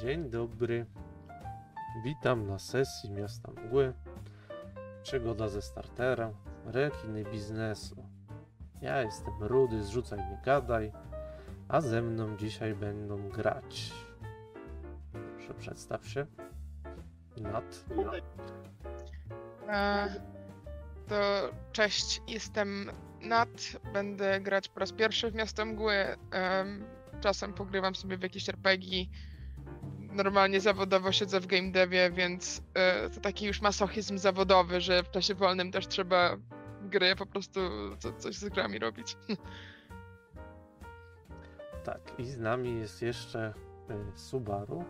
Dzień dobry. Witam na sesji Miasta Mgły. Przygoda ze startera. Rekiny biznesu. Ja jestem Rudy, zrzucaj nie gadaj. A ze mną dzisiaj będą grać. Proszę przedstaw się. Nat. E, to cześć, jestem Nat. Będę grać po raz pierwszy w Miasto Mgły. Em, czasem pogrywam sobie w jakieś RPG. Normalnie zawodowo siedzę w game devie, więc e, to taki już masochizm zawodowy, że w czasie wolnym też trzeba gry po prostu co, coś z grami robić. Tak, i z nami jest jeszcze y, Subaru,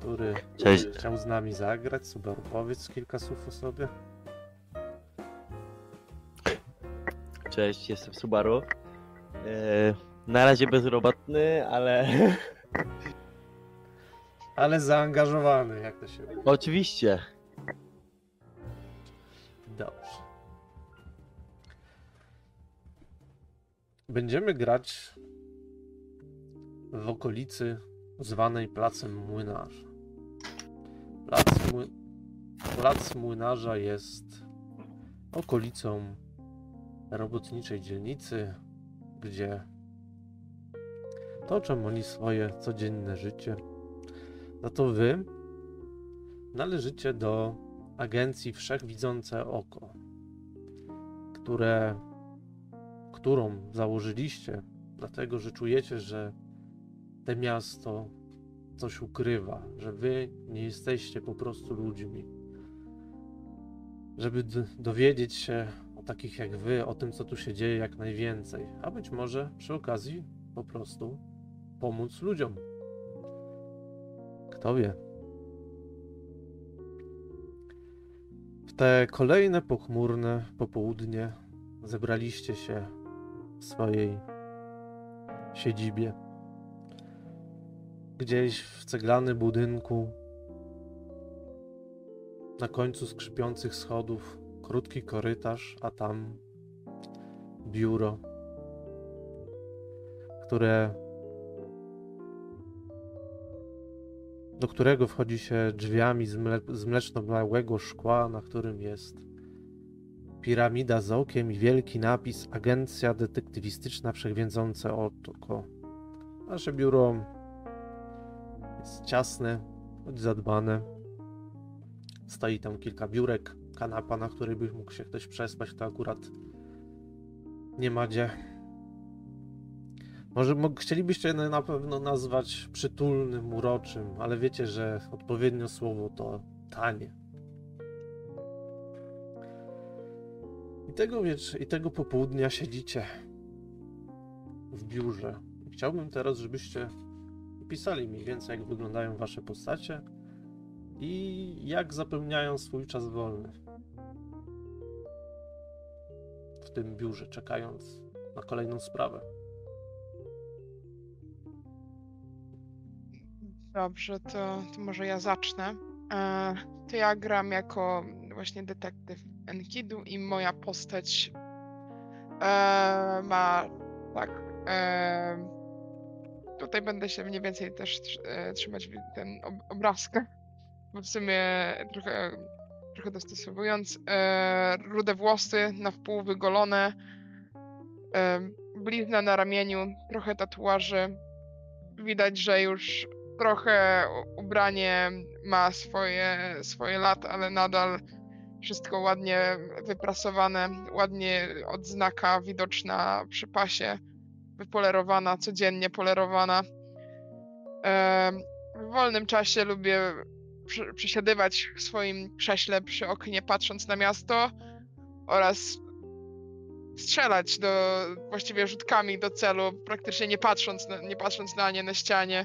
który Cześć. chciał z nami zagrać. Subaru, powiedz kilka słów o sobie. Cześć, jestem Subaru. E, na razie bezrobotny, ale Ale zaangażowany, jak to się mówi. oczywiście. Dobrze. Będziemy grać w okolicy zwanej Placem Młynarza. Plac, Mły... Plac Młynarza jest okolicą robotniczej dzielnicy, gdzie toczą oni swoje codzienne życie. Za to wy należycie do agencji Wszechwidzące Oko, które, którą założyliście, dlatego że czujecie, że te miasto coś ukrywa, że wy nie jesteście po prostu ludźmi. Żeby dowiedzieć się o takich jak wy, o tym, co tu się dzieje, jak najwięcej, a być może przy okazji po prostu pomóc ludziom. Kto wie? W te kolejne pochmurne popołudnie zebraliście się w swojej siedzibie. Gdzieś w ceglanym budynku, na końcu skrzypiących schodów, krótki korytarz, a tam biuro, które do którego wchodzi się drzwiami z, mle z mleczno-białego szkła, na którym jest piramida z okiem i wielki napis Agencja Detektywistyczna Wszechwiedzące Oko. Nasze biuro jest ciasne, choć zadbane. Stoi tam kilka biurek, kanapa, na której by mógł się ktoś przespać, to akurat nie ma gdzie. Może chcielibyście na pewno nazwać przytulnym, uroczym, ale wiecie, że odpowiednio słowo to tanie. I tego, wiecz- I tego popołudnia siedzicie w biurze. Chciałbym teraz, żebyście opisali mniej więcej, jak wyglądają wasze postacie i jak zapełniają swój czas wolny w tym biurze, czekając na kolejną sprawę. Dobrze, to, to może ja zacznę. E, to ja gram jako właśnie detektyw Enkidu i moja postać e, ma tak. E, tutaj będę się mniej więcej też e, trzymać ten ob bo w sumie trochę, trochę dostosowując. E, rude włosy, na wpół wygolone, e, blizna na ramieniu, trochę tatuaży. Widać, że już trochę ubranie ma swoje, swoje lata, ale nadal wszystko ładnie wyprasowane, ładnie odznaka widoczna przy pasie, wypolerowana, codziennie polerowana. W wolnym czasie lubię przy, przysiadywać w swoim krześle przy oknie, patrząc na miasto oraz strzelać do, właściwie rzutkami do celu, praktycznie nie patrząc na, nie patrząc na nie na ścianie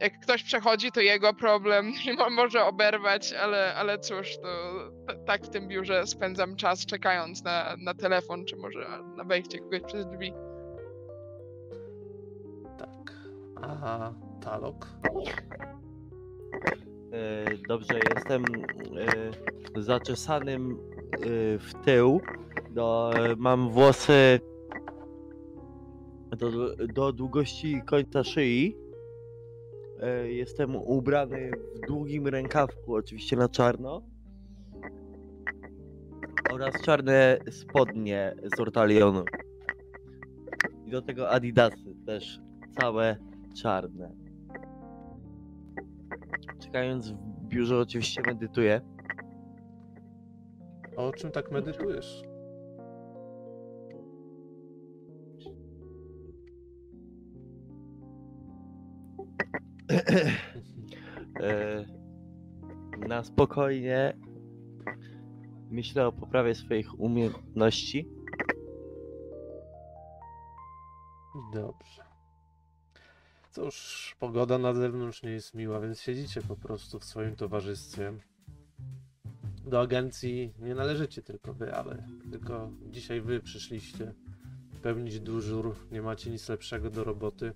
jak ktoś przechodzi, to jego problem może oberwać, ale, ale cóż, to tak w tym biurze spędzam czas czekając na, na telefon, czy może na wejście kogoś przez drzwi. Tak. A Talok? E, dobrze, jestem e, zaczesanym e, w tył. Do, mam włosy do, do długości końca szyi. E, Jestem ubrany w długim rękawku, oczywiście na czarno. Oraz czarne spodnie z Ortalionu. I do tego Adidasy też całe czarne. Czekając w biurze oczywiście medytuję. O czym tak medytujesz? Na spokojnie myślę o poprawie swoich umiejętności. Dobrze. Cóż, pogoda na zewnątrz nie jest miła, więc siedzicie po prostu w swoim towarzystwie. Do agencji nie należycie tylko wy, ale tylko dzisiaj wy przyszliście pełnić dyżur, nie macie nic lepszego do roboty.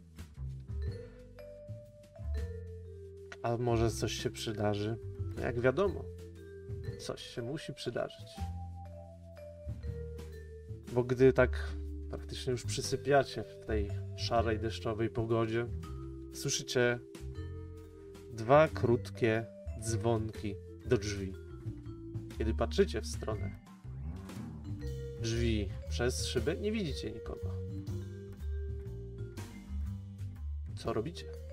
A może coś się przydarzy? Jak wiadomo, coś się musi przydarzyć. Bo gdy tak praktycznie już przysypiacie w tej szarej, deszczowej pogodzie, słyszycie dwa krótkie dzwonki do drzwi. Kiedy patrzycie w stronę drzwi przez szybę, nie widzicie nikogo. Co robicie?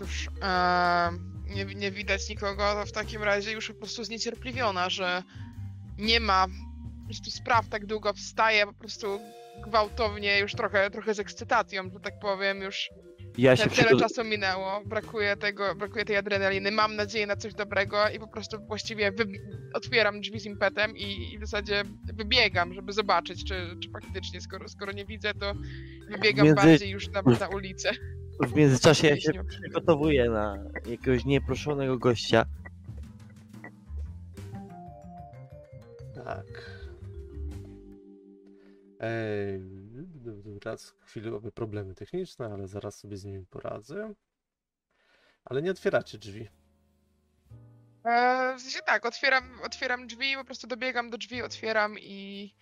Cóż, e, nie, nie widać nikogo, to w takim razie już po prostu zniecierpliwiona, że nie ma prostu spraw tak długo wstaje, po prostu gwałtownie, już trochę, trochę z ekscytacją, że tak powiem, już Ja się tyle czasu minęło, brakuje tego, brakuje tej adrenaliny, mam nadzieję na coś dobrego i po prostu właściwie otwieram drzwi z impetem i, i w zasadzie wybiegam, żeby zobaczyć, czy, czy faktycznie, skoro, skoro nie widzę, to wybiegam Między- bardziej już na, na ulicę. W międzyczasie ja się przygotowuję na jakiegoś nieproszonego gościa. Tak. Ej, raz chwilowe problemy techniczne, ale zaraz sobie z nimi poradzę. Ale nie otwieracie drzwi. E, w sensie tak, otwieram, otwieram drzwi, po prostu dobiegam do drzwi, otwieram i,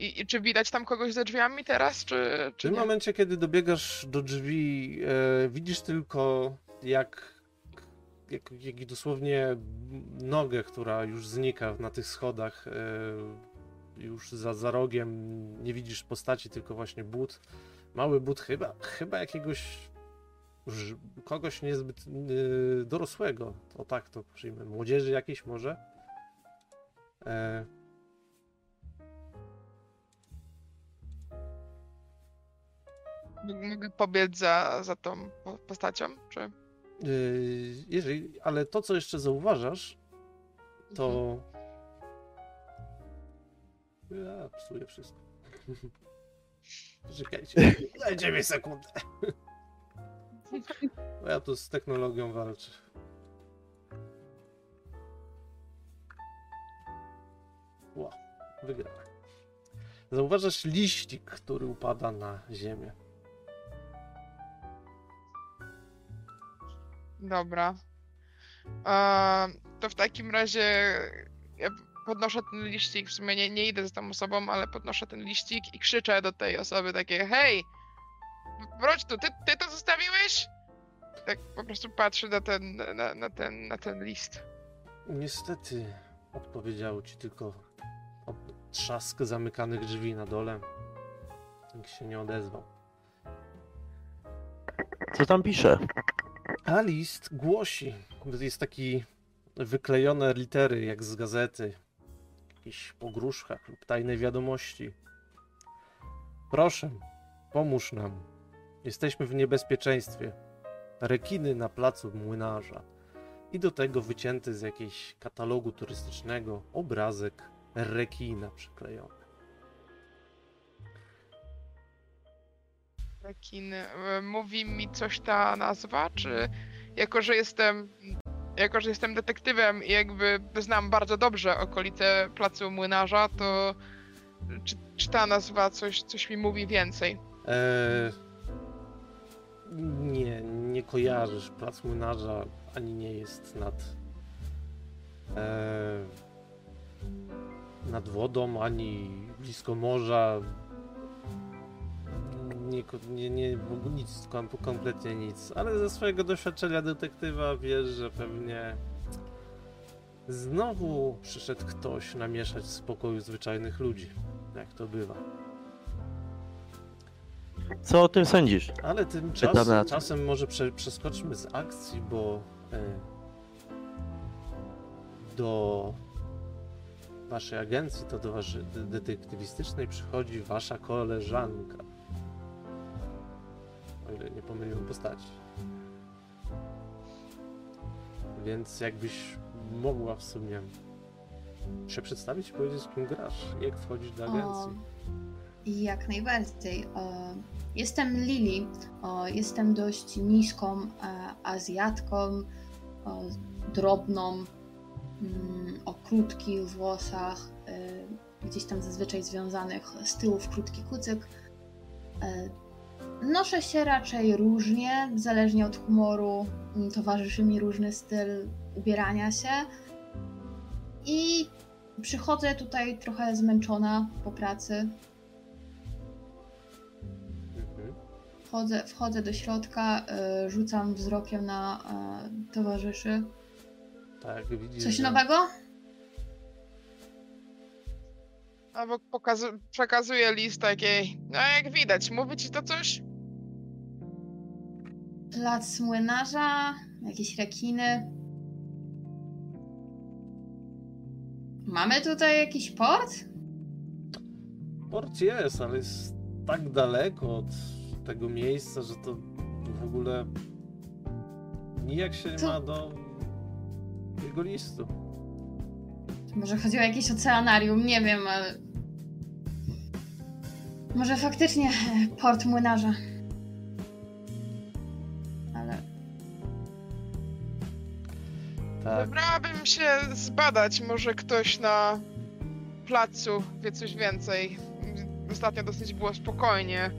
i, i czy widać tam kogoś za drzwiami teraz, czy, W czy tym nie? momencie, kiedy dobiegasz do drzwi, e, widzisz tylko jak, jak, jak dosłownie nogę, która już znika na tych schodach. E, już za, za rogiem nie widzisz postaci, tylko właśnie but. Mały but chyba, chyba jakiegoś kogoś niezbyt e, dorosłego. O tak to przyjmę. Młodzieży jakiejś może. E, Mogę pobiec za, za tą po- postacią, czy? Yy, jeżeli, ale to, co jeszcze zauważasz, to. Ja psuję wszystko. Czekajcie, dajcie mi sekundę. Bo ja tu z technologią walczę. Ła, wygrałem. Zauważasz liścik, który upada na ziemię. Dobra. E, to w takim razie ja podnoszę ten liścik, w sumie nie, nie idę za tą osobą, ale podnoszę ten liścik i krzyczę do tej osoby takie hej, wróć tu, ty, ty to zostawiłeś? Tak po prostu patrzę na ten, na, na ten, na ten list. Niestety odpowiedziało ci tylko trzask zamykanych drzwi na dole. Nikt się nie odezwał. Co tam pisze? A list głosi, jest taki wyklejone litery jak z gazety, jakichś pogróżkach lub tajnej wiadomości. Proszę, pomóż nam. Jesteśmy w niebezpieczeństwie. Rekiny na placu młynarza. I do tego wycięty z jakiegoś katalogu turystycznego obrazek rekina przyklejony. E, Mówi mi coś ta nazwa, czy jako, że jestem jako, że jestem detektywem i jakby znam bardzo dobrze okolice placu młynarza, to czy, czy ta nazwa coś, coś mi mówi więcej? Eee, nie, nie kojarzysz. Plac młynarza ani nie jest nad. Eee, nad wodą, ani blisko morza. Nie, nie, nie nic, kom, kompletnie nic. Ale ze swojego doświadczenia detektywa wiesz, że pewnie znowu przyszedł ktoś namieszać w spokoju zwyczajnych ludzi. Jak to bywa. Co o tym sądzisz? Ale tymczasem czasem może prze, przeskoczmy z akcji, bo e, do waszej agencji, to do waszej de- detektywistycznej przychodzi wasza koleżanka. O ile nie pomyliłem postaci. Więc jakbyś mogła w sumie się przedstawić i powiedzieć, kim grasz, jak wchodzić do agencji. Jak najbardziej. O, Jestem Lili. O, Jestem dość niską e, Azjatką, o, drobną, mm, o krótkich włosach, e, gdzieś tam zazwyczaj związanych z tyłu w krótki kucyk. E, Noszę się raczej różnie, zależnie od humoru. mm, Towarzyszy mi różny styl ubierania się. I przychodzę tutaj trochę zmęczona po pracy, Mhm. Wchodzę, wchodzę do środka, y, rzucam wzrokiem na y, towarzyszy. Tak, widzisz. Coś że- nowego? Albo pokazu- przekazuje list takiej. No jak widać, mówi ci to coś? Plac młynarza, jakieś rekiny. Mamy tutaj jakiś port? Port jest, ale jest tak daleko od tego miejsca, że to w ogóle nijak się nie To- ma do jego listu. Może chodzi o jakieś oceanarium, nie wiem, ale... Może faktycznie port młynarza. Tak, Wybrałabym się zbadać, może ktoś na placu wie coś więcej. Ostatnio dosyć było spokojnie.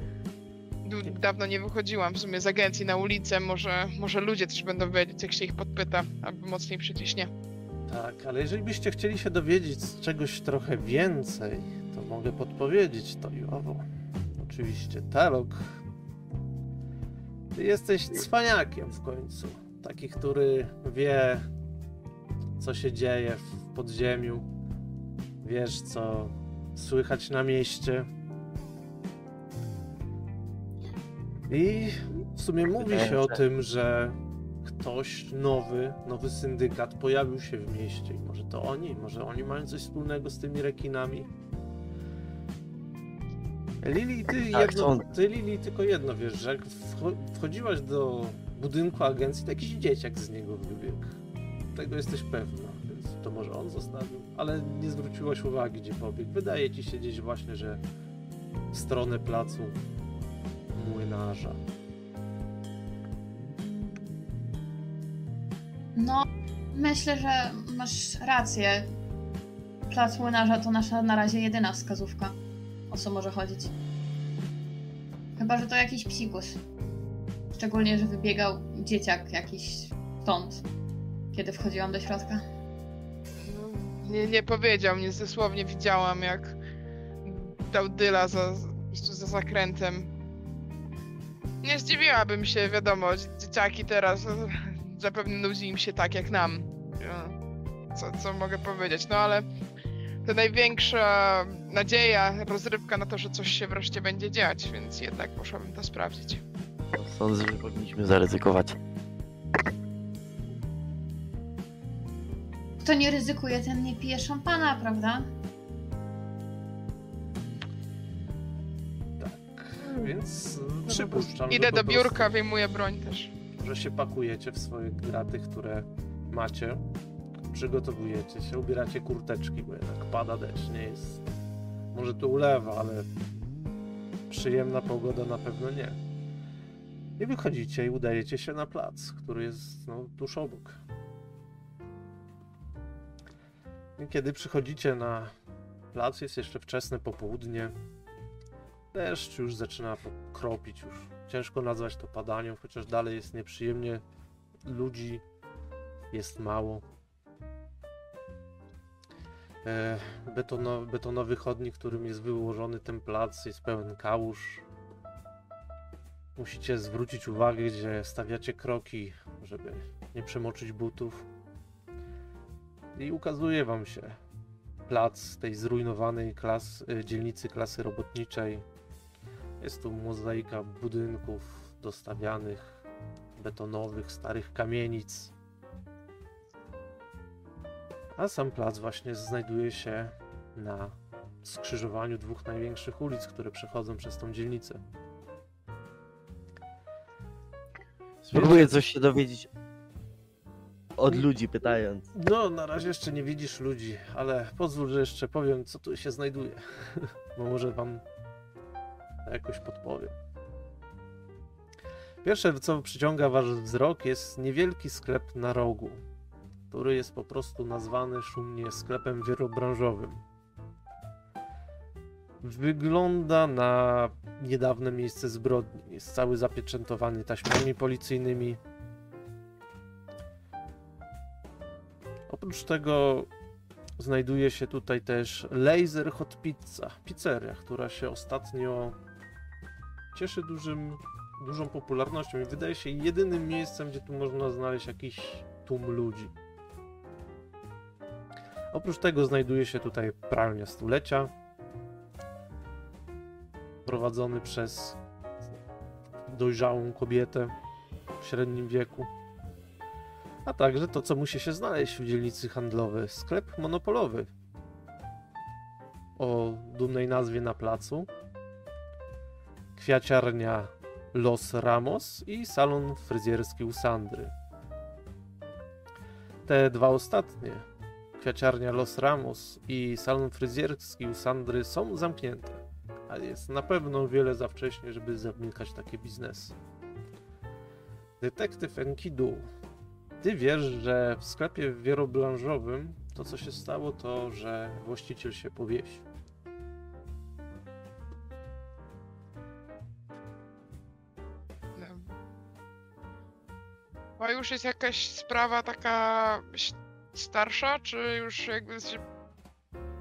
Du- Dawno nie wychodziłam w sumie z agencji na ulicę, może, może ludzie też będą wiedzieć, jak się ich podpyta, albo mocniej przyciśnie. tak, ale jeżeli byście chcieli się dowiedzieć czegoś trochę więcej, to mogę podpowiedzieć to i owo. Oczywiście, Talok. Ty jesteś cwaniakiem w końcu. Taki, który wie, co się dzieje w podziemiu. Wiesz, co słychać na mieście. I w sumie mówi się o tym, że ktoś nowy, nowy syndykat pojawił się w mieście. I może to oni, może oni mają coś wspólnego z tymi rekinami. Lili, ty, Tak, jedno, ty Lili tylko jedno wiesz, że jak wcho- wchodziłaś do budynku agencji, to jakiś dzieciak z niego wybiegł. Tego jesteś pewna, więc to może on zostawił, ale nie zwróciłaś uwagi, gdzie pobiegł. Wydaje ci się gdzieś właśnie, że w stronę placu młynarza. no, myślę, że masz rację. Plac młynarza to nasza na razie jedyna wskazówka, o co może chodzić. Chyba, że to jakiś psikus. Szczególnie, że wybiegał dzieciak jakiś stąd, kiedy wchodziłam do środka. Nie, nie powiedział mnie, dosłownie widziałam, jak dał dyla za, za zakrętem. Nie zdziwiłabym się, wiadomo, dzieciaki teraz no, zapewne nudzi im się tak jak nam. Co, co mogę powiedzieć? No ale to największa nadzieja, rozrywka na to, że coś się wreszcie będzie dziać, więc jednak poszłabym to sprawdzić. Sądzę, że powinniśmy zaryzykować. Kto nie ryzykuje, ten nie pije szampana, prawda? Więc y, przypuszczam, Idę do biurka, prostu, wyjmuję broń też. że się pakujecie w swoje graty, które macie, przygotowujecie się, ubieracie kurteczki, bo jednak pada deszcz, nie jest... Może tu ulewa, ale przyjemna pogoda na pewno nie. I wychodzicie i udajecie się na plac, który jest no, tuż obok. Kiedy przychodzicie na plac, jest jeszcze wczesne popołudnie. Deszcz już zaczyna kropić, już ciężko nazwać to padaniem, chociaż dalej jest nieprzyjemnie. Ludzi jest mało. e, betonowy, chodnik, którym jest wyłożony ten plac, jest pełen kałuż. Musicie zwrócić uwagę, gdzie stawiacie kroki, żeby nie przemoczyć butów. I ukazuje wam się plac tej zrujnowanej klas, y, dzielnicy klasy robotniczej. Jest tu mozaika budynków dostawianych, betonowych, starych kamienic. A sam plac właśnie znajduje się na skrzyżowaniu dwóch największych ulic, które przechodzą przez tą dzielnicę. Spróbuję coś się dowiedzieć od ludzi pytając. No, na razie jeszcze nie widzisz ludzi, ale pozwól, że jeszcze powiem, co tu się znajduje. Bo może wam jakoś podpowiem. Pierwsze, co przyciąga wasz wzrok, jest niewielki sklep na rogu, który jest po prostu nazwany szumnie sklepem wielobranżowym. Wygląda na niedawne miejsce zbrodni. Jest cały zapieczętowany taśmami policyjnymi. Oprócz tego znajduje się tutaj też Laser Hot Pizza, pizzeria, która się ostatnio cieszy dużym, dużą popularnością i wydaje się jedynym miejscem, gdzie tu można znaleźć jakiś tłum ludzi. Oprócz tego znajduje się tutaj pralnia stulecia, prowadzony przez dojrzałą kobietę w średnim wieku. A także to, co musi się znaleźć w dzielnicy handlowej. Sklep monopolowy o dumnej nazwie na placu. Kwiaciarnia Los Ramos i salon fryzjerski u Sandry. Te dwa ostatnie, kwiaciarnia Los Ramos i salon fryzjerski u Sandry są zamknięte, ale jest na pewno wiele za wcześnie, żeby zamykać takie biznesy. Detektyw Enkidu ty wiesz, że w sklepie wielobranżowym to, co się stało, to, że właściciel się powiesił. No. A już jest jakaś sprawa taka starsza, czy już jakby się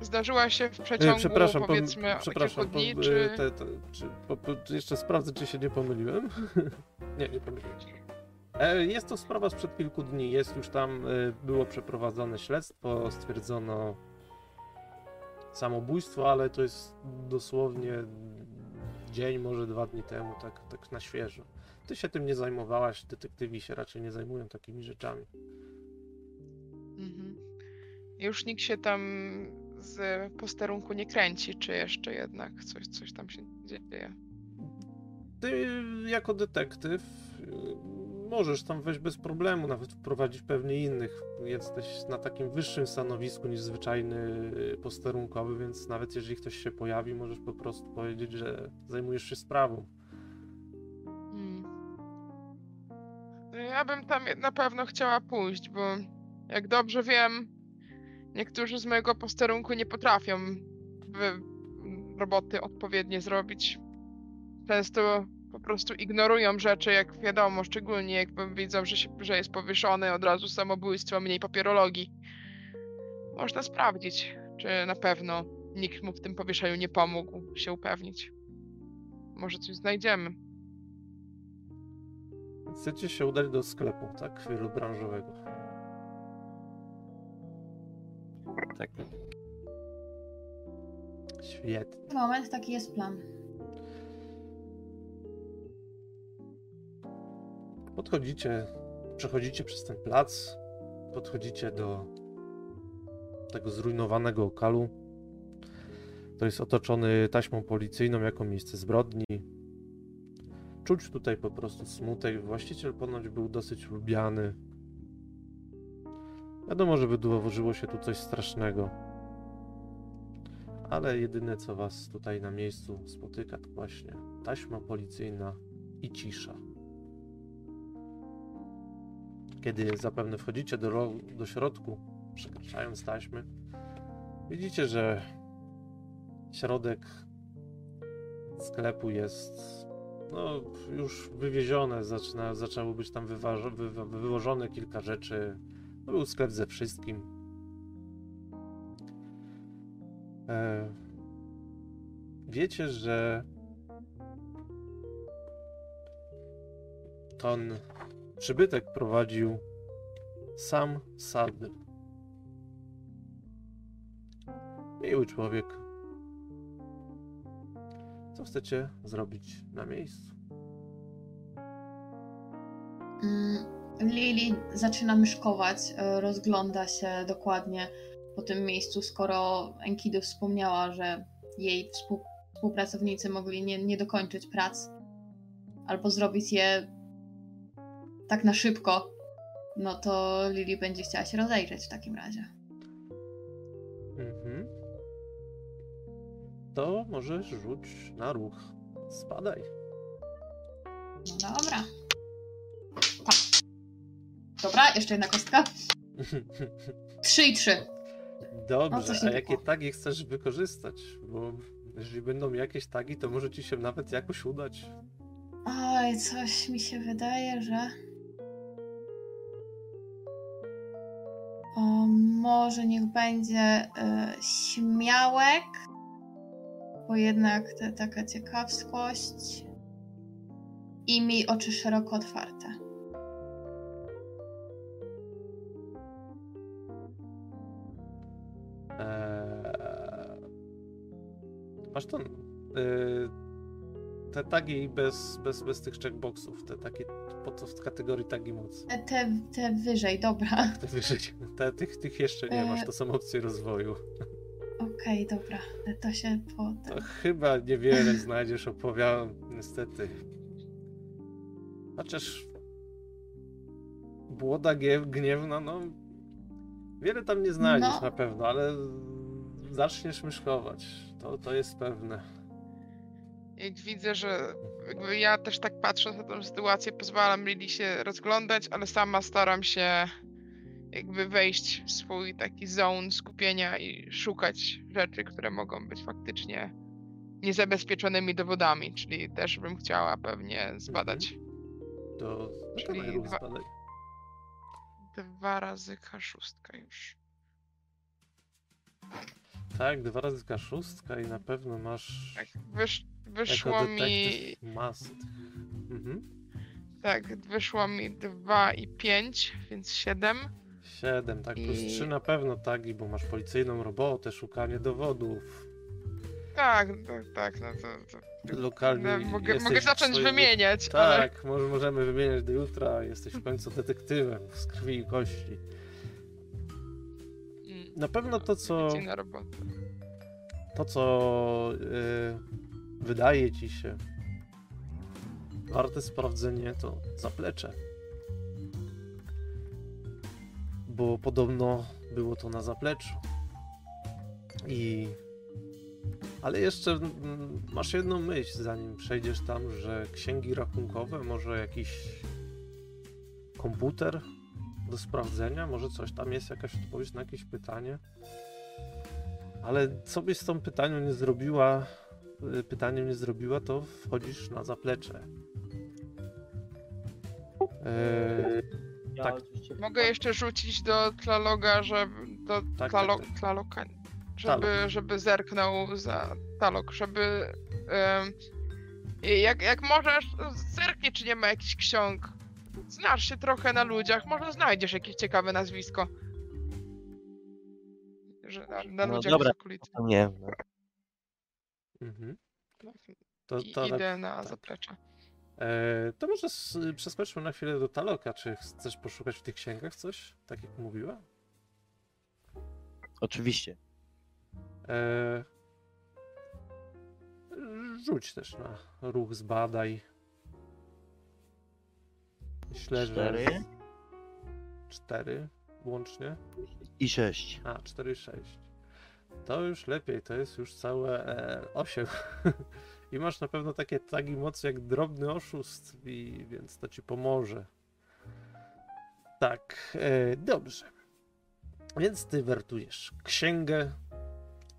zdarzyła się w E, przeciągu przepraszam, powiedzmy przepraszam, kilku dni, czy... e, te, te, czy po, po, jeszcze sprawdzę, czy się nie pomyliłem. nie, nie pomyliłem się. Jest to sprawa sprzed kilku dni. Jest już tam, e, było przeprowadzone śledztwo, stwierdzono samobójstwo, ale to jest dosłownie dzień, może dwa dni temu, tak, tak na świeżo. Ty się tym nie zajmowałaś, detektywi się raczej nie zajmują takimi rzeczami. Mhm. Już nikt się tam z posterunku nie kręci, czy jeszcze jednak coś, coś tam się dzieje. Ty jako detektyw możesz tam wejść bez problemu, nawet wprowadzić pewnie innych. Jesteś na takim wyższym stanowisku niż zwyczajny y, posterunkowy, więc nawet jeżeli ktoś się pojawi, możesz po prostu powiedzieć, że zajmujesz się sprawą. Mm. Ja bym tam na pewno chciała pójść, bo jak dobrze wiem, niektórzy z mojego posterunku nie potrafią roboty odpowiednie zrobić. Często po prostu ignorują rzeczy, jak wiadomo, szczególnie jak widzą, że, się, że jest powieszony od razu samobójstwo, mniej papierologii. Można sprawdzić, czy na pewno nikt mu w tym powieszeniu nie pomógł się upewnić. Może coś znajdziemy. Chcecie się udać do sklepu, tak? Wielobranżowego. Tak. Świetnie. Moment, taki jest plan. Podchodzicie, przechodzicie przez ten plac, podchodzicie do tego zrujnowanego okalu. To jest otoczony taśmą policyjną jako miejsce zbrodni. Czuć tutaj po prostu smutek. Właściciel ponoć był dosyć lubiany. Wiadomo, że wydołożyło się tu coś strasznego. Ale jedyne co was tutaj na miejscu spotyka to właśnie taśma policyjna i cisza. Kiedy zapewne wchodzicie do, do środku, przekraczając taśmy, widzicie, że środek sklepu jest no, już wywiezione, zaczyna, zaczęło być tam wy, wy, wywożone kilka rzeczy. To był sklep ze wszystkim. E, wiecie, że ten przybytek prowadził sam Sadr. Miły człowiek. Co chcecie zrobić na miejscu? Mm, Lili zaczyna myszkować, e, rozgląda się dokładnie po tym miejscu, skoro Enkidu wspomniała, że jej współ, współpracownicy mogli nie, nie dokończyć prac albo zrobić je tak na szybko, no to Lili będzie chciała się rozejrzeć w takim razie. Mhm. To możesz rzuć na ruch. Spadaj. No dobra. Tak. Dobra, jeszcze jedna kostka. Trzy i trzy. Dobrze, coś a jakie było. tagi chcesz wykorzystać? Bo jeżeli będą jakieś tagi, to może ci się nawet jakoś udać. Oj, coś mi się wydaje, że. O, może niech będzie e, śmiałek, bo jednak to taka ciekawskość. I miej oczy szeroko otwarte. Eee... Masz to. Yy... Te tagi bez, bez, bez tych checkboxów, te takie pod, w kategorii tagi mocy. E, Te, te wyżej, dobra. Te wyżej, te, tych, tych jeszcze nie masz, to są opcje rozwoju. Okej, dobra. E, To się po. To chyba niewiele znajdziesz, opowiadam, niestety. Chociaż błoda gniew, gniewna, no wiele tam nie znajdziesz No. na pewno, ale zaczniesz myszkować. To, to jest pewne. Jak widzę, że jakby ja też tak patrząc na tę sytuację, pozwalam Lili się rozglądać, ale sama staram się jakby wejść w swój taki zone skupienia i szukać rzeczy, które mogą być faktycznie niezabezpieczonymi dowodami, czyli też bym chciała pewnie zbadać To Czyli dwa- zbadaj. dwa razy K6 już. Tak, dwa razy K6 i na pewno masz Tak, wyszło mi tych. Mhm. tak, wyszło mi 2 i 5, więc 7. 7, tak, plus I- 3 na pewno tagi, bo masz policyjną robotę, szukanie dowodów. Tak, tak, tak, no to, to Lokalnie no, mogę, mogę zacząć swojej- wymieniać, ale Tak, może możemy wymieniać do jutra. Jesteś w końcu detektywem z krwi i kości. Mm, Na pewno to, co, to, co yy, wydaje ci się warte sprawdzenie, to zaplecze. Bo podobno było to na zapleczu. I. Ale jeszcze masz jedną myśl, zanim przejdziesz tam, że księgi rachunkowe, może jakiś komputer do sprawdzenia, może coś tam jest, jakaś odpowiedź na jakieś pytanie. Ale co byś z tą pytaniem nie zrobiła, pytaniem nie zrobiła, to wchodzisz na zaplecze. Eee, Ja Tak. Mogę jeszcze rzucić do Tlaloga, żeby do Tak, Tlalo, tak, tak. Tlaloka, żeby, Talok. żeby zerknął za Talok, żeby jak, jak możesz, zerknij, czy nie ma jakichś ksiąg. Znasz się trochę na ludziach, może znajdziesz jakieś ciekawe nazwisko. Że na, na No ludziach dobra. nie, no. Mhm. No, To, I to, idę na tak. zaplecze. eee, to może przeskoczmy na chwilę do Taloka. Czy chcesz poszukać w tych księgach coś, tak jak mówiła? Oczywiście. Eee, rzuć też na ruch zbadaj. Myślę, Cztery. że... Cztery łącznie. I sześć. A, 4,6. To już lepiej, to jest już całe e, 8. I masz na pewno takie tagi mocy jak drobny oszust, i, więc to ci pomoże. Tak, e, dobrze. Więc ty wertujesz księgę.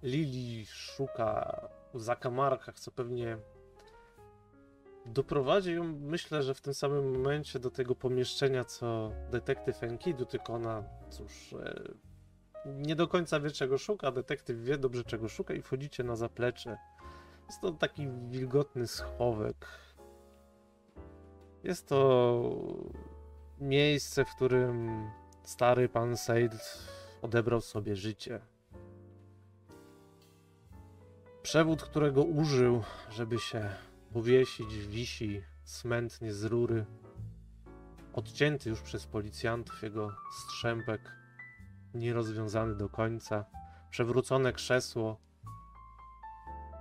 Lili szuka w zakamarkach, co pewnie doprowadzi ją, myślę, że w tym samym momencie do tego pomieszczenia, co detektyw Enkidu, tylko ona, cóż, e, nie do końca wie czego szuka, detektyw wie dobrze czego szuka i wchodzicie na zaplecze. Jest to taki wilgotny schowek. Jest to miejsce, w którym stary pan Seid odebrał sobie życie. Przewód, którego użył, żeby się powiesić, wisi smętnie z rury. Odcięty już przez policjantów jego strzępek, nierozwiązany do końca. Przewrócone krzesło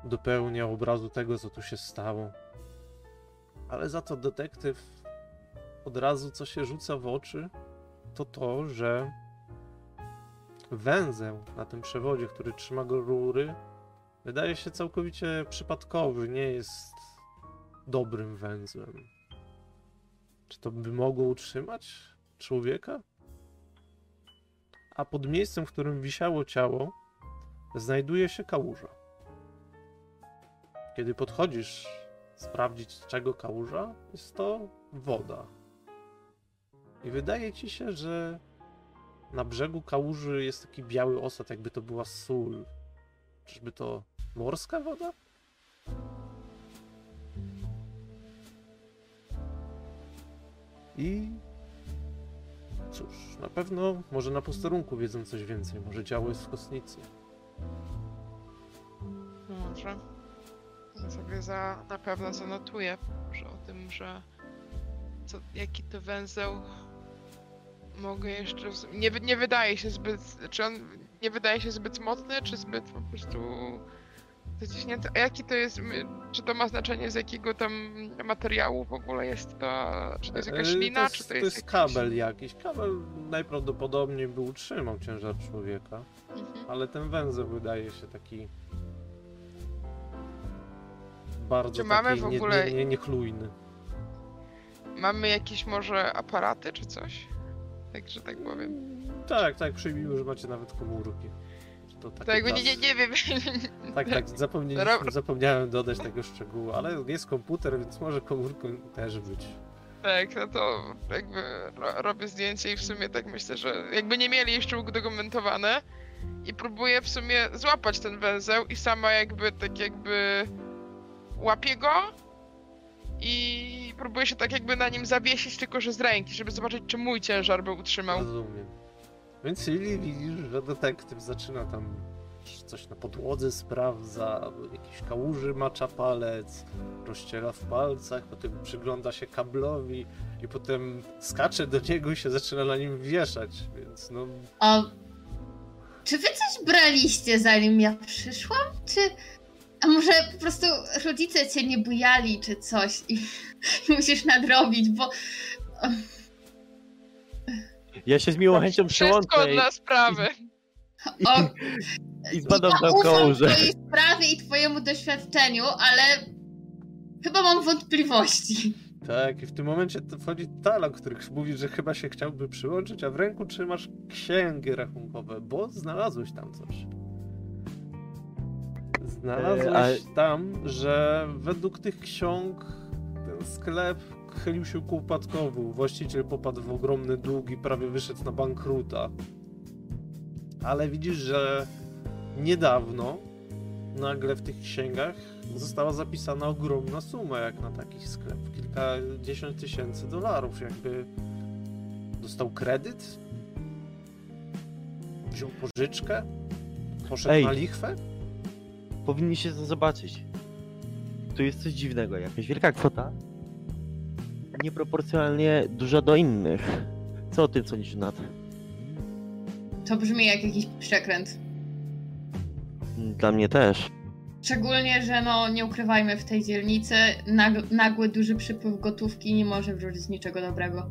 dopełnia obrazu tego, co tu się stało. Ale za to detektyw od razu, co się rzuca w oczy, to to, że węzeł na tym przewodzie, który trzyma go rury, wydaje się całkowicie przypadkowy, nie jest dobrym węzłem. Czy to by mogło utrzymać człowieka? A pod miejscem, w którym wisiało ciało, znajduje się kałuża. Kiedy podchodzisz sprawdzić, czego kałuża, jest to woda. I wydaje ci się, że na brzegu kałuży jest taki biały osad, jakby to była sól. Czyżby to morska woda? I cóż, na pewno może na posterunku wiedzą coś więcej. Może działo jest w kosnicy. Może. Sobie za, na pewno zanotuję że o tym, że co, jaki to węzeł mogę jeszcze. Nie, nie wydaje się zbyt. Czy on nie wydaje się zbyt mocny, czy zbyt po prostu zaciśnięty? A jaki to jest. Czy to ma znaczenie z jakiego tam materiału w ogóle jest to? Czy to jest jakaś E, lina, jest, czy to jest. jakiś- kabel jakiś. Kabel najprawdopodobniej by utrzymał ciężar człowieka, Mhm. ale ten węzeł wydaje się taki bardzo Czy mamy w ogóle- nie, nie, niechlujny. Mamy jakieś może aparaty, czy coś? Tak, że tak powiem. Tak, tak, przyjmijmy, że macie nawet komórki. To taki To jakby nie, nie, wiem. Tak, tak, zapomnieliśmy, zapomniałem dodać tego szczegółu, ale jest komputer, więc może komórką też być. Tak, no to jakby ro robię zdjęcie i w sumie tak myślę, że jakby nie mieli jeszcze udokumentowane i próbuję w sumie złapać ten węzeł i sama jakby tak jakby łapię go i próbuję się tak jakby na nim zawiesić tylko że z ręki, żeby zobaczyć czy mój ciężar by utrzymał. Rozumiem. Więc Lili widzisz, że detektyw zaczyna tam coś na podłodze sprawdza, jakiś kałuży macza palec, rozciera w palcach, potem przygląda się kablowi i potem skacze do niego i się zaczyna na nim wieszać, więc no... O, czy wy coś braliście zanim ja przyszłam? Czy. A może po prostu rodzice cię nie bujali, czy coś i, i musisz nadrobić, bo. Ja się z miłą chęcią Wszystko przyłączę i, dla sprawy. O, i zbadam ja tam ufam kałużę. twojej sprawie i twojemu doświadczeniu, ale chyba mam wątpliwości. Tak, i w tym momencie to wchodzi Talak, który mówi, że chyba się chciałby przyłączyć, a w ręku trzymasz księgi rachunkowe, bo znalazłeś tam coś. Znalazłeś E, tam, że według tych ksiąg ten sklep chylił się ku upadkowi. Właściciel popadł w ogromny dług i prawie wyszedł na bankruta. Ale widzisz, że niedawno nagle w tych księgach została zapisana ogromna suma jak na taki sklep. Kilkadziesiąt tysięcy dolarów. Jakby dostał kredyt, wziął pożyczkę, poszedł Ej. na lichwę. Powinniście to zobaczyć. Tu jest coś dziwnego. Jakaś wielka kwota. Nieproporcjonalnie duża do innych. Co o tym sądzisz, Nat? To brzmi jak jakiś przekręt. Dla mnie też. Szczególnie, że no nie ukrywajmy w tej dzielnicy, nag- nagły duży przypływ gotówki nie może wrócić niczego dobrego.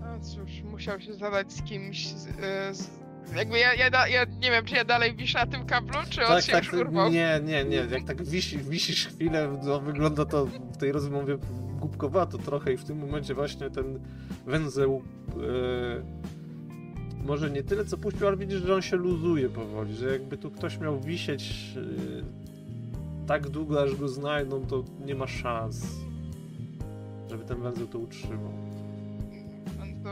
No cóż, musiał się zadać z kimś. Z, e, z, jakby ja, ja, ja nie wiem, czy ja dalej wiszę na tym kablu, czy on Tak, się tak, już urwał. nie, nie, nie, jak tak wisi, wisisz chwilę, to wygląda to w tej rozmowie głupkowato trochę i w tym momencie właśnie ten węzeł e, może nie tyle co puścił, ale widzisz, że on się luzuje powoli, że jakby tu ktoś miał wisieć e, tak długo, aż go znajdą, to nie ma szans, żeby ten węzeł to utrzymał. No to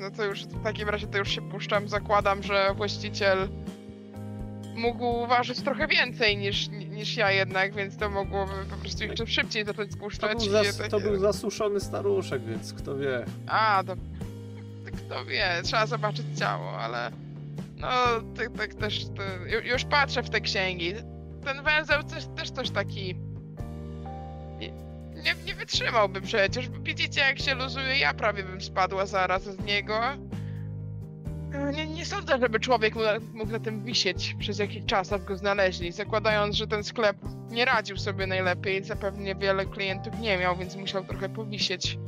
No to już w takim razie to już się puszczam. Zakładam, że właściciel mógł ważyć trochę więcej niż, niż ja jednak, więc to mogłoby po prostu jeszcze szybciej zacząć To spuszczać. był, i zas, to był zasuszony staruszek, więc kto wie. A, to, to kto wie, trzeba zobaczyć ciało, ale no, tak, tak też, to, ju- już patrzę w te księgi. Ten węzeł też, też coś taki nie, nie wytrzymałby przecież. Widzicie jak się luzuje, ja prawie bym spadła zaraz z niego. Nie, nie sądzę, żeby człowiek mógł, na tym wisieć przez jakiś czas, aż go znaleźli, zakładając, że ten sklep nie radził sobie najlepiej, zapewne wiele klientów nie miał, więc musiał trochę powisieć.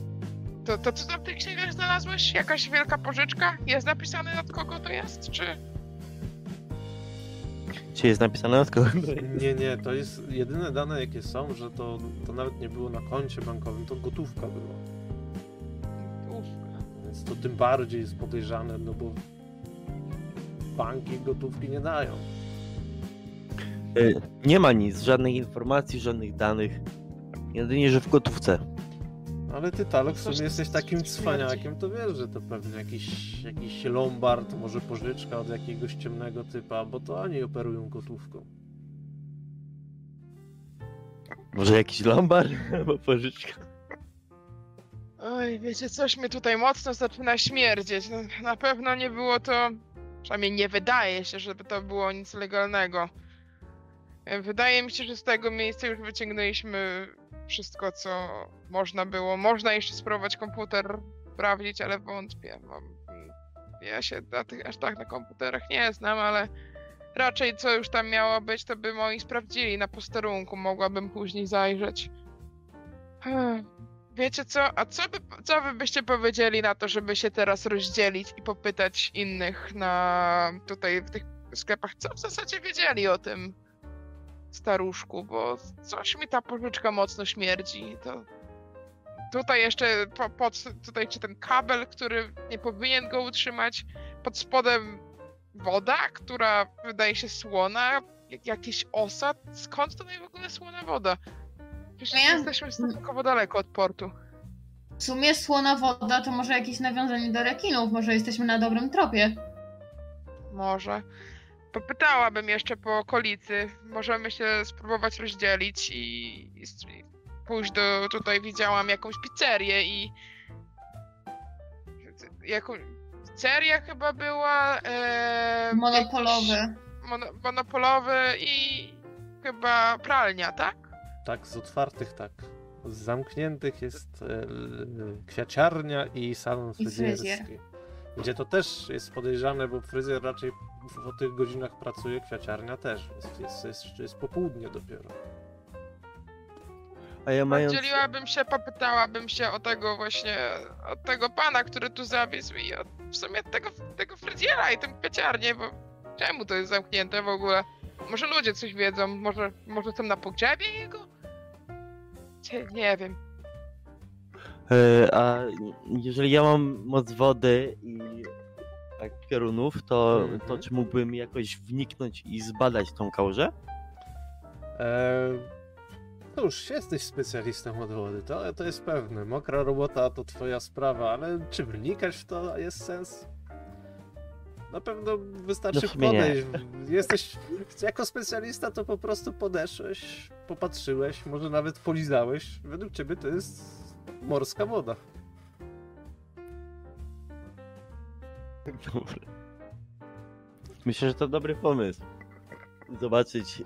To, to co tam w tych księgach znalazłeś? Jakaś wielka pożyczka? Jest napisane od kogo to jest, czy... Czy jest napisane od kogo? Nie, nie, to jest jedyne dane jakie są, że to, to nawet nie było na koncie bankowym, to gotówka była. Ufka. Więc to tym bardziej jest podejrzane, no bo banki gotówki nie dają. Y, Nie ma nic, żadnych informacji, żadnych danych. Jedynie, że w gotówce. Ale ty, Talok, w Coś sumie jesteś takim cwaniakiem, to wiesz, że to pewnie jakiś, jakiś lombard, może pożyczka od jakiegoś ciemnego typa, bo to oni operują gotówką. Może jakiś lombard albo pożyczka. Oj, wiecie, coś mnie tutaj mocno zaczyna śmierdzieć. No, na pewno nie było to... Przynajmniej nie wydaje się, żeby to było nic legalnego. Wydaje mi się, że z tego miejsca już wyciągnęliśmy wszystko, co można było. Można jeszcze spróbować komputer sprawdzić, ale wątpię. Ja się na tych, aż tak na komputerach nie znam, ale raczej co już tam miało być, to by moi sprawdzili na posterunku. Mogłabym później zajrzeć. Hmm. Wiecie co? A co, by, co wy byście powiedzieli na to, żeby się teraz rozdzielić i popytać innych na tutaj w tych sklepach, co w zasadzie wiedzieli o tym staruszku, bo coś mi ta pożyczka mocno śmierdzi. To tutaj jeszcze po, pod, tutaj czy ten kabel, który nie powinien go utrzymać, pod spodem woda, która wydaje się słona, jak, jakiś osad. Skąd to w ogóle słona woda? Przecież Ja- jesteśmy stosunkowo daleko od portu. W sumie słona woda to może jakieś nawiązanie do rekinów, może jesteśmy na dobrym tropie. Może. Popytałabym jeszcze po okolicy. Możemy się spróbować rozdzielić i, i pójść do. Tutaj widziałam jakąś pizzerię i. Jaką. Pizzeria chyba była. E, Monopolowy. jakiś Mono, monopolowy i chyba pralnia, tak? Tak, z otwartych tak. Z zamkniętych jest e, kwiaciarnia i salon fryzjerski. Gdzie to też jest podejrzane, bo fryzjer raczej w, o tych godzinach pracuje, kwiaciarnia też, więc jest, jest, jest popołudnie dopiero. A ja mając... Oddzieliłabym się, popytałabym się o tego właśnie, od tego pana, który tu zawiózł i od, w sumie tego, tego fryzjera i tę kwieciarnię, bo czemu to jest zamknięte w ogóle? Może ludzie coś wiedzą, może, może są na pogrzebie jego? Cie- Nie wiem. E, A jeżeli ja mam moc wody i tak piorunów, to, Mhm. to czy mógłbym jakoś wniknąć i zbadać tą kałużę? Eee, cóż, jesteś specjalistą od wody, to, to jest pewne. Mokra robota to twoja sprawa, ale czy wnikać w to jest sens? Na pewno wystarczy No nie. podejść. Jesteś jako specjalista, to po prostu podeszłeś, popatrzyłeś, może nawet polizałeś. Według ciebie to jest morska woda. Dobra. Myślę, że to dobry pomysł. Zobaczyć,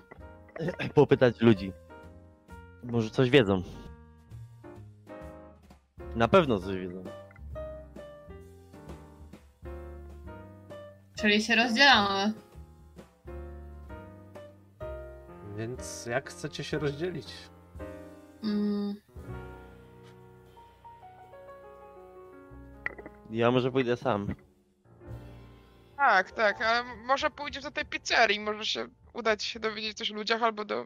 popytać ludzi. Może coś wiedzą. Na pewno coś wiedzą. Czyli się rozdzielamy. Więc jak chcecie się rozdzielić? Mm, Ja może pójdę sam. Tak, tak, ale może pójdziesz do tej pizzerii, może się udać się dowiedzieć coś o ludziach, albo do...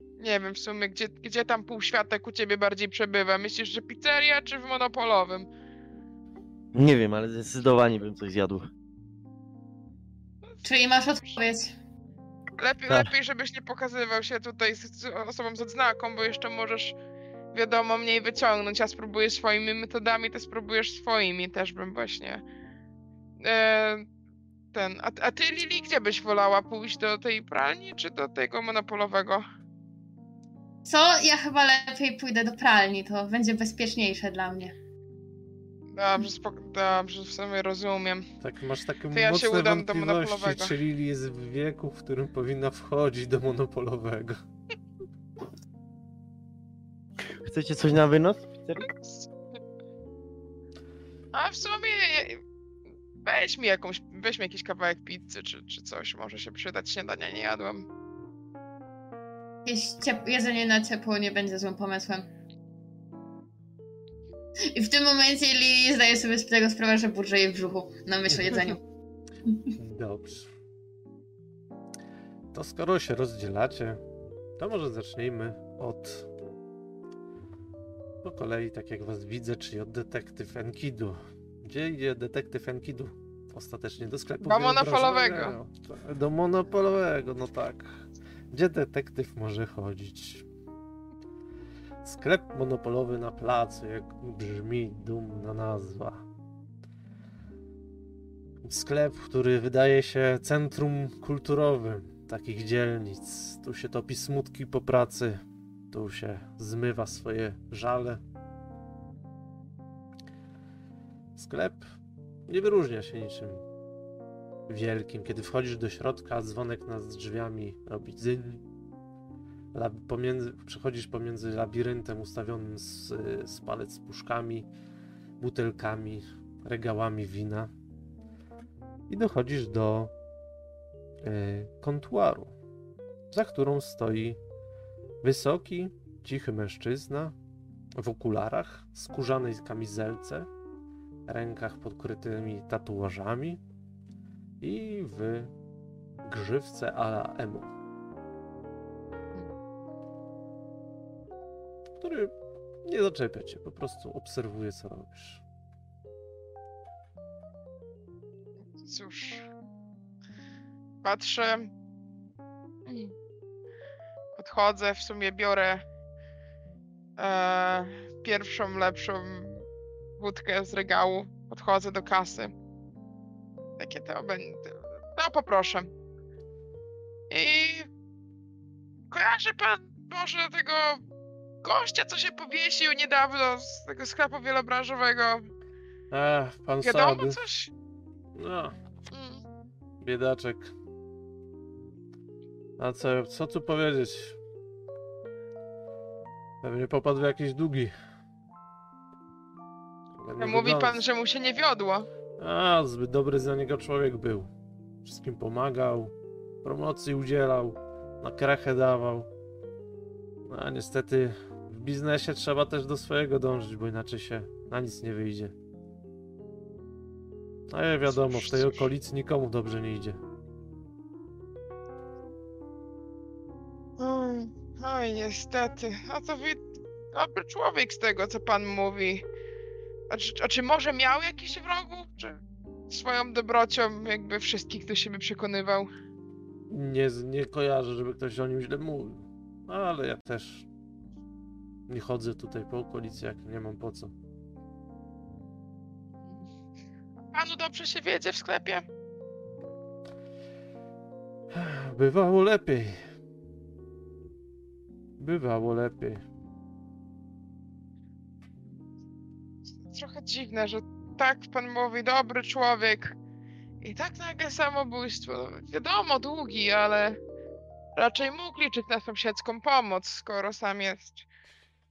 Nie wiem w sumie, gdzie, gdzie tam półświatek u ciebie bardziej przebywa. Myślisz, że pizzeria czy w monopolowym? Nie wiem, ale zdecydowanie bym coś zjadł. czyli masz odpowiedź. Lepiej, Tak. lepiej, żebyś nie pokazywał się tutaj z, z osobą z odznaką, bo jeszcze możesz wiadomo, mniej wyciągnąć. Ja spróbuję swoimi metodami, ty spróbujesz swoimi. Też bym właśnie. E, ten. A, a ty, Lili, gdzie byś wolała pójść? Do tej pralni, czy do tego monopolowego? Co? Ja chyba lepiej pójdę do pralni, to będzie bezpieczniejsze dla mnie. Dobrze, spoko- dobrze, w sumie rozumiem. Tak, masz takie To ja się mocne udam do monopolowego. czy Lili jest w wieku, w którym powinna wchodzić do monopolowego. Chcecie coś na wynos? A w sumie weź mi jakąś, weź mi jakiś kawałek pizzy czy, czy coś, może się przydać, śniadania nie jadłem. Jakieś ciep- jedzenie na ciepło nie będzie złym pomysłem. I w tym momencie Lili zdaje sobie z tego sprawę, że burze jej w brzuchu na myśl o jedzeniu. Dobrze. To skoro się rozdzielacie, to może zacznijmy od po kolei, tak jak was widzę, czyli od detektyw Enkidu. Gdzie idzie detektyw Enkidu? Ostatecznie do sklepu Do monopolowego. Do monopolowego, no tak. Gdzie detektyw może chodzić? Sklep monopolowy na placu, jak brzmi dumna nazwa. Sklep, który wydaje się centrum kulturowym takich dzielnic. Tu się topi smutki po pracy, tu się zmywa swoje żale. Sklep nie wyróżnia się niczym wielkim. Kiedy wchodzisz do środka, dzwonek nad drzwiami robi dzyń. Pomiędzy, przechodzisz pomiędzy labiryntem ustawionym z, z palec z puszkami, butelkami, regałami wina i dochodzisz do e, kontuaru, za którą stoi wysoki, cichy mężczyzna w okularach, skórzanej kamizelce, rękach podkrytymi tatuażami i w grzywce ala emo, który nie zaczepia cię, po prostu obserwuje co robisz. Cóż. Patrzę. Podchodzę, w sumie biorę e, pierwszą, lepszą wódkę z regału. Podchodzę do kasy. Jakie to będzie? No, poproszę. I kojarzy pan może tego gościa, co się powiesił niedawno z tego sklepu wielobranżowego? Ech, pan Wiadomo Sady. coś? No, Mm. biedaczek. A co, co tu powiedzieć? Pewnie popadł w jakieś długi. Mówi pan, że mu się nie wiodło. A, zbyt dobry za niego człowiek był. Wszystkim pomagał, promocji udzielał, na krechę dawał. No, a niestety w biznesie trzeba też do swojego dążyć, bo inaczej się na nic nie wyjdzie. A ja wiadomo, w tej okolicy nikomu dobrze nie idzie. Oj, oj, niestety. A to wy... dobry człowiek z tego, co pan mówi. A czy, a czy może miał jakiś wrogów? Czy swoją dobrocią jakby wszystkich do siebie przekonywał? Nie, nie kojarzę, żeby ktoś o nim źle mówił. Ale ja też nie chodzę tutaj po okolicy, jak nie mam po co. Panu dobrze się wiedzie w sklepie? Bywało lepiej. Bywało lepiej. Trochę dziwne, że tak pan mówi, dobry człowiek. I tak nagle samobójstwo. No, Wiadomo, długi, ale raczej mógł liczyć na sąsiedzką pomoc, skoro sam jest.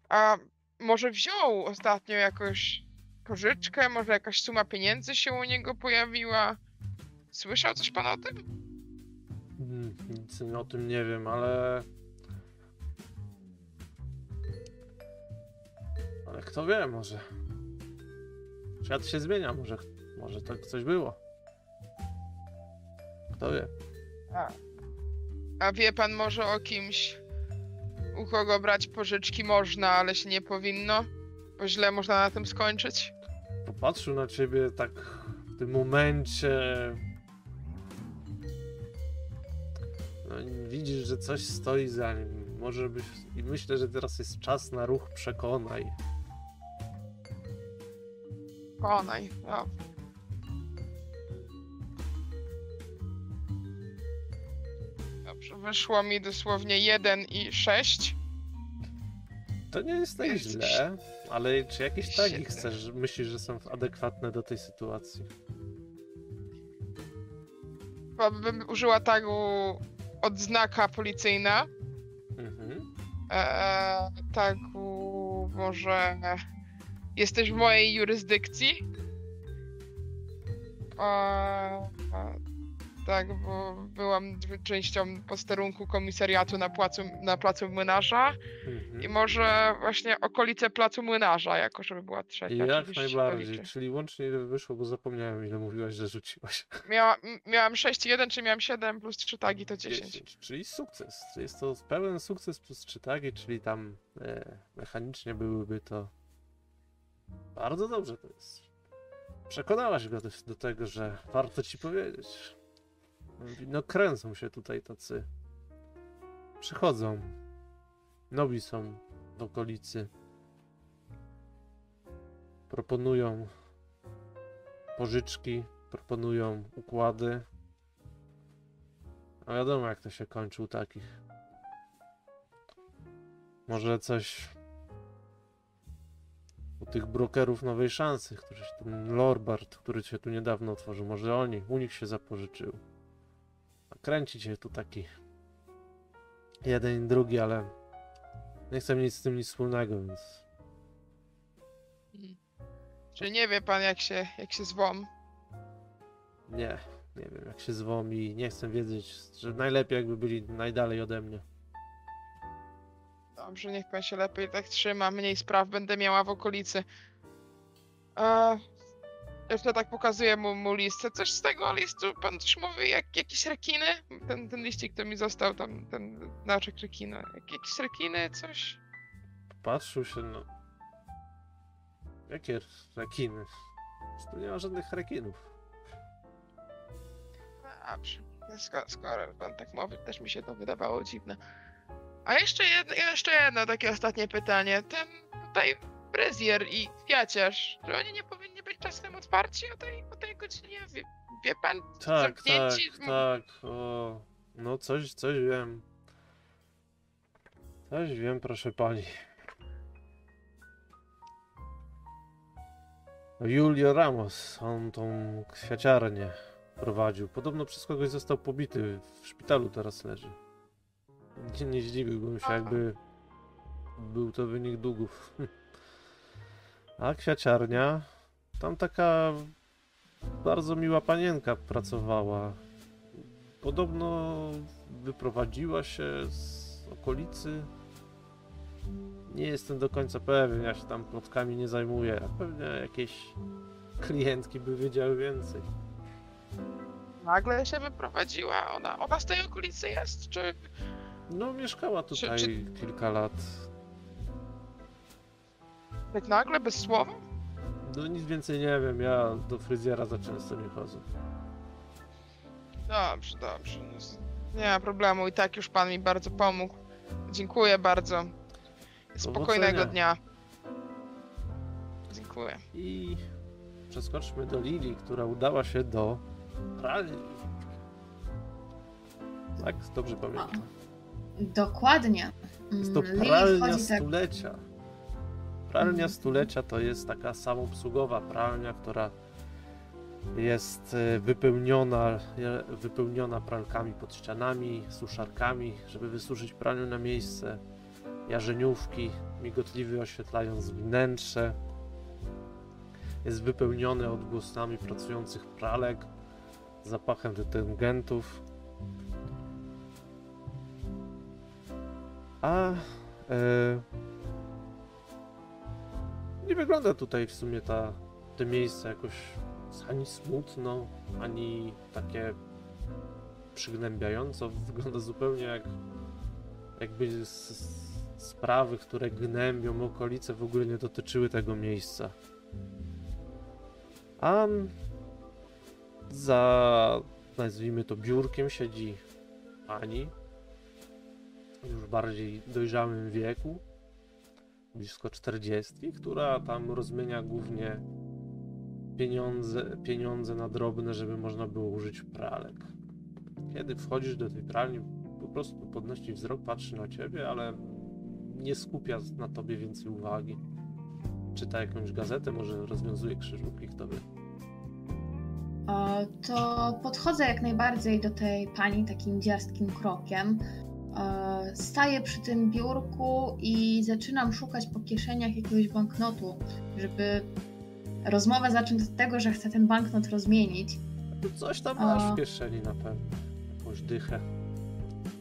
A może wziął ostatnio jakąś pożyczkę, może jakaś suma pieniędzy się u niego pojawiła? Słyszał coś pan o tym? Mm, Nic o tym nie wiem, ale. Ale kto wie, może. Świat się zmienia, może, może tak coś było. Kto wie. A. A wie pan może o kimś, u kogo brać pożyczki można, ale się nie powinno? Bo źle można na tym skończyć? Popatrzył na ciebie tak w tym momencie. No, widzisz, że coś stoi za nim. Może byś... I myślę, że teraz jest czas na ruch przekonaj. Konaj. No. Dobrze, wyszło mi dosłownie 1 i 6. To nie jest tak Jest źle, ale czy jakieś tagi chcesz, myślisz, że są adekwatne do tej sytuacji? Chyba bym użyła tagu odznaka policyjna. Mhm. Eee, tagu może jesteś w mojej jurysdykcji. Eee, tak, bo byłam częścią posterunku komisariatu na placu, na placu Młynarza Mhm. i może właśnie okolice placu Młynarza, jako żeby była trzecia. Jak najbardziej, czyli łącznie ile wyszło, bo zapomniałem ile mówiłaś, że rzuciłaś. Miała, miałam 6,1, czy miałam 7 plus 3 tagi to 10. 10, czyli sukces. Jest to pełen sukces plus 3 tagi, czyli tam e, mechanicznie byłyby to bardzo dobrze to jest. Przekonałaś go do, do tego, że warto ci powiedzieć. No kręcą się tutaj tacy. Przychodzą. Nowi są w okolicy. Proponują pożyczki, proponują układy. A wiadomo jak to się kończy u takich. Może coś u tych brokerów nowej szansy, którzy się, ten Lorbard, który się tu niedawno otworzył, może oni, u nich się zapożyczył. A kręci się tu taki jeden i drugi, ale nie chcę mieć z tym nic wspólnego, więc Mhm. Czyli nie wie pan jak się, jak się zwom. nie, nie wiem jak się zwą i nie chcę wiedzieć, że najlepiej jakby byli najdalej ode mnie. Dobrze, niech pan się lepiej tak trzyma, mniej spraw będę miała w okolicy. E, jeszcze tak pokazuję mu, mu listę. Coś z tego listu pan coś mówi, jak, jakieś rekiny? Ten, ten liścik, to mi został tam, ten znaczek rekina. Jak, jakieś rekiny, coś? Patrzył się, no. Jakie rekiny? Tu nie ma żadnych rekinów. Dobrze, skoro, skoro pan tak mówi, też mi się to wydawało dziwne. A jeszcze jedno, jeszcze jedno takie ostatnie pytanie. Ten tutaj Brazier i Kwiaciarz, czy oni nie powinni być czasem otwarci o tej, o tej godzinie? Wie, wie pan? Tak, tak, Zamknięci? tak. O, no coś, coś wiem. Coś wiem, proszę pani. Julio Ramos, on tą kwiaciarnię prowadził. Podobno przez kogoś został pobity. W szpitalu teraz leży. Nie, nie zdziwiłbym się, jakby był to wynik długów. A kwiaciarnia, tam taka bardzo miła panienka pracowała. Podobno wyprowadziła się z okolicy. Nie jestem do końca pewien, ja się tam plotkami nie zajmuję. a Pewnie jakieś klientki by wiedziały więcej. Nagle się wyprowadziła. Ona, ona z tej okolicy jest, czy... No, mieszkała tutaj czy- kilka lat. Tak nagle, bez słowa? No nic więcej nie wiem, ja do fryzjera za często nie chodzę. Dobrze, dobrze. No, z- nie ma problemu, i tak już pan mi bardzo pomógł. Dziękuję bardzo. Spokojnego dnia. Dziękuję. I przeskoczmy do Lili, która udała się do pralni. Tak, dobrze pamiętam. Dokładnie. Jest to Mm, Lily pralnia tak- stulecia. Pralnia Mhm. stulecia to jest taka samoobsługowa pralnia, która jest e, wypełniona, wypełniona pralkami pod ścianami, suszarkami, żeby wysuszyć praniu na miejsce, jarzeniówki, migotliwie oświetlając wnętrze. Jest wypełnione odgłosami pracujących pralek, zapachem detergentów. A e, nie wygląda tutaj w sumie ta, te miejsce jakoś ani smutno, ani takie przygnębiająco. Wygląda zupełnie jak jakby s- s- sprawy, które gnębią okolice w ogóle nie dotyczyły tego miejsca. A za nazwijmy to biurkiem siedzi pani już bardziej dojrzałym wieku, blisko 40, która tam rozmienia głównie pieniądze, pieniądze na drobne, żeby można było użyć pralek. Kiedy wchodzisz do tej pralni, po prostu podnosi wzrok, patrzy na ciebie, ale nie skupia na tobie więcej uwagi. Czyta jakąś gazetę, może rozwiązuje krzyżówki, kto wie. To podchodzę jak najbardziej do tej pani takim dziarstkim krokiem. E, Staję przy tym biurku i zaczynam szukać po kieszeniach jakiegoś banknotu, żeby rozmowę zacząć od tego, że chcę ten banknot rozmienić. Coś tam masz w kieszeni na pewno. Jakąś dychę.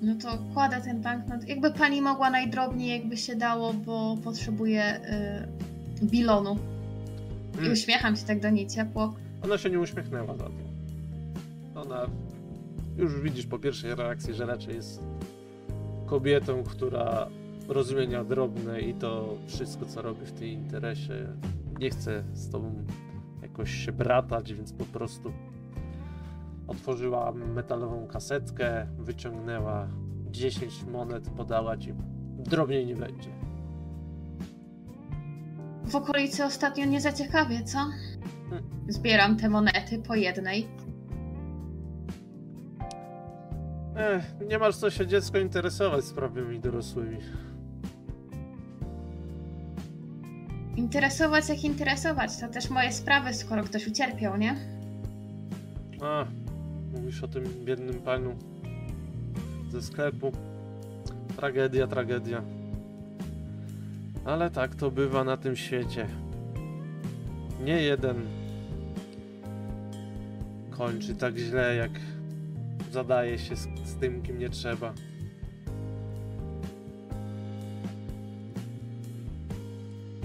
No to kładę ten banknot. Jakby pani mogła najdrobniej, jakby się dało, bo potrzebuję y, bilonu. I Mm. uśmiecham się tak do niej ciepło. Ona się nie uśmiechnęła za to. Ona już widzisz po pierwszej reakcji, że raczej jest kobietą, która rozmienia drobne i to wszystko, co robi w tym interesie. Nie chce z tobą jakoś się bratać, więc po prostu otworzyła metalową kasetkę, wyciągnęła 10 monet, podała ci. Drobniej nie będzie. W okolicy ostatnio nie zaciekawie, co? Hmm. Zbieram te monety po jednej. Ech, nie masz co się dziecko interesować sprawami dorosłymi. Interesować jak interesować, to też moje sprawy, skoro ktoś ucierpiał, nie? A, mówisz o tym biednym panu ze sklepu. Tragedia, tragedia. Ale tak to bywa na tym świecie. Nie jeden kończy tak źle, jak zadaje się z, z tym, kim nie trzeba.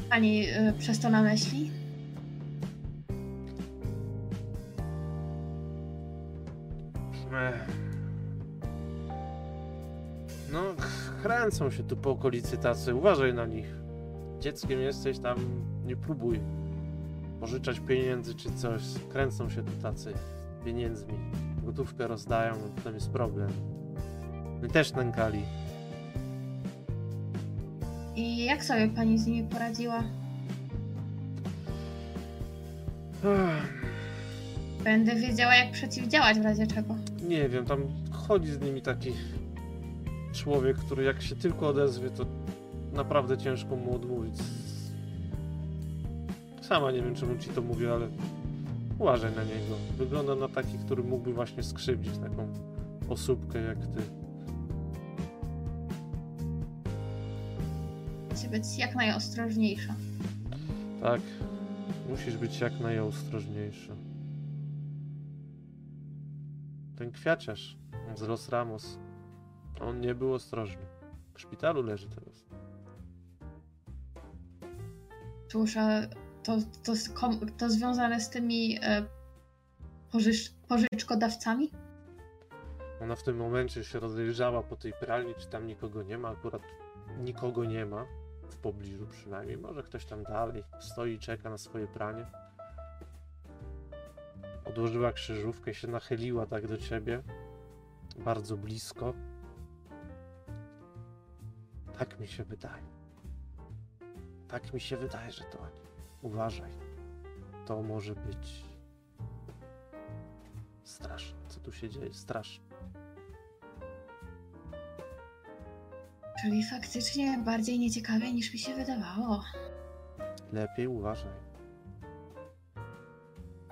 Pani y, przez to na myśli? Ech. No, kręcą się tu po okolicy tacy, uważaj na nich. Dzieckiem jesteś tam, nie próbuj pożyczać pieniędzy czy coś. Kręcą się tu tacy pieniędzmi. Gotówkę rozdają, no potem jest problem. My też nękali. I jak sobie pani z nimi poradziła? Będę wiedziała, jak przeciwdziałać w razie czego. Nie wiem, tam chodzi z nimi taki człowiek, który jak się tylko odezwie, to naprawdę ciężko mu odmówić. Sama nie wiem, czemu ci to mówię, ale uważaj na niego. Wygląda na taki, który mógłby właśnie skrzywdzić taką osóbkę jak ty. Chcę być jak najostrożniejsza. Tak, musisz być jak najostrożniejsza. Ten kwiaciarz z Los Ramos, on nie był ostrożny. W szpitalu leży teraz. A to, to, to związane z tymi e, pożycz- pożyczkodawcami? Ona w tym momencie się rozejrzała po tej pralni, czy tam nikogo nie ma. Akurat nikogo nie ma w pobliżu przynajmniej. Może ktoś tam dalej stoi i czeka na swoje pranie. Odłożyła krzyżówkę się nachyliła tak do ciebie. Bardzo blisko. Tak mi się wydaje. Tak mi się wydaje, że to. Uważaj. To może być straszne. Co tu się dzieje? Straszne. Czyli faktycznie bardziej nieciekawie niż mi się wydawało. Lepiej uważaj.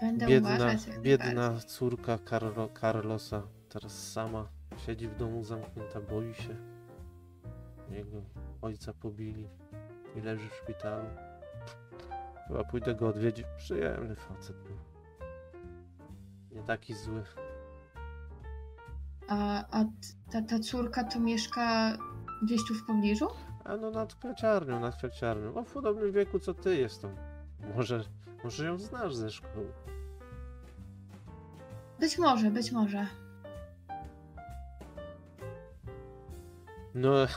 Będę Biedna, uważać. jak biedna córka Carlo, Carlosa teraz sama siedzi w domu zamknięta, boi się. Jego ojca pobili i leży w szpitalu. Chyba pójdę go odwiedzić. Przyjemny facet był. Nie taki zły. A, a ta, ta córka to mieszka gdzieś tu w pobliżu? A no nad kwiaciarnią, nad kwiaciarnią. O, w podobnym wieku co ty jestem. Może, może ją znasz ze szkoły. Być może, być może. No,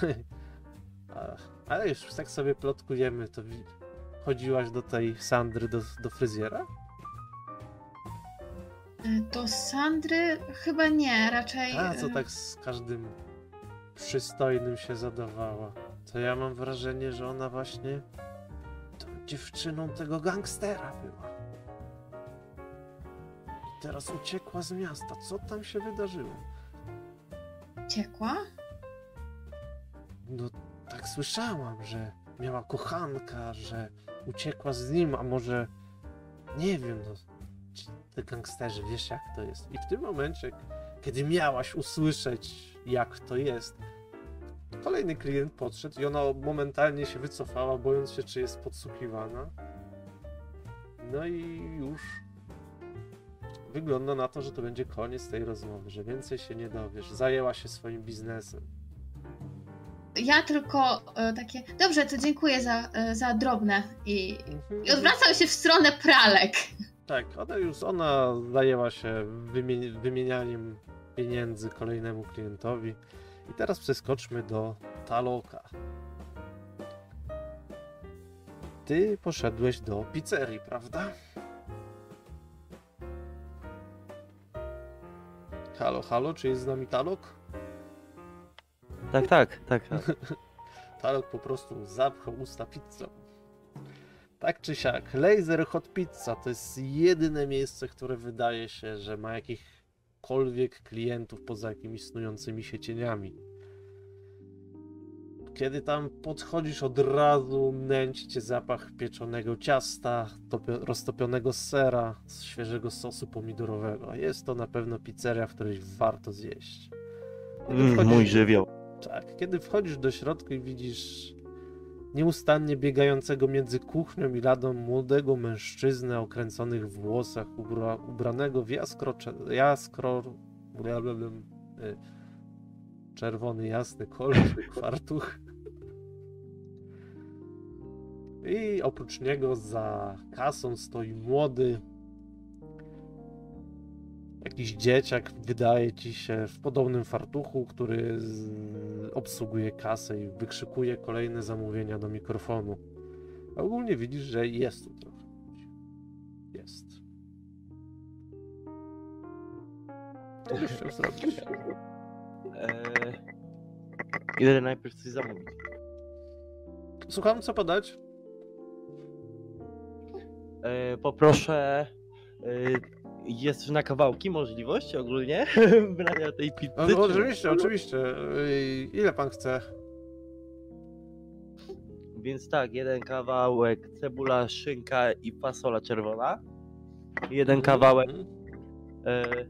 ale już tak sobie plotkujemy, to chodziłaś do tej Sandry, do, do fryzjera? E, Do Sandry chyba nie, raczej. A, co tak z każdym przystojnym się zadawała. To ja mam wrażenie, że ona właśnie tą dziewczyną tego gangstera była. I teraz uciekła z miasta. Co tam się wydarzyło? Ciekła? No, tak słyszałam, że miała kochanka, że uciekła z nim, a może nie wiem, no, te gangsterzy, wiesz jak to jest. I w tym momencie, kiedy miałaś usłyszeć, jak to jest, kolejny klient podszedł i ona momentalnie się wycofała, bojąc się, czy jest podsłuchiwana. No i już wygląda na to, że to będzie koniec tej rozmowy, że więcej się nie dowiesz. Zajęła się swoim biznesem. Ja tylko e, takie, dobrze, to dziękuję za, e, za drobne i, Mhm. i odwracam się w stronę pralek. Tak, ona już ona zajęła się wymie- wymienianiem pieniędzy kolejnemu klientowi. I teraz przeskoczmy do Taloka. Ty poszedłeś do pizzerii, prawda? Halo, halo, czy jest z nami Talok? Tak, tak, tak. tak. Talok po prostu zapchał usta pizzą. Tak czy siak, Laser Hot Pizza to jest jedyne miejsce, które wydaje się, że ma jakichkolwiek klientów poza jakimiś snującymi się cieniami. Kiedy tam podchodzisz, od razu nęci cię zapach pieczonego ciasta, topio- roztopionego sera, świeżego sosu pomidorowego. Jest to na pewno pizzeria, w której warto zjeść. Mm, mój żywioł. Tak, kiedy wchodzisz do środka i widzisz nieustannie biegającego między kuchnią i ladą młodego mężczyznę o kręconych włosach, ubra, ubranego w jaskro, jaskro y, czerwony, jasny kolor, fartuch. I oprócz niego za kasą stoi młody, jakiś dzieciak, wydaje ci się, w podobnym fartuchu, który z... obsługuje kasę i wykrzykuje kolejne zamówienia do mikrofonu. A ogólnie widzisz, że jest tu trochę ludzi. Jest. Co byś chciał zrobić? Eee, idę najpierw coś zamówić. Słucham, co podać? Eee, poproszę. Eee, jest na kawałki możliwość ogólnie brania tej pizzy? No, czy- oczywiście, oczywiście. Ile pan chce? Więc tak, jeden kawałek cebula, szynka i fasola czerwona. Jeden kawałek Mhm. e,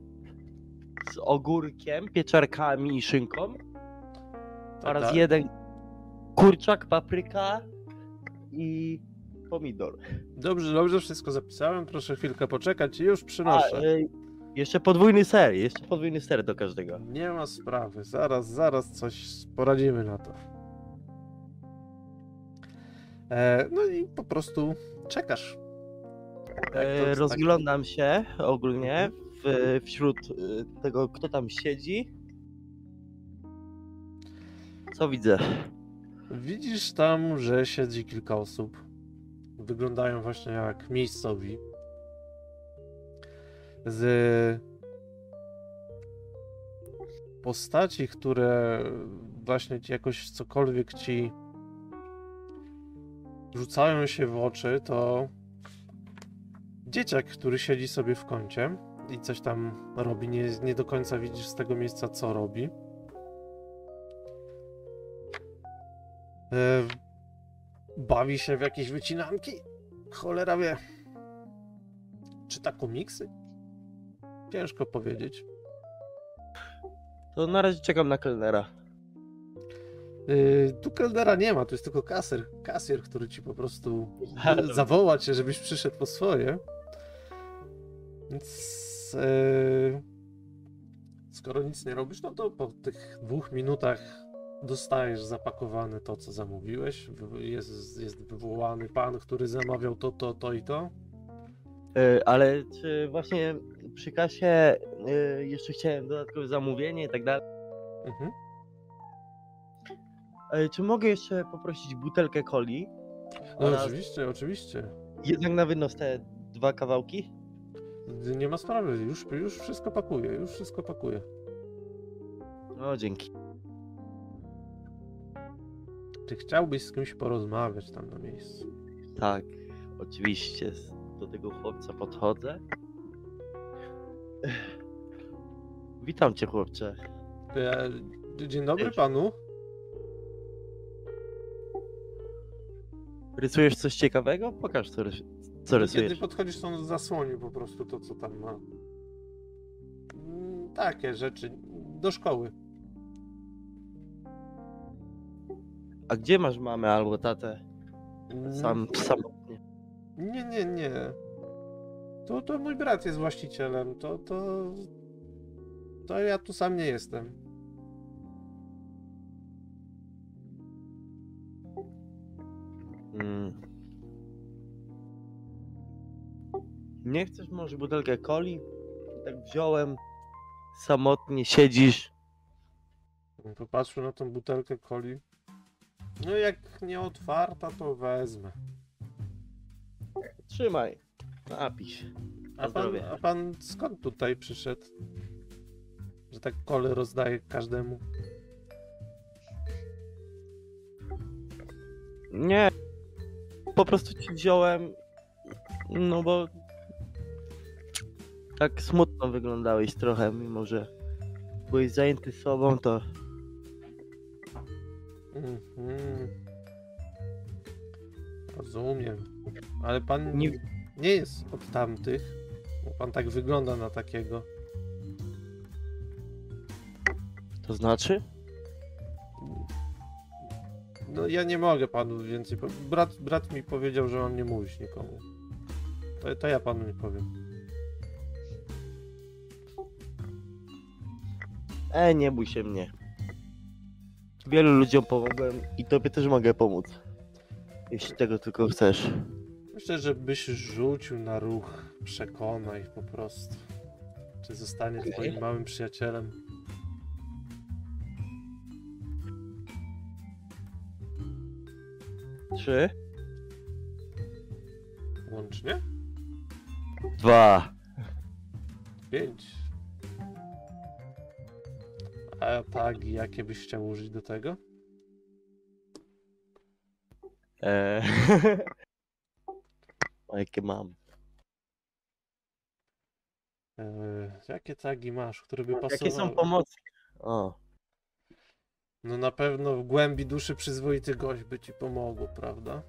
z ogórkiem, pieczarkami i szynką. Tak, oraz tak. jeden kurczak, papryka i pomidor. Dobrze, dobrze, wszystko zapisałem. Proszę chwilkę poczekać i już A, przynoszę. e, jeszcze podwójny ser, jeszcze podwójny ser do każdego. Nie ma sprawy. Zaraz, zaraz coś poradzimy na to. E, no i po prostu czekasz. E, taki- rozglądam się ogólnie w, wśród e, tego, kto tam siedzi. Co widzę? Widzisz tam, że siedzi kilka osób. Wyglądają właśnie jak miejscowi. Z postaci, które właśnie jakoś cokolwiek ci rzucają się w oczy, to dzieciak, który siedzi sobie w kącie i coś tam robi. Nie, nie do końca widzisz z tego miejsca, co robi. Bawi się w jakieś wycinanki? Cholera wie. Czyta komiksy? Ciężko powiedzieć. To na razie czekam na kelnera. Yy, tu Keldera nie ma, tu jest tylko kasjer, kasjer, który ci po prostu zawoła cię, żebyś przyszedł po swoje. Więc yy, skoro nic nie robisz, no to po tych dwóch minutach dostajesz zapakowane to, co zamówiłeś. Jest, jest wywołany pan, który zamawiał to, to, to i to. E, Ale czy właśnie przy kasie e, jeszcze chciałem dodatkowe zamówienie i tak dalej. Mhm. E, Czy mogę jeszcze poprosić butelkę coli? No Oraz oczywiście, oczywiście. jednak na wynos te dwa kawałki? Nie ma sprawy, już, już wszystko pakuje, już wszystko pakuje. No dzięki. Czy chciałbyś z kimś porozmawiać tam na miejscu? Tak, oczywiście. Do tego chłopca podchodzę. Witam cię, chłopcze. E, Dzień dobry Cześć. panu. Rysujesz coś ciekawego? Pokaż, co, rys- co Kiedy rysujesz. podchodzisz, to on zasłoni po prostu to, co tam ma. Mm, Takie rzeczy. Do szkoły. A gdzie masz mamę albo tatę? Mm, Sam, samotnie. Nie, nie, nie. To, to mój brat jest właścicielem. To, to. To ja tu sam nie jestem. Mm. Nie chcesz może butelkę coli? Tak wziąłem. Samotnie siedzisz. Popatrzmy na tą butelkę coli. No jak nie otwarta, to wezmę. Trzymaj. Napisz. A pan, a pan skąd tutaj przyszedł? Że tak kole rozdaje każdemu. Nie. Po prostu ci wziąłem. No bo. Tak smutno wyglądałeś trochę, mimo że byłeś zajęty sobą, to. Mhm. Rozumiem. Ale pan Nie- nie... nie jest od tamtych. Bo pan tak wygląda na takiego. To znaczy? No ja nie mogę panu więcej. po- Brat, brat mi powiedział, że mam nie mówić nikomu. To, to ja panu nie powiem. E, nie bój się mnie. Wielu ludziom pomogłem i tobie też mogę pomóc. Jeśli tego tylko chcesz. Myślę, że byś rzucił na ruch. Przekonaj po prostu. Czy zostanie Okej. twoim małym przyjacielem. Trzy, Łącznie? dwa. Pięć. A tagi, jakie byś chciał użyć do tego? E... o, jakie mam. Eee, jakie tagi masz, które by pasowały? Jakie są pomocne? O, No na pewno w głębi duszy przyzwoity gość by ci pomogło, prawda?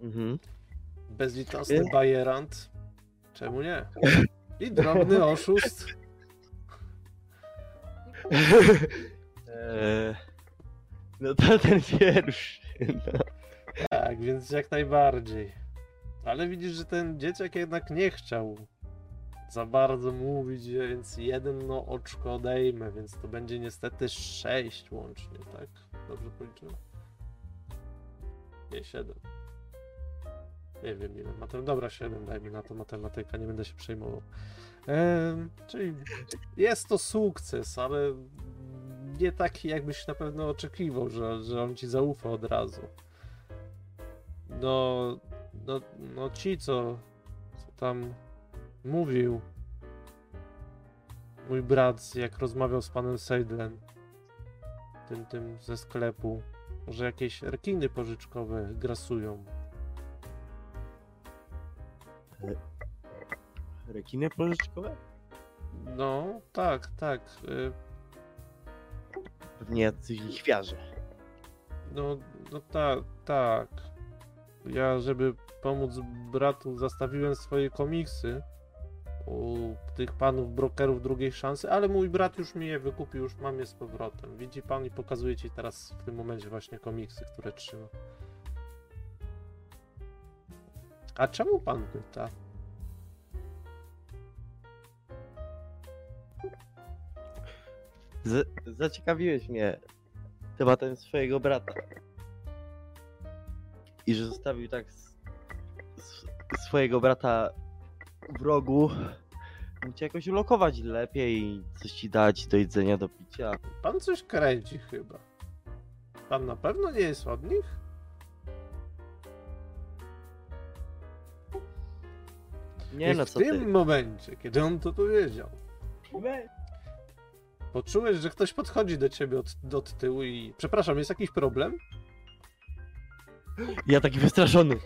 mhm. Bezlitosny bajerant. Czemu nie? I drobny oszust. E... No to ten pierwszy. No. Tak, więc jak najbardziej. Ale widzisz, że ten dzieciak jednak nie chciał za bardzo mówić, więc jeden no oczko odejmę, więc to będzie niestety sześć łącznie, tak? Dobrze policzyłem? Nie, siedem. Nie wiem ile. Matem... Dobra, siedem dajmy na to matematyka, nie będę się przejmował. Czyli jest to sukces, ale nie taki jakbyś na pewno oczekiwał, że, że on ci zaufa od razu. No, no, no ci, co, co tam mówił mój brat, jak rozmawiał z panem Seidlen, tym, tym ze sklepu, że jakieś rekiny pożyczkowe grasują. Rekiny pożyczkowe? No, tak, tak. y, Pewnie jacyś lichwiarze. No, no tak, tak. Ja, żeby pomóc bratu, zastawiłem swoje komiksy u tych panów brokerów drugiej szansy, ale mój brat już mi je wykupił, już mam je z powrotem. Widzi pan i pokazuje ci teraz w tym momencie właśnie komiksy, które trzyma. A czemu pan pyta? Z zaciekawiłeś mnie tematem swojego brata. I że zostawił tak swojego brata w rogu. Mógł cię jakoś ulokować lepiej, coś ci dać do jedzenia, do picia. Pan coś kręci chyba. Pan na pewno nie jest od nich? Nie I no, w co tym ty. momencie, kiedy on to powiedział, Poczułeś, że ktoś podchodzi do ciebie od, od tyłu i... Przepraszam, jest jakiś problem? Ja taki wystraszony.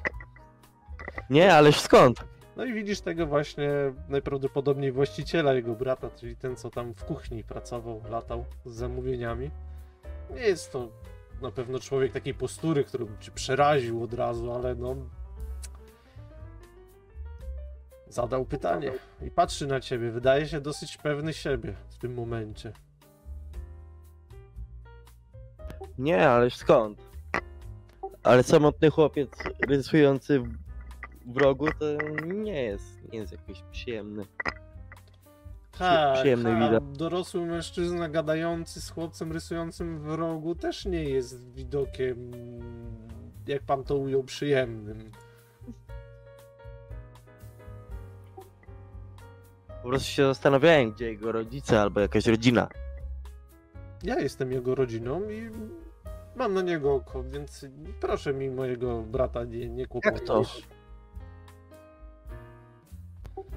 Nie, ależ skąd? No i widzisz tego właśnie najprawdopodobniej właściciela jego brata, czyli ten, co tam w kuchni pracował, latał z zamówieniami. Nie jest to na pewno człowiek takiej postury, który by cię przeraził od razu, ale no... Zadał pytanie i patrzy na ciebie. Wydaje się dosyć pewny siebie w tym momencie. Nie, ależ skąd? Ale samotny chłopiec rysujący w- rogu to nie jest, nie jest jakiś przyjemny. Tak, przyjemny a widok. dorosły mężczyzna gadający z chłopcem rysującym w rogu też nie jest widokiem, jak pan to ujął, przyjemnym. Po prostu się zastanawiałem, gdzie jego rodzice albo jakaś rodzina. Ja jestem jego rodziną i mam na niego oko, więc proszę mi mojego brata nie, nie kłopować.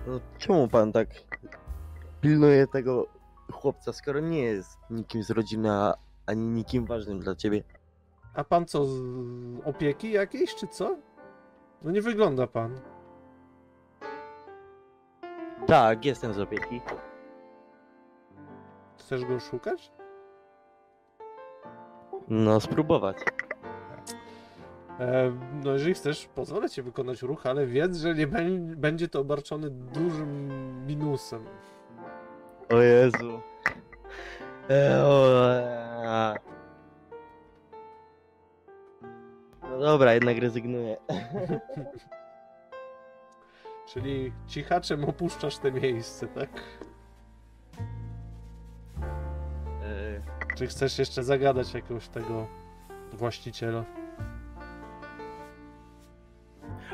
No, czemu pan tak pilnuje tego chłopca, skoro nie jest nikim z rodziny, a- ani nikim ważnym dla ciebie? A pan co, z opieki jakiejś, czy co? No nie wygląda pan. Tak, jestem z opieki. Chcesz go szukać? No, spróbować. E, no jeżeli chcesz, pozwolę ci wykonać ruch, ale wiedz, że nie bę- będzie to obarczone dużym minusem. O Jezu. E, o, e. No dobra, jednak rezygnuję. Czyli cichaczem opuszczasz te miejsce, tak? E, Czy chcesz jeszcze zagadać jakiegoś tego właściciela?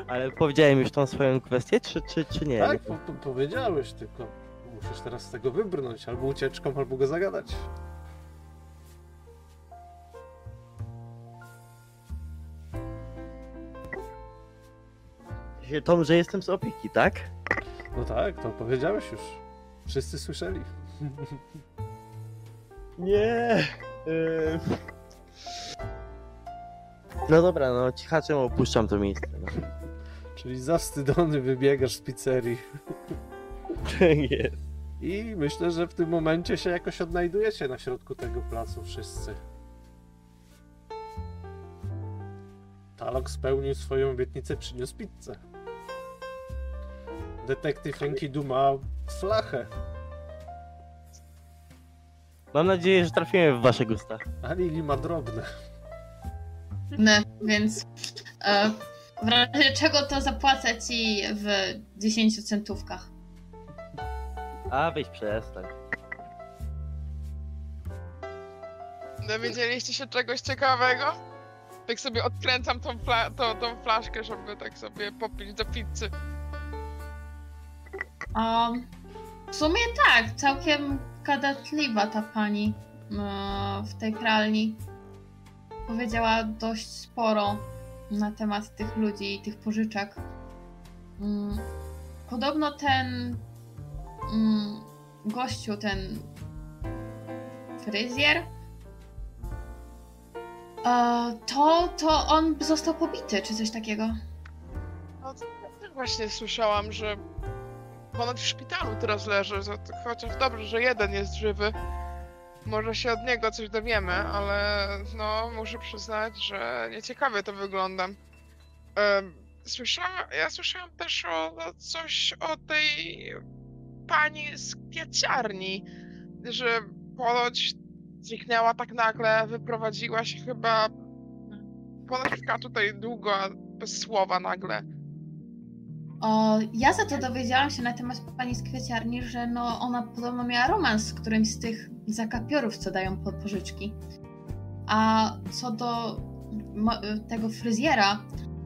Ale powiedziałem już tą swoją kwestię, czy, czy, czy nie? tak, po, po, powiedziałeś, tylko musisz teraz z tego wybrnąć, albo ucieczką, albo go zagadać. Się Tom, że jestem z opieki, tak? No tak, to powiedziałeś już. Wszyscy słyszeli. Nie. No dobra, no cichaczem opuszczam to miejsce. No. Czyli zawstydzony wybiegasz z pizzerii. Jest. I myślę, że w tym momencie się jakoś odnajdujecie na środku tego placu wszyscy. Talok spełnił swoją obietnicę, przyniósł pizzę. Detektyw Enkidu ma flachę, Mam nadzieję, że trafiłem w wasze gusta. a Lili ma drobne. Ne, więc e, w razie czego to zapłacę ci w 10 centówkach. A weź przestań. Dowiedzieliście się czegoś ciekawego? Tak sobie odkręcam tą, fla- to, tą flaszkę, żeby tak sobie popić do pizzy. W sumie tak, całkiem gadatliwa ta pani w tej pralni. Powiedziała dość sporo na temat tych ludzi i tych pożyczek. Podobno ten gościu, ten fryzjer, e, to, to on został pobity, czy coś takiego. No właśnie słyszałam, że ponoć w szpitalu teraz leży, chociaż dobrze, że jeden jest żywy. Może się od niego coś dowiemy, ale no muszę przyznać, że nieciekawie to wygląda. Słyszałam, ja słyszałam też o, o coś o tej pani z kwiaciarni, że ponoć zniknęła tak nagle, wyprowadziła się chyba ponoć tutaj długo, bez słowa nagle. O, ja za to dowiedziałam się na temat pani z kwieciarni, że no ona podobno miała romans z którymś z tych zakapiorów, co dają pod pożyczki. A co do tego fryzjera,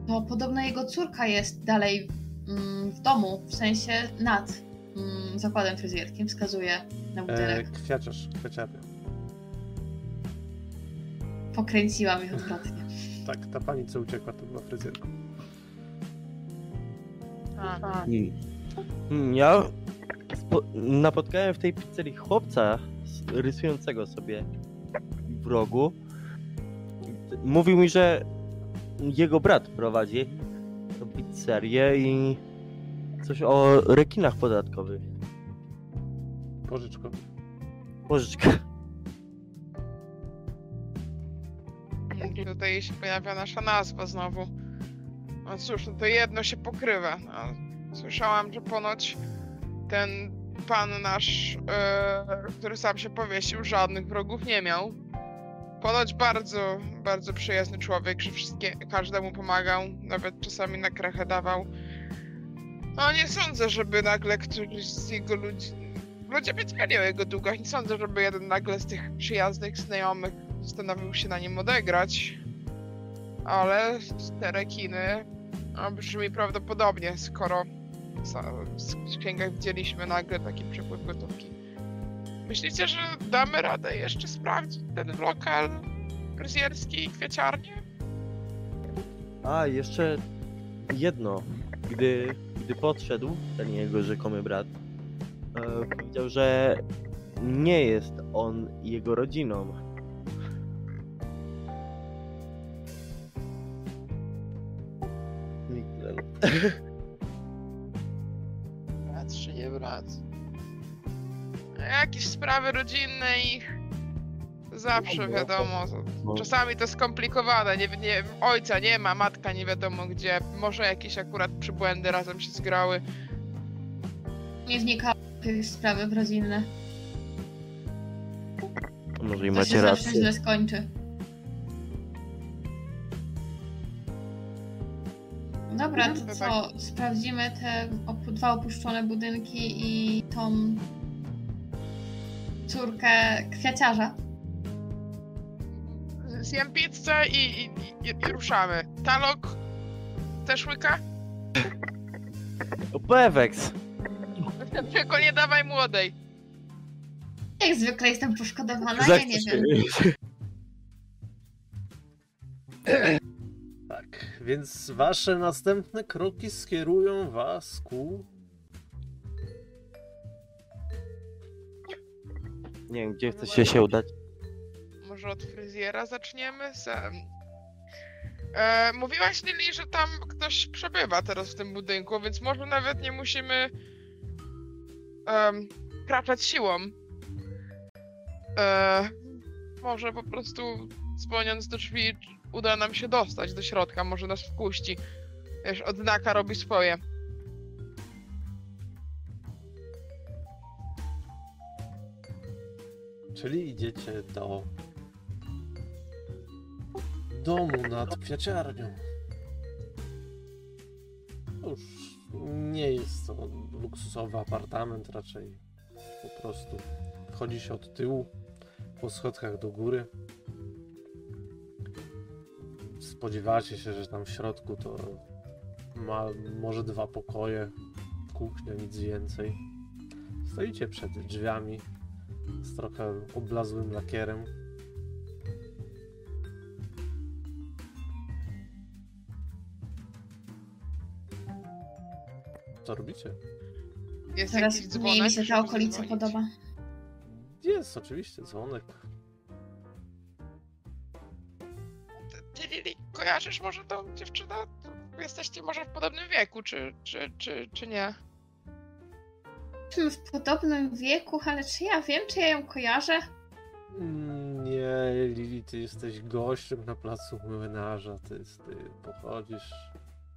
to podobno jego córka jest dalej mm, w domu, w sensie nad mm, zakładem fryzjerskim, wskazuje na E, budynek. kwiaciarz, kwiaciarnia. Pokręciłam ich odwrotnie. Tak, ta pani, co uciekła, to była fryzjerką. A, Hmm. Hmm, Ja napotkałem w tej pizzerii chłopca rysującego sobie w rogu. Mówił mi, że jego brat prowadzi tą pizzerię i coś o rekinach podatkowych. Pożyczko. Pożyczka. Tutaj się pojawia nasza nazwa znowu. No cóż, no to jedno się pokrywa. No, słyszałam, że ponoć ten pan nasz, e, który sam się powiesił, żadnych wrogów nie miał. Ponoć bardzo, bardzo przyjazny człowiek, że wszystkie, każdemu pomagał, nawet czasami na krechę dawał. No nie sądzę, żeby nagle któryś z jego ludzi... Ludzie wiedzieli o jego długach, nie sądzę, żeby jeden nagle z tych przyjaznych znajomych zastanowił się na nim odegrać. Ale te rekiny no, brzmi prawdopodobnie, skoro w księgach widzieliśmy nagle taki przepływ gotówki. Myślicie, że damy radę jeszcze sprawdzić ten lokal fryzjerski i kwieciarnię? A, jeszcze jedno. Gdy, gdy podszedł ten jego rzekomy brat, e, powiedział, że nie jest on jego rodziną. Brat czy nie brat? Jakieś sprawy rodzinne ich zawsze No, wiadomo. to- no. Czasami to skomplikowane, nie, nie, ojca nie ma, matka nie wiadomo gdzie, może jakieś akurat przybłędy razem się zgrały. Nie wnikały w jakieś sprawy rodzinne. Może i To macie się zawsze rację. źle skończy. Dobra, to co? Sprawdzimy te opu- dwa opuszczone budynki i tą córkę kwiaciarza. Zjem pizzę i, i, i, i ruszamy. Talok też łyka? Tylko nie dawaj młodej. Jak zwykle jestem poszkodowana, ja nie się- wiem. Więc wasze następne kroki skierują was ku... Nie wiem, gdzie chcecie się udać. Może od fryzjera zaczniemy? Sam. E, mówiłaś Lili, że tam ktoś przebywa teraz w tym budynku, więc może nawet nie musimy um, kraczać siłą. E, może po prostu dzwoniąc do drzwi uda nam się dostać do środka, może nas wpuści. Wiesz, odznaka robi swoje. Czyli idziecie do domu nad kwiaciarnią. Cóż, nie jest to luksusowy apartament, raczej po prostu wchodzi się od tyłu po schodkach do góry. Spodziewacie się, że tam w środku to ma może dwa pokoje, kuchnia, nic więcej. Stoicie przed drzwiami z trochę oblazłym lakierem. Co robicie? Jest Teraz jakiś dzwonek, mi się ta okolica podoba. Jest oczywiście dzwonek. Kojarzysz może tą dziewczynę? Jesteście może w podobnym wieku, czy, czy, czy, czy nie? W podobnym wieku, ale czy ja wiem, czy ja ją kojarzę? Nie, Lili, ty jesteś gościem na placu młynarza. Ty, ty pochodzisz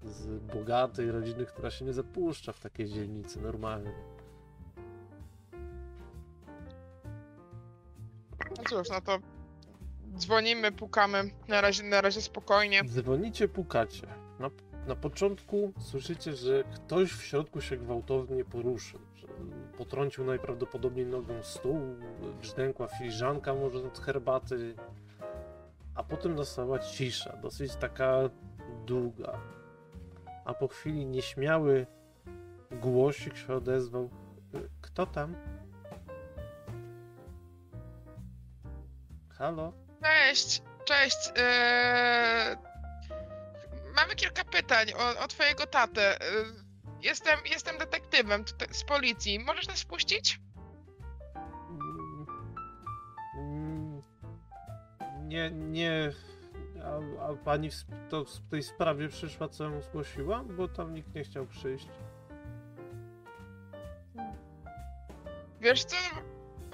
z bogatej rodziny, która się nie zapuszcza w takiej dzielnicy normalnie. No cóż, no to dzwonimy, pukamy, na razie, na razie spokojnie. Dzwonicie, pukacie. Na, na początku słyszycie, że ktoś w środku się gwałtownie poruszył. Potrącił najprawdopodobniej nogą stół, brzdękła filiżanka może od herbaty, a potem nastała cisza, dosyć taka długa. A po chwili nieśmiały głosik się odezwał. Kto tam? Halo? Cześć, cześć. Eee... Mamy kilka pytań o, o twojego tatę. Eee, Jestem, jestem detektywem tutaj z policji. Możesz nas wpuścić? Mm, Nie, nie. A, a pani w, to w tej sprawie przyszła, co ją zgłosiła? Bo tam nikt nie chciał przyjść. Wiesz co?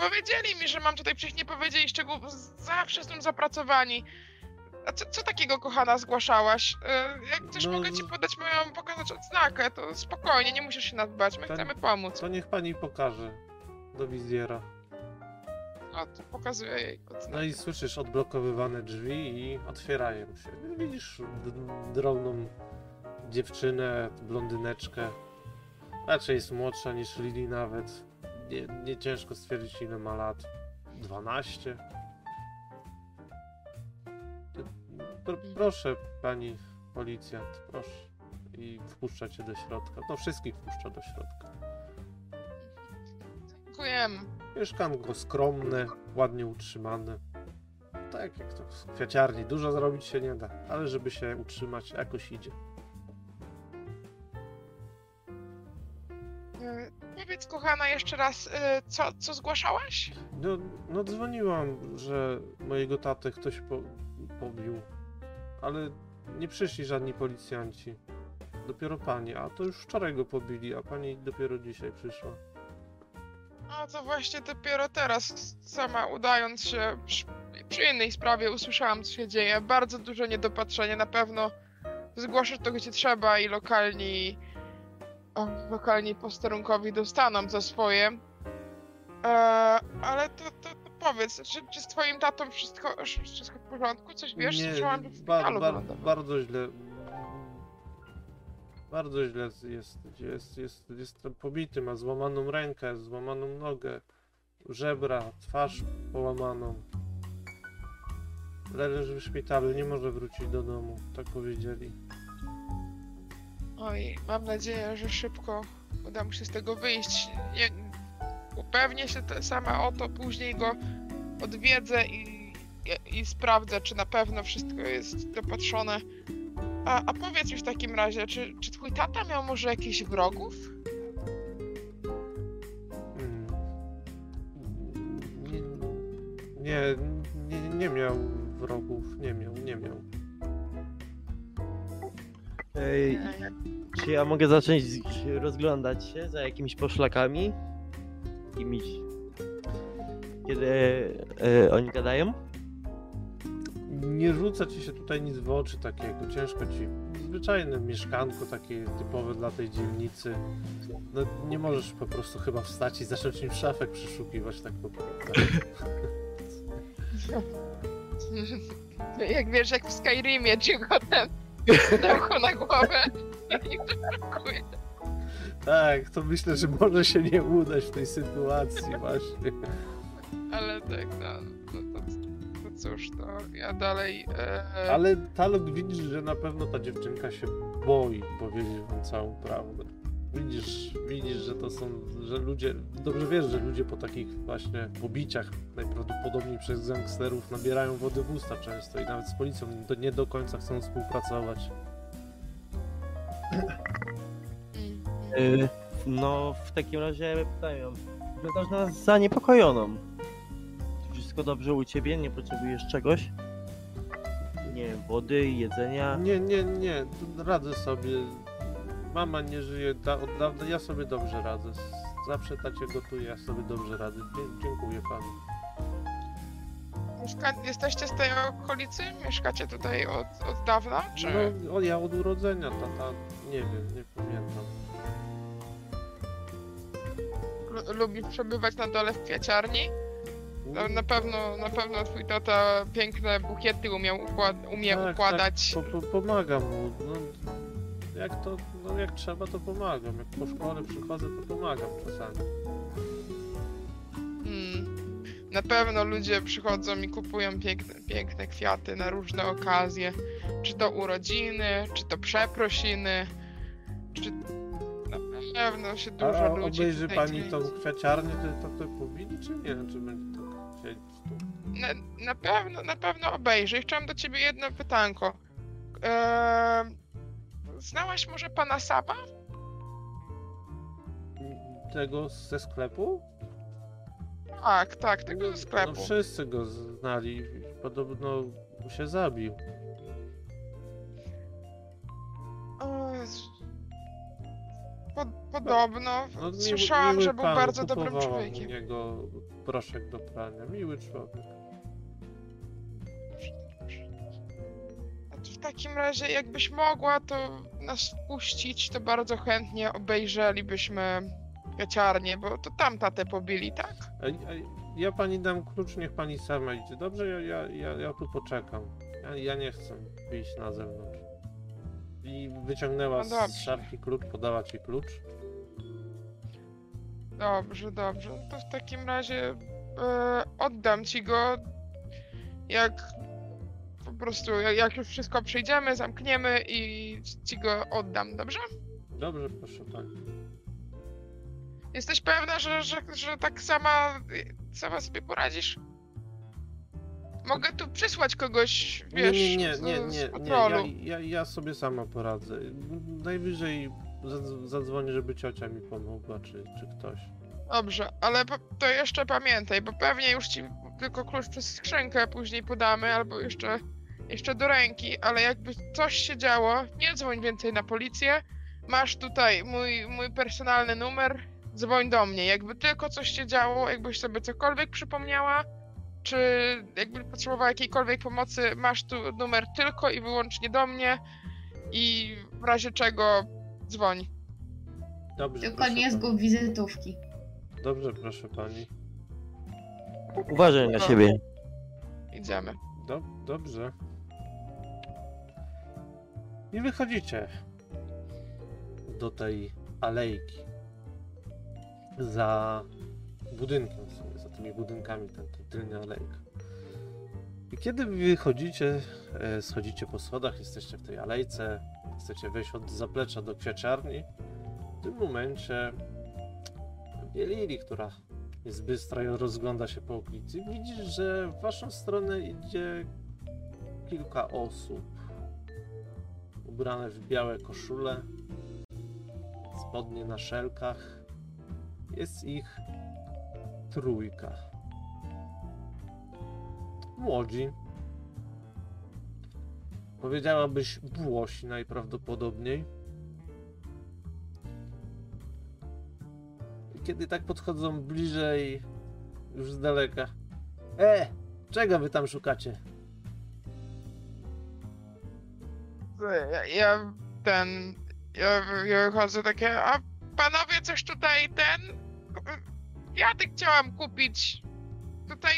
Powiedzieli mi, że mam tutaj przyjść, nie powiedzieli szczegółów. Zawsze są zapracowani. A co, co takiego, kochana, zgłaszałaś? E, Jak chcesz, No, mogę ci podać moją, pokazać odznakę, to spokojnie, nie musisz się nadbać, my chcemy pomóc. To niech pani pokaże do wizjera. O, to pokazuję jej odznakę. No i słyszysz odblokowywane drzwi i otwierają się. Widzisz drobną dziewczynę, blondyneczkę. Raczej jest młodsza niż Lili nawet. Nie, nie ciężko stwierdzić ile ma lat. 12. Ty- Pr proszę pani policjant, proszę. I wpuszcza cię do środka. To wszystkich wpuszcza do środka. Dziękujemy. Mieszkanko skromne, ładnie utrzymane. Tak jak to w kwiaciarni, dużo zrobić się nie da, ale żeby się utrzymać, jakoś idzie. Kochana, jeszcze raz, e, co, co zgłaszałaś? No, no dzwoniłam, że mojego tatę ktoś po, pobił, ale nie przyszli żadni policjanci. Dopiero pani, a to już wczoraj go pobili, a pani dopiero dzisiaj przyszła. A to właśnie dopiero teraz, sama udając się przy, innej sprawie, usłyszałam, co się dzieje. Bardzo duże niedopatrzenie, na pewno zgłosisz to, gdzie trzeba i lokalni, lokalni posterunkowi dostaną za swoje. E, ale to, to, to powiedz, czy, czy z twoim tatą wszystko, wszystko w porządku? Coś wiesz? Słyszałam, że w ba- szpitalu ba- wylądował. bardzo źle. Bardzo źle jest, jest, jest, jest pobity, ma złamaną rękę, złamaną nogę, żebra, twarz połamaną. Leży w szpitalu, nie może wrócić do domu, tak powiedzieli. Oj, mam nadzieję, że szybko uda mu się z tego wyjść. Upewnię się sama o to, później go odwiedzę i, i, i sprawdzę, czy na pewno wszystko jest dopatrzone. A, a powiedz mi w takim razie, czy, czy twój tata miał może jakichś wrogów? Mm. Nie, nie, nie, nie miał wrogów, nie miał, nie miał. Ej, czy ja mogę zacząć rozglądać się za jakimiś poszlakami? Jakimiś... Kiedy e, oni gadają? Nie rzuca ci się tutaj nic w oczy takiego, ciężko ci. Zwyczajne mieszkanko takie typowe dla tej dzielnicy. No nie możesz po prostu chyba wstać i zacząć im szafek przeszukiwać tak po prostu. jak wiesz, jak w Skyrimie, Jigotem pudełko na głowę i przeszukuje. Tak, to myślę, że może się nie udać w tej sytuacji właśnie. Ale tak, no, no to, to cóż, to ja dalej... E, Ale Talok widzisz, że na pewno ta dziewczynka się boi powiedzieć wam całą prawdę. Widzisz, widzisz, że to są, że ludzie, dobrze wiesz, że ludzie po takich właśnie pobiciach najprawdopodobniej przez gangsterów nabierają wody w usta często i nawet z policją do, nie do końca chcą współpracować. E, no, w takim razie pytają. Wyglądasz na zaniepokojoną. Wszystko dobrze u ciebie? Nie potrzebujesz czegoś? Nie wiem, wody, jedzenia? Nie, nie, nie, radzę sobie. Mama nie żyje da, od dawna, ja sobie dobrze radzę. Zawsze tacie gotuje, ja sobie dobrze radzę. Dzie- dziękuję panu. Mieszka... Jesteście z tej okolicy? Mieszkacie tutaj od, od dawna, czy... No, o, ja od urodzenia, tata, nie wiem, nie pamiętam. Lu- Lubisz przebywać na dole w kwiaciarni? No, na pewno, na pewno twój tata piękne bukiety umiał układ... umie Tak, układać. Tak, po, po, pomagam mu. No, jak to, no jak trzeba, to pomagam. Jak po szkole przychodzę, to pomagam czasami. Mm. Na pewno ludzie przychodzą i kupują piękne, piękne kwiaty na różne okazje. Czy to urodziny, czy to przeprosiny, czy... Na pewno się dużo a ludzi obejrzy pani tą kwiaciarnię, to, to, to pobili, czy nie? Czy będzie tak siedzieć tu? Na, na pewno, na pewno obejrzę. I Chciałam do ciebie jedno pytanko. Eee, znałaś może pana Saba? Tego ze sklepu? Tak, tak, tego No, ze sklepu. No wszyscy go znali. podobno się zabił. O Jezu. Po, podobno. No, miły- Słyszałam, miły że był bardzo dobrym człowiekiem. niego proszek do prania. Miły człowiek. Takim razie, jakbyś mogła to nas wpuścić, to bardzo chętnie obejrzelibyśmy kwiaciarnię, bo to tam tatę pobili, tak? A, a, ja pani dam klucz, niech pani sama idzie. Dobrze, ja, ja, ja, ja tu poczekam. Ja, ja nie chcę wyjść na zewnątrz. I wyciągnęła No z szafki klucz, podała ci klucz. Dobrze, dobrze. To w takim razie e, oddam ci go, jak prostu, jak- już wszystko przejdziemy, zamkniemy i ci go oddam, dobrze? Dobrze, proszę pani. Jesteś pewna, że, że, że tak sama, sama sobie poradzisz? Mogę tu przysłać kogoś, wiesz, nie, nie, nie, nie, nie, patrolu. ja, ja, ja sobie sama poradzę. Najwyżej zadz- zadzwonię, żeby ciocia mi pomogła, czy, czy ktoś. Dobrze, ale to jeszcze pamiętaj, bo pewnie już ci tylko klucz przez skrzynkę później podamy, albo jeszcze, jeszcze do ręki, ale jakby coś się działo, nie dzwoń więcej na policję. Masz tutaj mój, mój personalny numer, dzwoń do mnie. Jakby tylko coś się działo, jakbyś sobie cokolwiek przypomniała, czy jakby potrzebowała jakiejkolwiek pomocy, masz tu numer tylko i wyłącznie do mnie i w razie czego dzwoń. Dobrze, Tylko proszę nie pani. zgub wizytówki. Dobrze, proszę pani. Uważaj na No. siebie. Idziemy. Do, dobrze. I wychodzicie do tej alejki. Za budynkiem w sumie, za tymi budynkami, ten, ten tylny alejka. I kiedy wychodzicie, e, schodzicie po schodach, jesteście w tej alejce, chcecie wejść od zaplecza do kwiaciarni, w tym momencie Lili, która jest bystra i rozgląda się po okolicy. Widzisz, że w waszą stronę idzie kilka osób. Ubrane w białe koszule, spodnie na szelkach. Jest ich trójka. Młodzi. Powiedziałabyś Włosi najprawdopodobniej. Kiedy tak podchodzą bliżej, już z daleka. E! Czego wy tam szukacie? Ja, ten. Ja, ja wychodzę takie, a panowie coś tutaj ten. Ja tak chciałam kupić. Tutaj.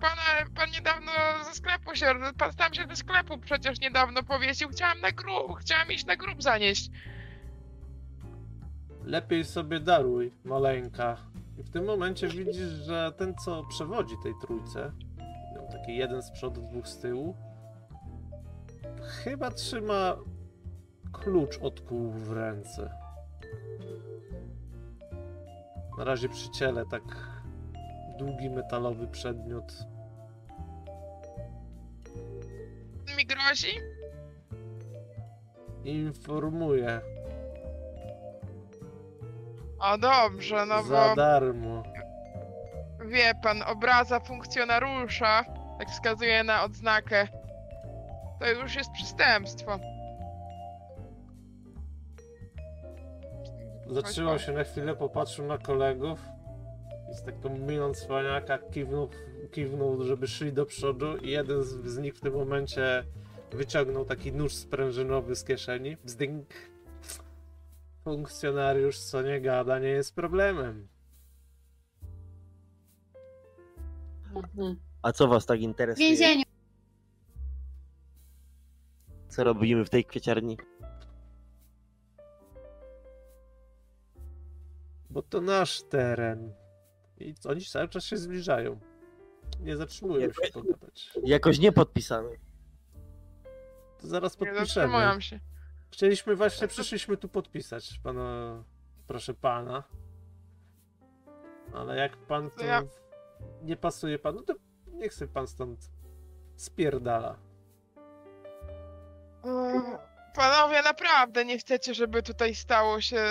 Pana, pan niedawno ze sklepu się. Pan tam się do sklepu przecież niedawno powiesił. Chciałam na grób, chciałam iść na grób zanieść. Lepiej sobie daruj, maleńka. I w tym momencie widzisz, że ten, co przewodzi tej trójce, taki jeden z przodu, dwóch z tyłu, chyba trzyma klucz od kół w ręce. Na razie przy ciele tak długi metalowy przedmiot. Mi grozi? Informuje O dobrze, no za bo darmo. wie pan, obraza funkcjonariusza, tak wskazuje na odznakę. To już jest przestępstwo. Zatrzymał się na chwilę, popatrzył na kolegów i z taką miną cwaniaka kiwnął, kiwnął, żeby szli do przodu i jeden z, z nich w tym momencie wyciągnął taki nóż sprężynowy z kieszeni. Bzdynk. Funkcjonariusz co nie gada, nie jest problemem. A co was tak W interesuje? więzieniu. Co robimy w tej kwieciarni? Bo to nasz teren. I oni cały czas się zbliżają. Nie zatrzymują się pogadać. Jakoś nie podpisany. To zaraz Nie podpiszemy. zatrzymują się. Chcieliśmy właśnie, przyszliśmy tu podpisać pana, proszę pana. Ale jak pan To tu ja- nie pasuje panu, to niech sobie pan stąd spierdala. Panowie, naprawdę nie chcecie, żeby tutaj stało się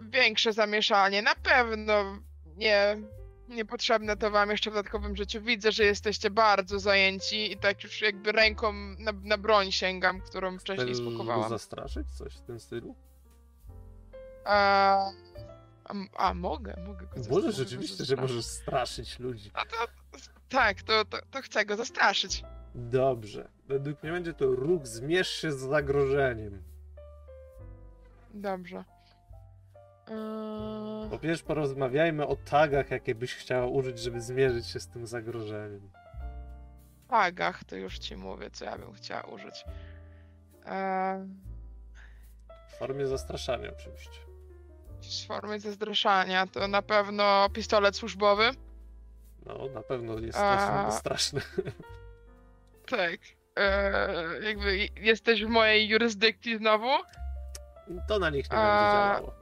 większe zamieszanie. Na pewno nie. Niepotrzebne to wam jeszcze w dodatkowym życiu. Widzę, że jesteście bardzo zajęci i tak już jakby ręką na, na broń sięgam, którą wcześniej Chcesz spakowałam. zastraszyć? Coś w tym stylu? A, a, a mogę, mogę go Możesz zastraszyć, rzeczywiście, że możesz straszyć ludzi. A to, tak, to, to, to chcę go zastraszyć. Dobrze. Według mnie będzie to ruch zmierz się z zagrożeniem. Dobrze. Eee, Po pierwsze porozmawiajmy o tagach, jakie byś chciała użyć, żeby zmierzyć się z tym zagrożeniem. tagach to już ci mówię, co ja bym chciała użyć. Eee, W formie zastraszania oczywiście. z formy zastraszania to na pewno pistolet służbowy. No, na pewno jest A- to straszne. Tak. Eee, jakby jesteś w mojej jurysdykcji znowu, To na nich nie będzie działało.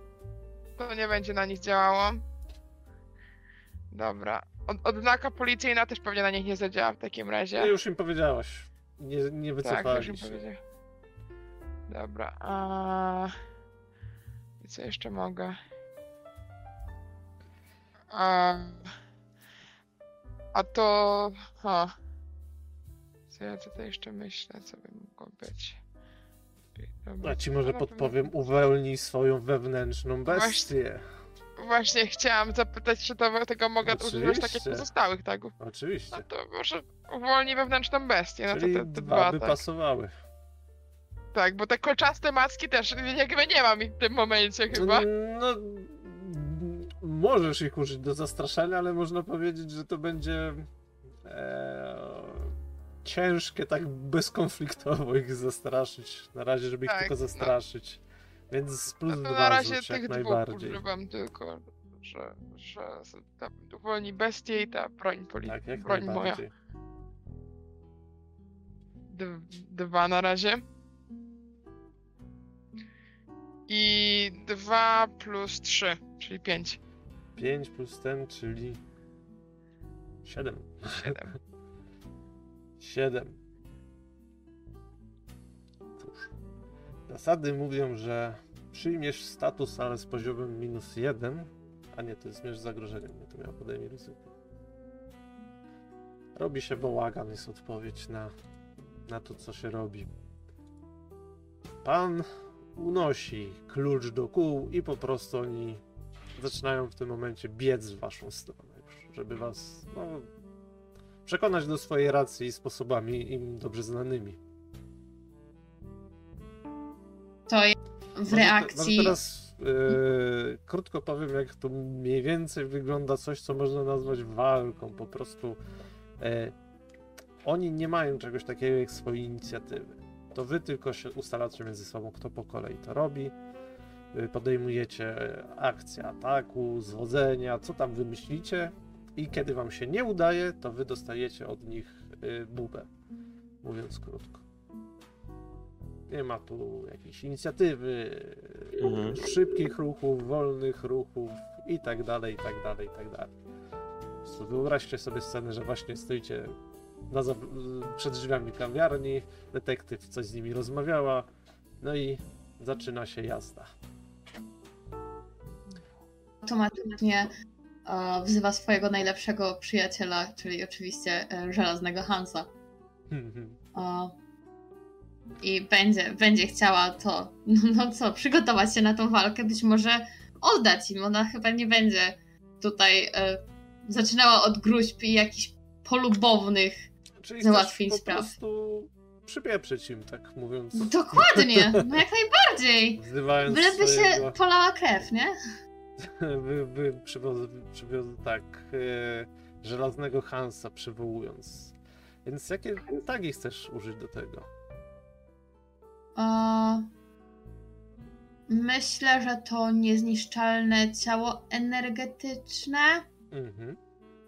to nie będzie na nich działało. Dobra. Od, odznaka policyjna też pewnie na nich nie zadziała w takim razie. Ty już im powiedziałaś. Nie, nie Tak, wycofali już im powiedziałem. Dobra, a... I co jeszcze mogę? A, a to... Ha. Co ja tutaj jeszcze myślę, co by mogło być? Dobra, A ci może podpowiem, uwolnij swoją wewnętrzną bestię. Właśnie chciałam zapytać, czy to, tego mogę używać tak jak Oczywiście. pozostałych tagów. Oczywiście. No to może uwolnij wewnętrzną bestię, no to Czyli te, te dwa dwa, by tak. pasowały. Tak, bo te kolczaste macki też jakby nie mam ich w tym momencie chyba. No, możesz ich użyć do zastraszania, ale można powiedzieć, że to będzie e, ciężkie tak bezkonfliktowo ich zastraszyć. Na razie, żeby ich Tak, tylko no. zastraszyć. Więc plus No dwa na razie rzuć tych jak dwóch najbardziej. używam tylko, że, że ta uwolni bestię i ta broń poli... Tak, jak broń moja. D- dwa na razie. I dwa plus trzy, czyli pięć. 5 plus ten, czyli 7. Siedem. 7. Cóż. Zasady mówią, że przyjmiesz status, ale z poziomem minus 1. A nie, to jest zmierz zagrożeniem. Nie, to miał podejmie ryzyko. Robi się bałagan, jest odpowiedź na, na to, co się robi. Pan unosi klucz do kół i po prostu oni zaczynają w tym momencie biec w waszą stronę, żeby was no, przekonać do swojej racji sposobami im dobrze znanymi. To ja w Może reakcji. Może teraz e, krótko powiem, jak to mniej więcej wygląda coś, co można nazwać walką. Po prostu e, oni nie mają czegoś takiego jak swojej inicjatywy. To wy tylko się ustalacie między sobą, kto po kolei to robi. E, Podejmujecie akcję ataku, zwodzenia, co tam wymyślicie. I kiedy wam się nie udaje, to wy dostajecie od nich e, bubę. Mówiąc krótko. Nie ma tu jakiejś inicjatywy, Mhm. szybkich ruchów, wolnych ruchów i tak dalej, i tak dalej, i tak dalej. Wyobraźcie sobie scenę, że właśnie stoicie na za... przed drzwiami kawiarni, detektyw coś z nimi rozmawiała, no i zaczyna się jazda. automatycznie wzywa swojego najlepszego przyjaciela, czyli oczywiście e, żelaznego Hansa. E, I będzie, będzie chciała to, no, no co, przygotować się na tą walkę, być może oddać im. Ona chyba nie będzie tutaj e, zaczynała od gruźb i jakichś polubownych. Czyli Załatwień po spraw. prostu przypieprzyć im, tak mówiąc, Dokładnie, no jak najbardziej. wzywając Byleby swojego... się polała krew, nie? Wy, wy tak, e, żelaznego Hansa przywołując. Więc jakie tagi chcesz użyć do tego? Myślę, że to niezniszczalne ciało energetyczne. Mhm.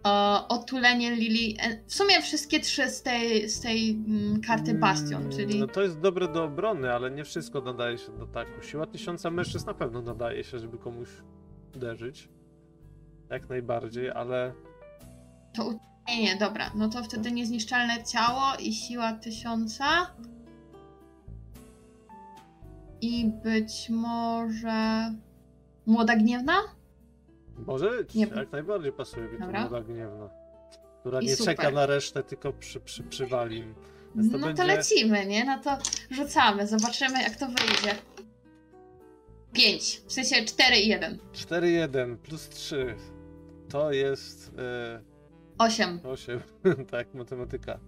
E, otulenie Lili. e, W sumie wszystkie trzy z tej, z tej mm, karty Bastion, Mm, czyli. No to jest dobre do obrony, ale nie wszystko nadaje się do ataku. Siła tysiąca mężczyzn na pewno nadaje się, żeby komuś uderzyć. Jak najbardziej, ale To nie, nie, dobra. No to wtedy niezniszczalne ciało i siła tysiąca. I być może. Młoda gniewna? Może być, Nie- jak najbardziej pasuje mi Dobra. tu gniewna. Która I nie super. czeka na resztę, tylko przy, przy, przywali. Więc to No to będzie- lecimy, nie? No to rzucamy, zobaczymy jak to wyjdzie. 5, w sensie 4 i 1. 4-1 plus 3 to jest 8. e, 8. tak, matematyka.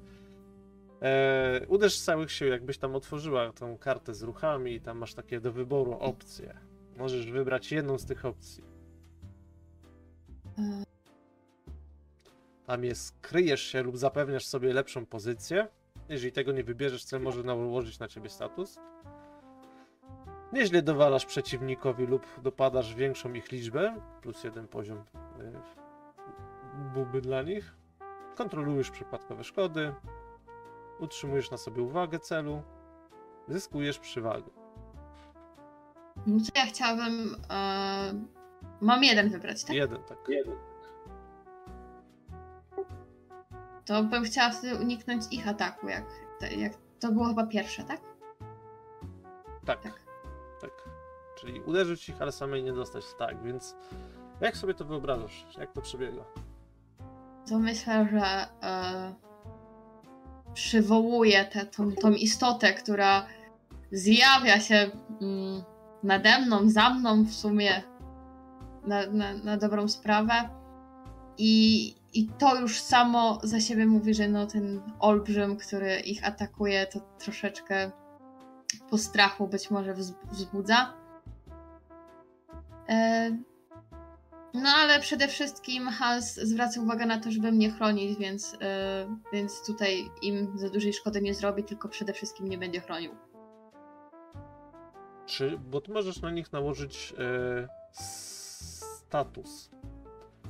E, uderz z całych sił, jakbyś tam otworzyła tą kartę z ruchami i tam masz takie do wyboru opcje. Możesz wybrać jedną z tych opcji. Tam jest kryjesz się lub zapewniasz sobie lepszą pozycję. Jeżeli tego nie wybierzesz, cel może nałożyć na ciebie status. Nieźle dowalasz przeciwnikowi lub dopadasz większą ich liczbę, plus jeden poziom y, byłby dla nich. Kontrolujesz przypadkowe szkody, utrzymujesz na sobie uwagę celu, zyskujesz przewagę. No to ja chciałabym. E, mam jeden wybrać, tak? Jeden, tak. To bym chciała wtedy uniknąć ich ataku, jak, jak to było chyba pierwsze? Tak, Tak. tak. Czyli uderzyć ich, ale samej nie dostać. Tak, więc jak sobie to wyobrażasz? Jak to przebiega? To myślę, że e, przywołuje tę tą, tą istotę, która zjawia się mm, nade mną, za mną w sumie na, na, na dobrą sprawę. I, I to już samo za siebie mówi, że no ten olbrzym, który ich atakuje, to troszeczkę postrachu być może wz, wzbudza. E, no ale przede wszystkim Hans zwraca uwagę na to, żeby mnie chronić, więc, e, więc tutaj im za dużej szkody nie zrobi, tylko przede wszystkim nie będzie chronił. Czy, bo ty możesz na nich nałożyć e, status.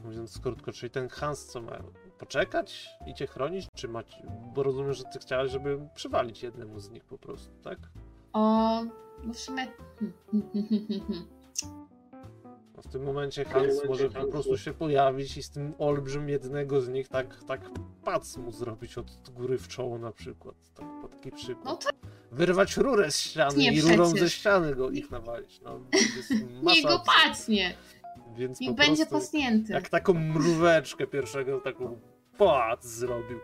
Mówiąc krótko, czyli ten Hans co ma poczekać i cię chronić, czy ma, bo rozumiem, że ty chciałaś, żeby przywalić jednemu z nich po prostu, tak? O, no w sumie... w tym momencie Hans może po prostu się pojawić i z tym olbrzym jednego z nich tak, tak pac mu zrobić od góry w czoło na przykład. Tak, po taki przykład. No to Wyrwać rurę z ściany Nie i rurą przecież. ze ściany go ich nawalić. No, niech go pacnie! Więc Niech po będzie prostu pacnięty. Jak taką mróweczkę pierwszego taką pac zrobił.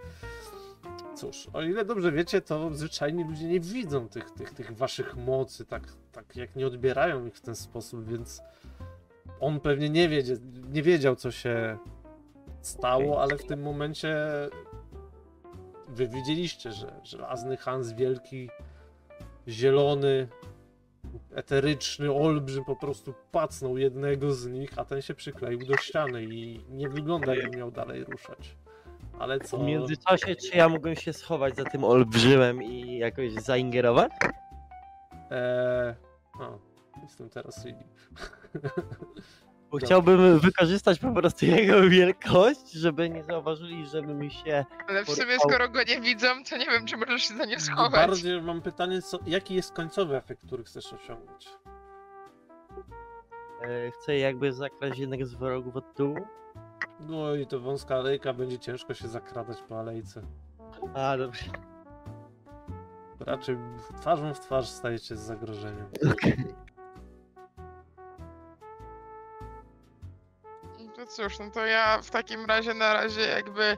Cóż, o ile dobrze wiecie, to zwyczajni ludzie nie widzą tych, tych, tych waszych mocy, tak, tak jak nie odbierają ich w ten sposób, więc on pewnie nie, wiedzie, nie wiedział, co się stało, ale w tym momencie wy widzieliście, że żelazny Hans wielki, zielony, eteryczny olbrzym po prostu pacnął jednego z nich, a ten się przykleił do ściany i nie wygląda jakby miał dalej ruszać. Ale co? W międzyczasie, czy ja mogłem się schować za tym olbrzymem i jakoś zaingerować? Eee... O, jestem teraz. Bo chciałbym wykorzystać po prostu jego wielkość, żeby nie zauważyli, żeby mi się... Ale w sumie, Porwał. skoro go nie widzą, to nie wiem, czy możesz się za nie schować. Bardziej mam pytanie, co, jaki jest końcowy efekt, który chcesz osiągnąć? E, chcę jakby zakraść jednego z wrogów od tyłu. No i to wąska alejka, będzie ciężko się zakradać po alejce. A, dobrze. Raczej twarzą w twarz stajecie z zagrożeniem. No cóż, no to ja w takim razie na razie jakby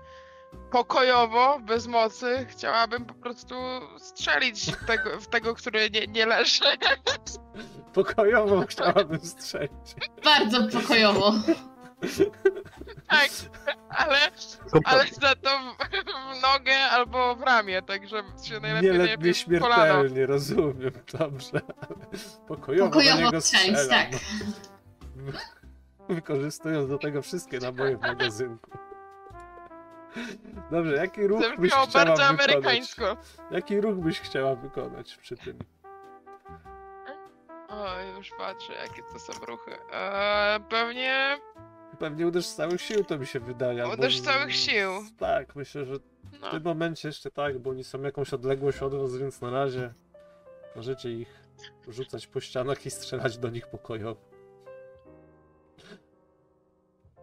pokojowo, bez mocy, chciałabym po prostu strzelić w tego, w tego który nie, nie leży. Pokojowo chciałabym strzelić. Bardzo pokojowo. tak, ale, ale za to w, nogę albo w ramię, także się najlepiej Nie, le- najlepiej w kolano. nieśmiertelnie, rozumiem, dobrze. ale Pokojowo, do Pokojowo niego strzelić, strzelam. tak. Wykorzystując do tego wszystkie naboje w magazynku. Dobrze, jaki ruch byś chciała bardzo wykonać? amerykańsko. Jaki ruch byś chciała wykonać przy tym? O, już patrzę, jakie to są ruchy. Eee, pewnie, Pewnie uderz z całych sił, to mi się wydaje. Uderz z z- całych sił. Tak, myślę, że w no, tym momencie jeszcze tak, bo oni są jakąś odległość od was, więc na razie możecie ich rzucać po ścianach i strzelać do nich pokojowo.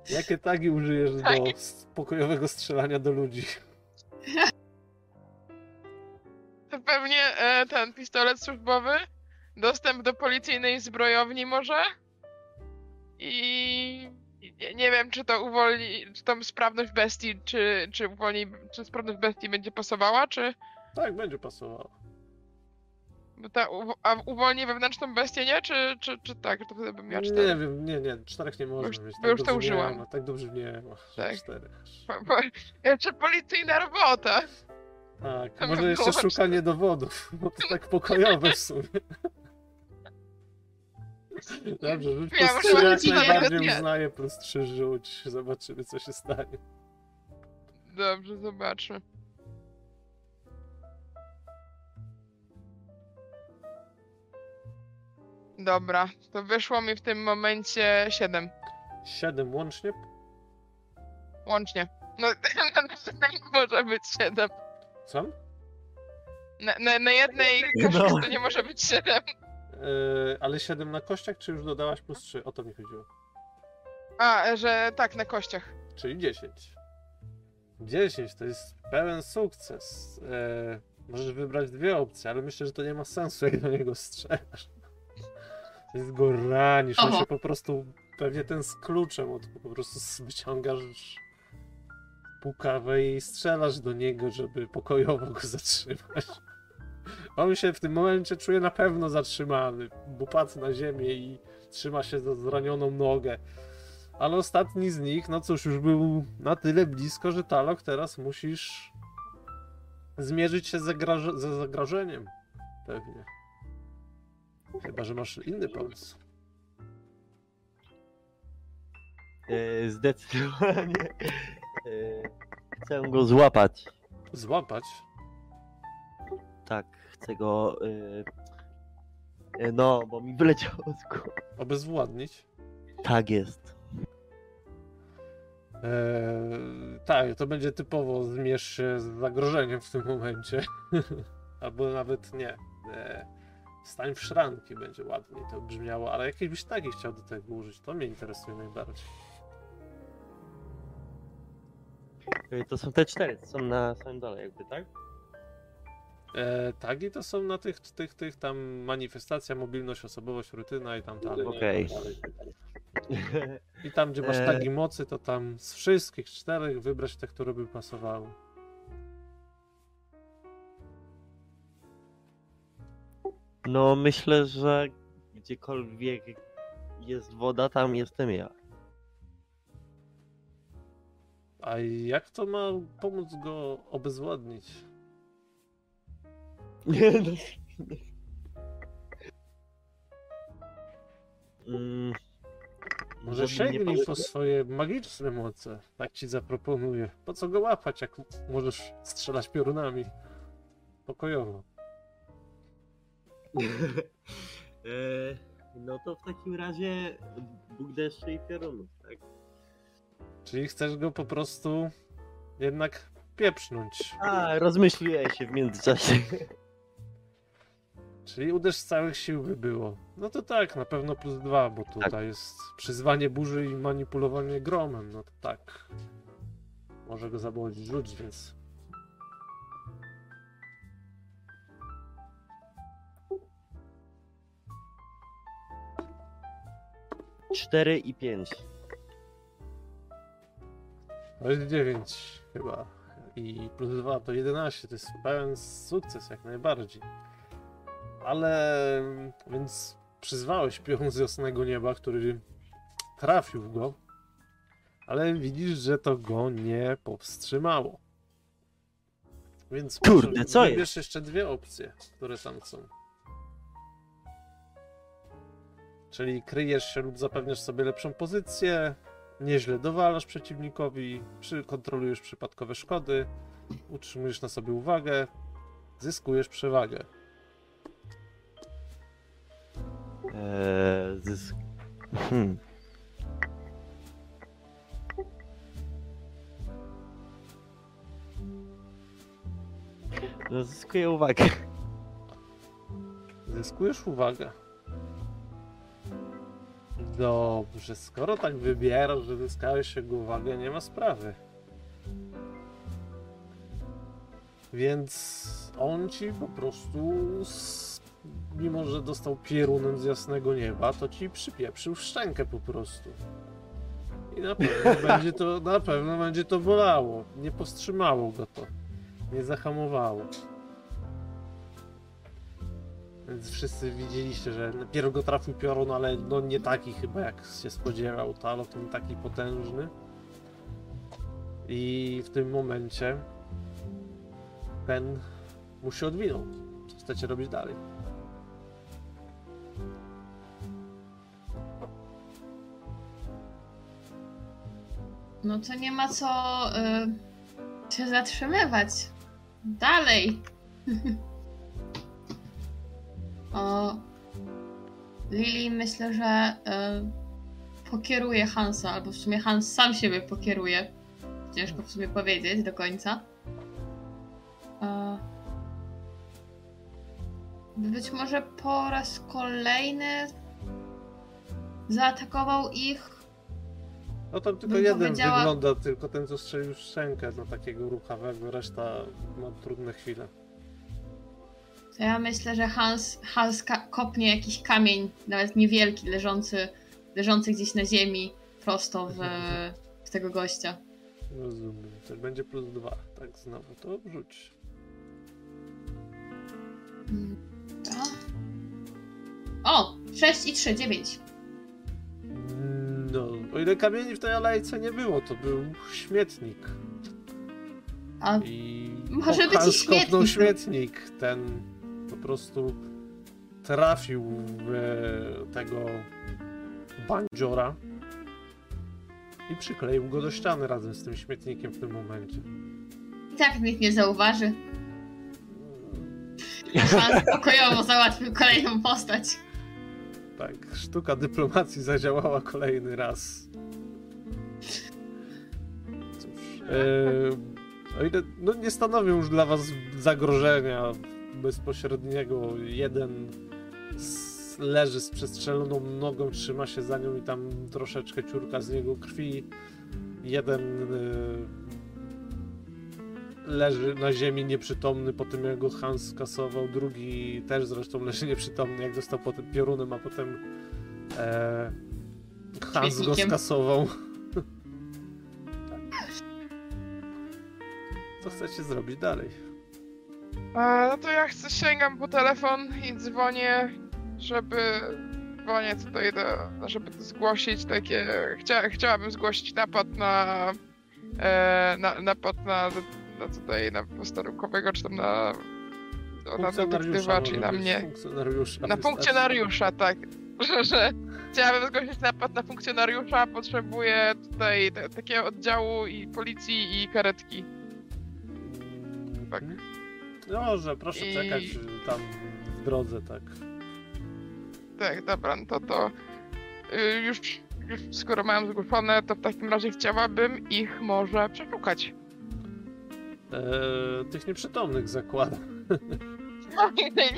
Jakie tagi użyjesz do Tak. pokojowego strzelania do ludzi? to pewnie e, ten pistolet służbowy, dostęp do policyjnej zbrojowni może i, nie, nie wiem, czy to uwolni, czy tą sprawność bestii, czy, czy uwolni, czy sprawność bestii będzie pasowała, czy... Tak, będzie pasowało. Bo ta, a uwolni wewnętrzną bestię, nie? Czy, czy, czy tak? To wtedy bym miała Nie cztery. wiem, nie, nie, czterech nie można mieć. bo tak już to użyłam. Nie tak dobrze nie ma. Tak. Po, jeszcze policyjna robota. Tak, To może jeszcze szukanie dowodów, bo to tak pokojowe w sumie. Dobrze, rzuć Ja plus trzy, jak najbardziej nie. uznaję, plus trzy rzuć, zobaczymy co się stanie. Dobrze, zobaczmy. Dobra, to wyszło mi w tym momencie 7 Siedem łącznie? łącznie. No, nie może być 7. Co? Na, na, na jednej koszcie No. to nie może być 7. Yy, ale siedem na kościach, czy już dodałaś plus trzy? O to mi chodziło. A, że tak, na kościach. Czyli 10. 10 to jest pełen sukces. E, możesz wybrać dwie opcje, ale myślę, że to nie ma sensu, jak do niego strzelasz. To jest go ranisz, on się po prostu pewnie ten z kluczem, od, po prostu wyciągasz pukawę i strzelasz do niego, żeby pokojowo go zatrzymać. On się w tym momencie czuje na pewno zatrzymany, bo padł na ziemię i trzyma się za zranioną nogę. Ale ostatni z nich, no cóż, już był na tyle blisko, że Talok teraz musisz zmierzyć się ze zagrożeniem. Pewnie. Chyba, że masz inny pomysł. E, zdecydowanie. E, chcę go złapać. Złapać. Tak, chcę go. E, e, no, bo mi wyleciało z głowy. Obezwładnić. Tak jest. Eee, tak, to będzie typowo zmierz się z zagrożeniem w tym momencie. Albo nawet nie. Stań w szranki będzie ładniej to brzmiało, ale jakieś byś taki chciał do tego użyć. To mnie interesuje najbardziej. E, to są te cztery, są na samym dole, jakby, tak? E, tagi to są na tych, tych, tych tam manifestacja, mobilność, osobowość, rutyna i tam dalej. Okej. I tam, gdzie masz E. tagi mocy, to tam z wszystkich czterech wybrać te, które by pasowały. No, myślę, że gdziekolwiek jest woda, tam jestem ja. A jak to ma pomóc go obezwładnić? Nie, no. Mm, Może sięgnij po swoje magiczne moce. Tak ci zaproponuję. Po co go łapać, jak możesz strzelać piorunami? Pokojowo. E, no to w takim razie Bóg deszczy i piorunów, tak? Czyli chcesz go po prostu jednak pieprznąć. A, rozmyśliłem się w międzyczasie. Czyli uderz z całych sił by było. No to tak, na pewno plus dwa, bo tutaj jest przyzwanie burzy i manipulowanie gromem. No to tak. Może go zabolić rzuć, więc. Cztery i pięć. To jest 9 chyba. I plus 2 to 11. To jest pełen sukces jak najbardziej. Ale więc przyzwałeś pion z jasnego nieba, który trafił w go. Ale widzisz, że to go nie powstrzymało. Więc Kurde, proszę, co wybierz jest? jeszcze dwie opcje, które tam są. Czyli kryjesz się lub zapewniasz sobie lepszą pozycję, nieźle dowalasz przeciwnikowi, przy, kontrolujesz przypadkowe szkody, utrzymujesz na sobie uwagę, zyskujesz przewagę. Eee, zysk... Hmm. No, zyskuję uwagę. Zyskujesz uwagę. Dobrze, skoro tak wybierasz, że zyskałeś jego uwagę, nie ma sprawy. Więc on ci po prostu, mimo że dostał pierunem z jasnego nieba, to ci przypieprzył szczękę po prostu. I na pewno będzie to, na pewno będzie to bolało. Nie powstrzymało go to. Nie zahamowało. Więc wszyscy widzieliście, że najpierw go trafił piorun, ale no nie taki chyba jak się spodziewał. Talok nie taki potężny. I w tym momencie ten mu się odwinął. Co chcecie robić dalej? No to nie ma co y, się zatrzymywać. Dalej. o, Lili myślę, że y, pokieruje Hansa, albo w sumie Hans sam siebie pokieruje. Ciężko w sumie powiedzieć do końca. E, być może po raz kolejny zaatakował ich No tam tylko jeden powiedziała- wygląda, tylko ten co strzelił szczękę na takiego ruchawego, reszta ma trudne chwile. To ja myślę, że Hans, Hans kopnie jakiś kamień, nawet niewielki, leżący, leżący gdzieś na ziemi, prosto w, w tego gościa. Rozumiem. To będzie plus dwa. Tak, znowu to rzuć. O! 6 i 3, 9. No, o ile kamieni w tej alejce nie było, to był śmietnik. A I Może być i Hans kopnął śmietnik. śmietnik. Ten po prostu trafił w e, tego bandziora i przykleił go do ściany razem z tym śmietnikiem w tym momencie. i tak nikt nie zauważy. Hans pokojowo załatwił kolejną postać. Tak, sztuka dyplomacji zadziałała kolejny raz. Cóż, e, o ile no nie stanowią już dla was zagrożenia bezpośredniego, jeden s- leży z przestrzeloną nogą, trzyma się za nią i tam troszeczkę ciurka z niego krwi. Jeden e, leży na ziemi nieprzytomny po tym jak go Hans skasował, drugi też zresztą leży nieprzytomny jak dostał potem piorunem, a potem e, Hans go skasował. Co chcecie zrobić dalej? E, no to ja chcę, sięgam po telefon i dzwonię, żeby dzwonię tutaj, do, żeby zgłosić takie, chcia, chciałabym zgłosić napad na, e, na napad na, na tutaj, na posterunkowego, czy tam na, na detektywa, czyli na mnie. Funkcjonariusza. Na funkcjonariusza, tak. Że, że chciałabym zgłosić napad na funkcjonariusza, potrzebuję tutaj takiego oddziału i policji i karetki. Tak. Mhm. Dobrze, proszę I- czekać tam w drodze, tak. Tak, dobra, no to to y, już, już skoro mają zgłoszone, to w takim razie chciałabym ich może przeszukać. E, tych nieprzytomnych zakładam. No, nie, nie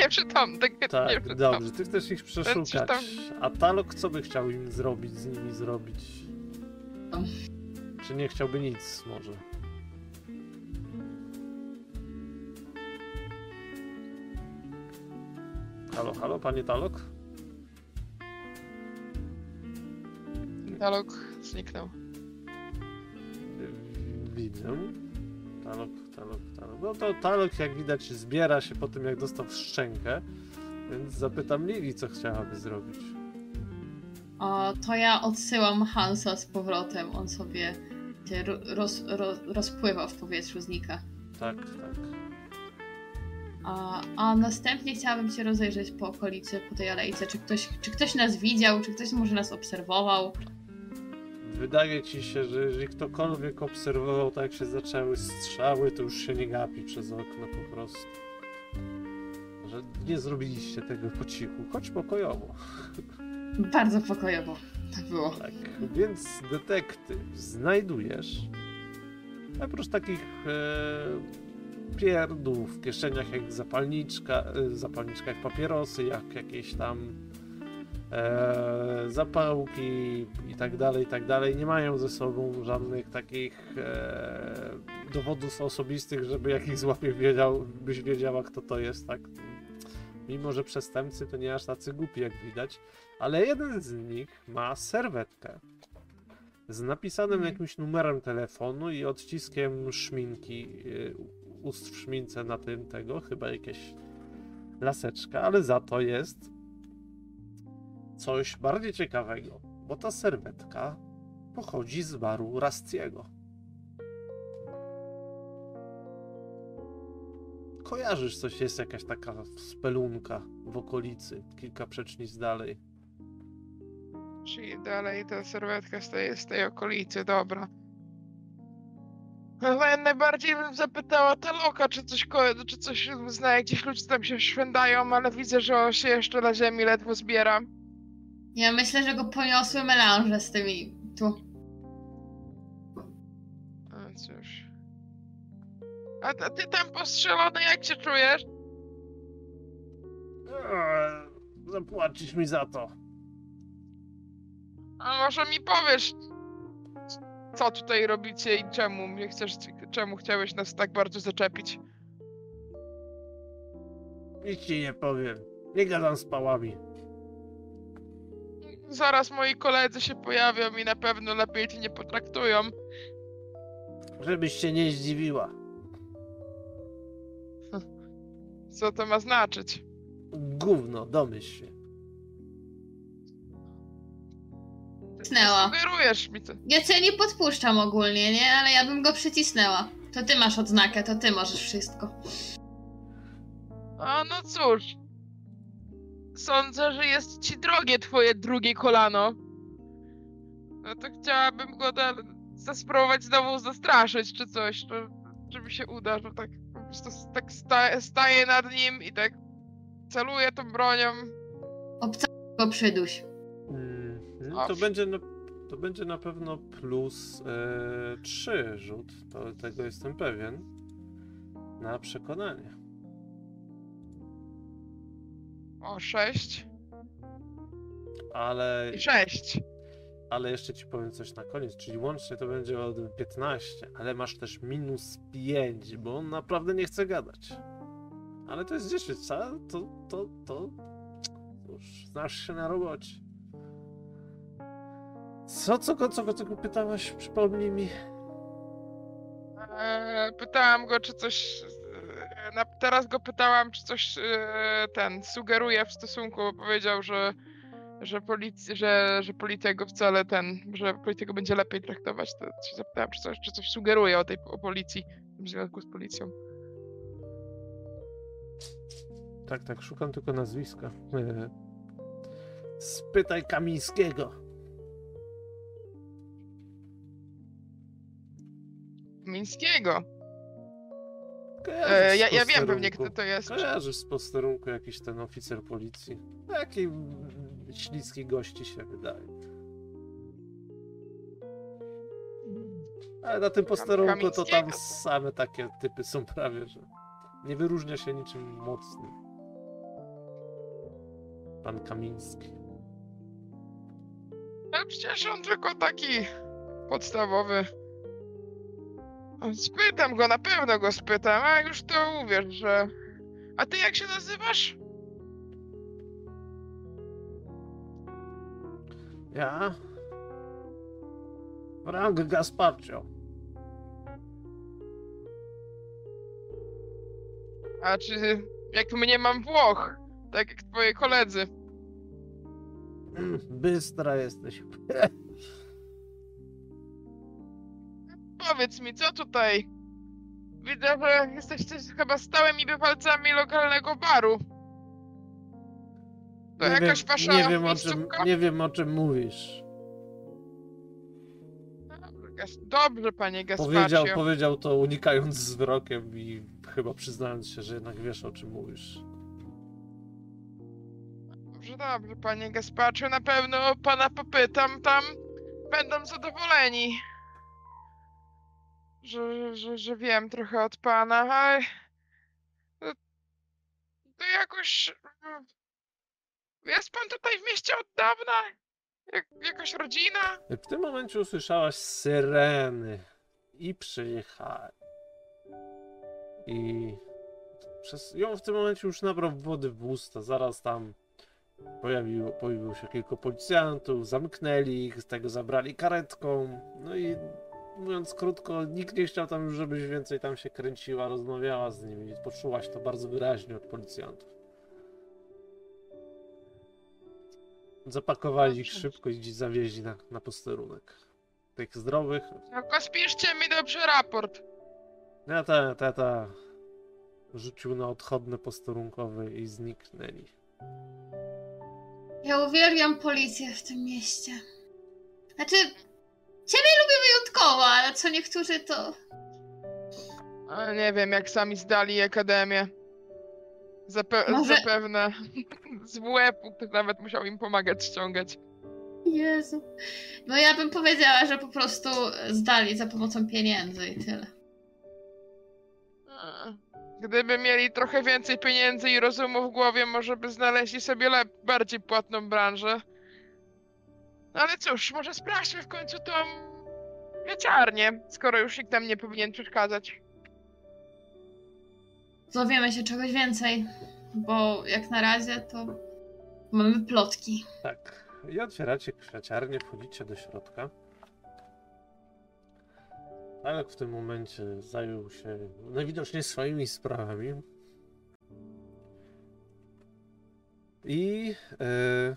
tak, dobrze, ty chcesz ich przeszukać. tam- A Talok co by chciał im zrobić, z nimi zrobić? Czy nie chciałby nic może? Halo, halo, panie Talok? Dialog zniknął. Widzę. Talok, talok, talok. No to talok jak widać zbiera się po tym jak dostał szczękę, więc zapytam Lili co chciałaby zrobić. O, to ja odsyłam Hansa z powrotem. On sobie roz, ro, rozpływa w powietrzu, znika. Tak, tak. A, a następnie chciałabym się rozejrzeć po okolicy, po tej alejce. Czy ktoś, czy ktoś nas widział, czy ktoś może nas obserwował? Wydaje ci się, że jeżeli ktokolwiek obserwował tak jak się zaczęły strzały, to już się nie gapi przez okno po prostu. Że nie zrobiliście tego po cichu, choć pokojowo. Bardzo pokojowo tak było. Tak, więc detektyw znajdujesz oprócz takich e, pierdów w kieszeniach jak zapalniczka, e, zapalniczka jak papierosy, jak jakieś tam e, zapałki i tak dalej, i tak dalej. Nie mają ze sobą żadnych takich e, dowodów osobistych, żeby jak ich złapie wiedział, byś wiedziała kto to jest, tak? Mimo, że przestępcy to nie aż tacy głupi jak widać, ale jeden z nich ma serwetkę. z napisanym Mhm. jakimś numerem telefonu i odciskiem szminki, y, ust w szmince na tym tego, chyba jakieś laseczka, ale za to jest coś bardziej ciekawego, bo ta serwetka pochodzi z baru Rastiego. Kojarzysz coś, jest jakaś taka spelunka w okolicy, kilka przecznic dalej. Czyli dalej ta serwetka z tej, z tej okolicy, dobra. Ale najbardziej bym zapytała Taloka, czy coś, czy coś zna, gdzieś ludzie tam się szwędają, ale widzę, że on się jeszcze na ziemi ledwo zbiera. Ja myślę, że go poniosły melanże z tymi tu. A cóż. A, a ty tam postrzelony, jak się czujesz? Eee, Zapłacisz mi za to. A może mi powiesz, co tutaj robicie i czemu mnie chcesz, czemu chciałeś nas tak bardzo zaczepić? Nic ci nie powiem. Nie gadam z pałami. Zaraz moi koledzy się pojawią i na pewno lepiej cię nie potraktują. Żebyś się nie zdziwiła. Co to ma znaczyć? Gówno, domyśl się. Cisnęła. Sugerujesz mi to. Ja cię nie podpuszczam ogólnie, nie? Ale ja bym go przycisnęła. To ty masz odznakę, to ty możesz wszystko. A no cóż. Sądzę, że jest ci drogie twoje drugie kolano. No to chciałabym go da- zaspróbować znowu zastraszyć czy coś. To, czy mi się uda, że tak po prostu tak sta- staję nad nim i tak celuję tą bronią. Obca go przyduś. No to będzie na, to będzie na pewno plus e, 3 rzut. To, tego jestem pewien. Na przekonanie. O, sześć Ale, i sześć. ale jeszcze ci powiem coś na koniec. Czyli łącznie to będzie o 15, ale masz też minus 5, bo on naprawdę nie chce gadać. Ale to jest 10, co? To, to, to. Cóż, znasz się na robocie. Co, co co go, co go pytałaś? Przypomnij mi. Eee, pytałam go, czy coś. e, Na, teraz go pytałam, czy coś e, ten sugeruje w stosunku, bo powiedział, że, że, polic, że, że policja go wcale ten, że policja go będzie lepiej traktować. To się zapytałam, czy coś, czy coś sugeruje o tej o policji w związku z policją. Tak, tak, szukam tylko nazwiska. E, Spytaj Kamińskiego. Mińskiego. E, ja, ja wiem pewnie, kto to jest. Kojarzysz z posterunku jakiś ten oficer policji. Taki mm, śliski gości się wydaje. Ale na tym posterunku to tam same takie typy są prawie, że nie wyróżnia się niczym mocnym. Pan Kamiński. Ale przecież on tylko taki podstawowy. Spytam go, na pewno go spytam, a już to uwierz, że... A ty jak się nazywasz? Ja? Frank Gasparcio. A czy jak mnie mam Włoch, tak jak twoi koledzy? Bystra jesteś. Powiedz mi, co tutaj? Widzę, że jesteście chyba stałymi bywalcami lokalnego baru. To Nie jakaś wiem, wasza nie wiem, o czym, nie wiem o czym mówisz. Dobrze, panie Gasparcio. Powiedział, powiedział to unikając wzrokiem i chyba przyznając się, że jednak wiesz o czym mówisz. Dobrze, dobrze, panie Gasparcio. Na pewno pana popytam, tam będą zadowoleni. Że, że, że wiem trochę od pana, ale... To, jakoś... mm, Jest pan tutaj w mieście od dawna? Jak, jakaś rodzina? W tym momencie usłyszałaś syreny i przyjechali. I przez ją w tym momencie już nabrał wody w usta. Zaraz tam Pojawiło, pojawiło się kilku policjantów, zamknęli ich, z tego zabrali karetką. No i mówiąc krótko, nikt nie chciał tam już, żebyś więcej tam się kręciła, rozmawiała z nimi. Poczułaś to bardzo wyraźnie od policjantów. Zapakowali ich szybko i gdzieś zawieźli na, na posterunek. Tych zdrowych. Tylko spiszcie mi dobrze raport. Ja ta, ta, ta. Rzucił na odchodne posterunkowe i zniknęli. Ja uwielbiam policję w tym mieście. Znaczy, ciebie wyjątkowo, ale co niektórzy to... A nie wiem, jak sami zdali akademię. Zape- Może- Zapewne z ktoś nawet musiał im pomagać ściągać. Jezu. No ja bym powiedziała, że po prostu zdali za pomocą pieniędzy i tyle. Gdyby mieli trochę więcej pieniędzy i rozumu w głowie, może by znaleźli sobie lep- bardziej płatną branżę. No ale cóż, może sprawdźmy w końcu tą wieciarnię, skoro już nikt nam nie powinien przeszkadzać. Dowiemy się czegoś więcej, bo jak na razie to mamy plotki. Tak. I otwieracie kwiaciarnię, wchodzicie do środka. Alek w tym momencie zajął się najwidoczniej swoimi sprawami. I e,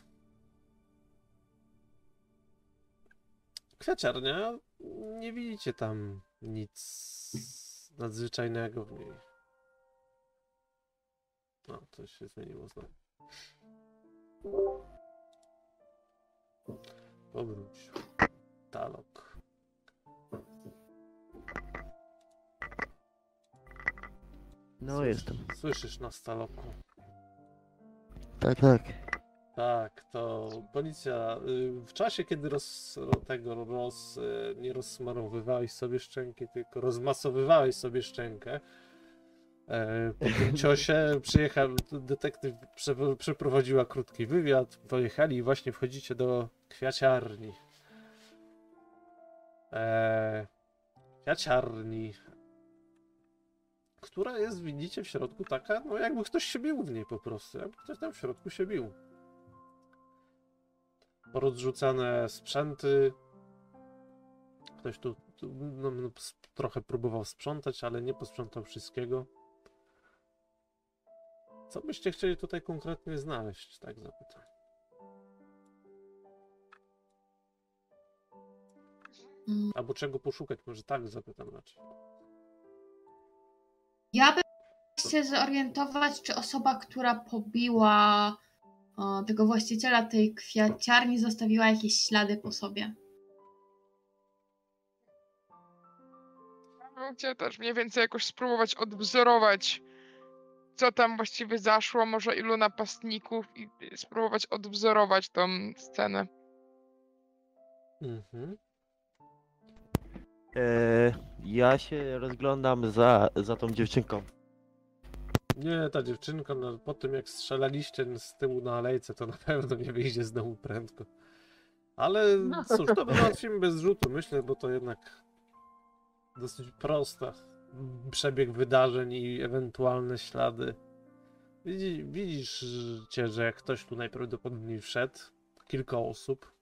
kwiaciarnia, nie widzicie tam nic nadzwyczajnego w niej. No, to się zmieniło znowu. Powróć. Talok. No jestem. Słyszysz nas, Taloku? Tak, tak. Tak, to policja y, w czasie, kiedy roz, tego roz, y, nie rozsmarowywałeś sobie szczęki, tylko rozmasowywałeś sobie szczękę. e, Po tym ciosie przyjechał detektyw, prze, przeprowadziła krótki wywiad, pojechali i właśnie wchodzicie do kwiaciarni. E, kwiaciarni, która jest, widzicie, w środku taka, no jakby ktoś się bił w niej po prostu, jakby ktoś tam w środku się bił porozrzucane sprzęty. Ktoś tu, tu no, no, trochę próbował sprzątać, ale nie posprzątał wszystkiego. Co byście chcieli tutaj konkretnie znaleźć? Tak zapytam. Mm. Albo czego poszukać? Może tak zapytam raczej. Ja bym się zorientować, czy osoba, która pobiła o, tego właściciela tej kwiaciarni, zostawiła jakieś ślady po sobie. Bym chciała też mniej więcej jakoś spróbować odwzorować, co tam właściwie zaszło, może ilu napastników i spróbować odwzorować tą scenę. Mhm. E, ja się rozglądam za, za tą dziewczynką. Nie, ta dziewczynka, no, po tym jak strzelaliście z tyłu na alejce, to na pewno nie wyjdzie z domu prędko. Ale cóż, to załatwimy bez rzutu, myślę, bo to jednak dosyć prosta przebieg wydarzeń i ewentualne ślady. Widzi, widzisz, cię, że jak ktoś tu najprawdopodobniej wszedł, kilka osób,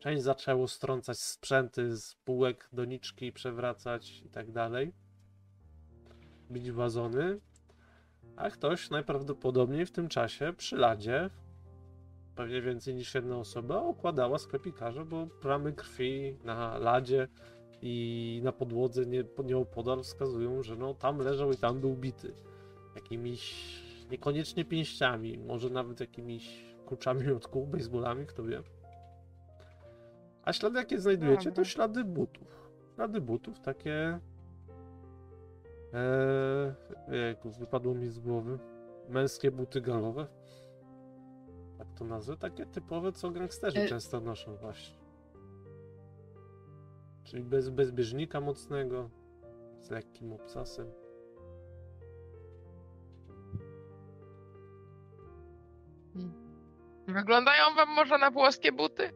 część zaczęło strącać sprzęty z półek, doniczki, przewracać i tak dalej. Bić wazony, a ktoś najprawdopodobniej w tym czasie przy ladzie, pewnie więcej niż jedna osoba, okładała sklepikarza, bo plamy krwi na ladzie i na podłodze nie, nieopodal wskazują, że no tam leżał i tam był bity. Jakimiś niekoniecznie pięściami, może nawet jakimiś kluczami od kół, baseballami, kto wie. A ślady jakie znajdujecie, to ślady butów. Ślady butów, takie Eee, jejku, wypadło mi z głowy. Męskie buty galowe. Tak to nazwę. Takie typowe, co gangsterzy E- często noszą właśnie. Czyli bez, bez bieżnika mocnego, z lekkim obcasem. Wyglądają wam może na włoskie buty?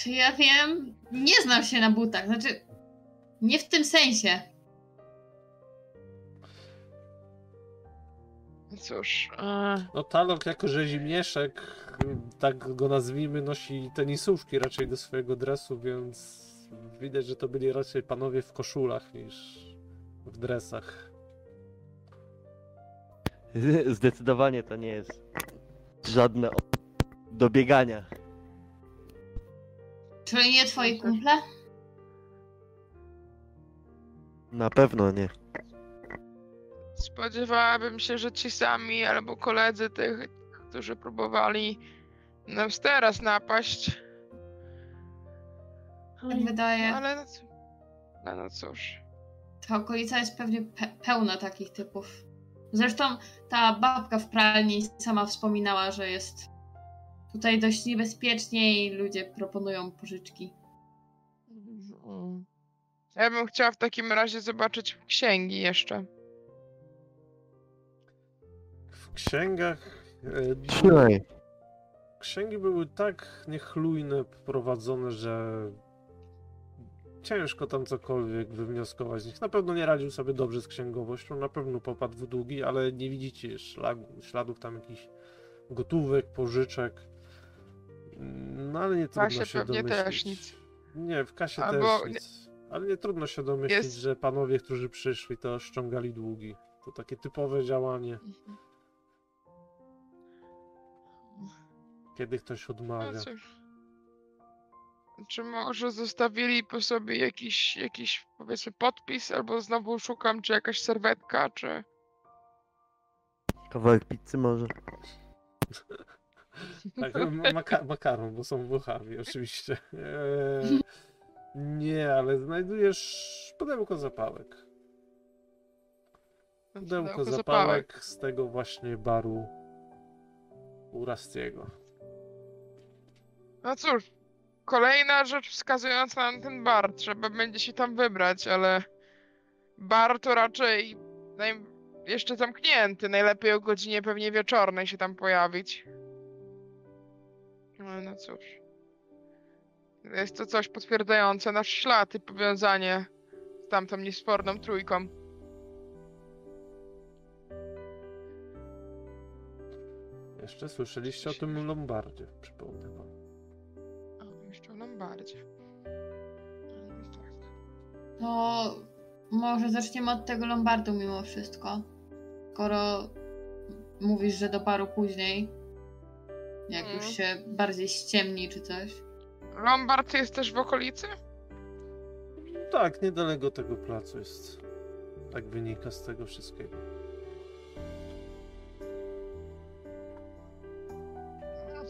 Czy ja wiem? Nie znam się na butach, znaczy nie w tym sensie. Cóż, e, No Talok jako rzezimieszek, tak go nazwijmy, nosi tenisówki raczej do swojego dresu, więc widać, że to byli raczej panowie w koszulach niż w dresach. Zdecydowanie to nie jest żadne do biegania. Czyli nie twoi kumple? Na pewno nie. Spodziewałabym się, że ci sami albo koledzy tych, którzy próbowali nas teraz napaść. Tak wydaje. Ale no, no, no cóż. Ta okolica jest pewnie pe- pełna takich typów. Zresztą ta babka w pralni sama wspominała, że jest tutaj dość niebezpiecznie i ludzie proponują pożyczki. Ja bym chciała w takim razie zobaczyć księgi jeszcze. W księgach. e, Trzymaj. Księgi były tak niechlujne prowadzone, że ciężko tam cokolwiek wywnioskować z nich. Na pewno nie radził sobie dobrze z księgowością, na pewno popadł w długi, ale nie widzicie szlagu, śladów tam jakichś gotówek, pożyczek. No ale nie trudno Kasie się pewnie domyślić. też nic. Nie, w kasie Albo też nic. Ale nie trudno się domyślić, Jest- że panowie, którzy przyszli, to ściągali długi. To takie typowe działanie, kiedy ktoś odmawia. cóż. Czy może zostawili po sobie jakiś, jakiś powiedzmy podpis, albo znowu szukam, czy jakaś serwetka, czy... Kawałek pizzy może. Tak, maka makaron, bo są Włochami, oczywiście. Eee, nie, ale znajdujesz pudełko zapałek. Pudełko zapałek z tego właśnie baru u Rastiego. No cóż, kolejna rzecz wskazująca na ten bar. Trzeba będzie się tam wybrać, ale bar to raczej naj... jeszcze zamknięty. Najlepiej o godzinie pewnie wieczornej się tam pojawić. No, no cóż. Jest to coś potwierdzające nasz ślad i powiązanie z tamtą niesporną trójką. Jeszcze słyszeliście o tym Lombardzie, przypomnę wam. No tak. To może zaczniemy od tego Lombardu mimo wszystko. Skoro mówisz, że do paru później, jak Mm. już się bardziej ściemni czy coś. Lombard jest też w okolicy? Tak, niedaleko tego placu jest. Tak wynika z tego wszystkiego.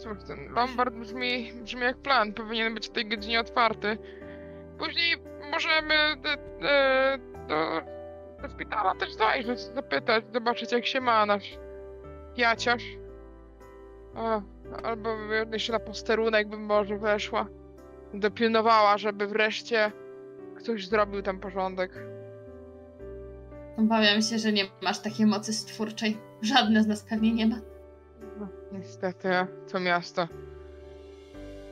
Cóż, ten Lombard brzmi, brzmi jak plan. Powinien być o tej godzinie otwarty. Później możemy do, e, do, do szpitala też zajrzeć, zapytać, zobaczyć jak się ma nasz jaciarz. O, albo jeszcze na posterunek bym może weszła. Dopilnowała, żeby wreszcie ktoś zrobił tam porządek. Obawiam się, że nie masz takiej mocy stwórczej. Żadne z nas pewnie nie ma. No, niestety, to miasto.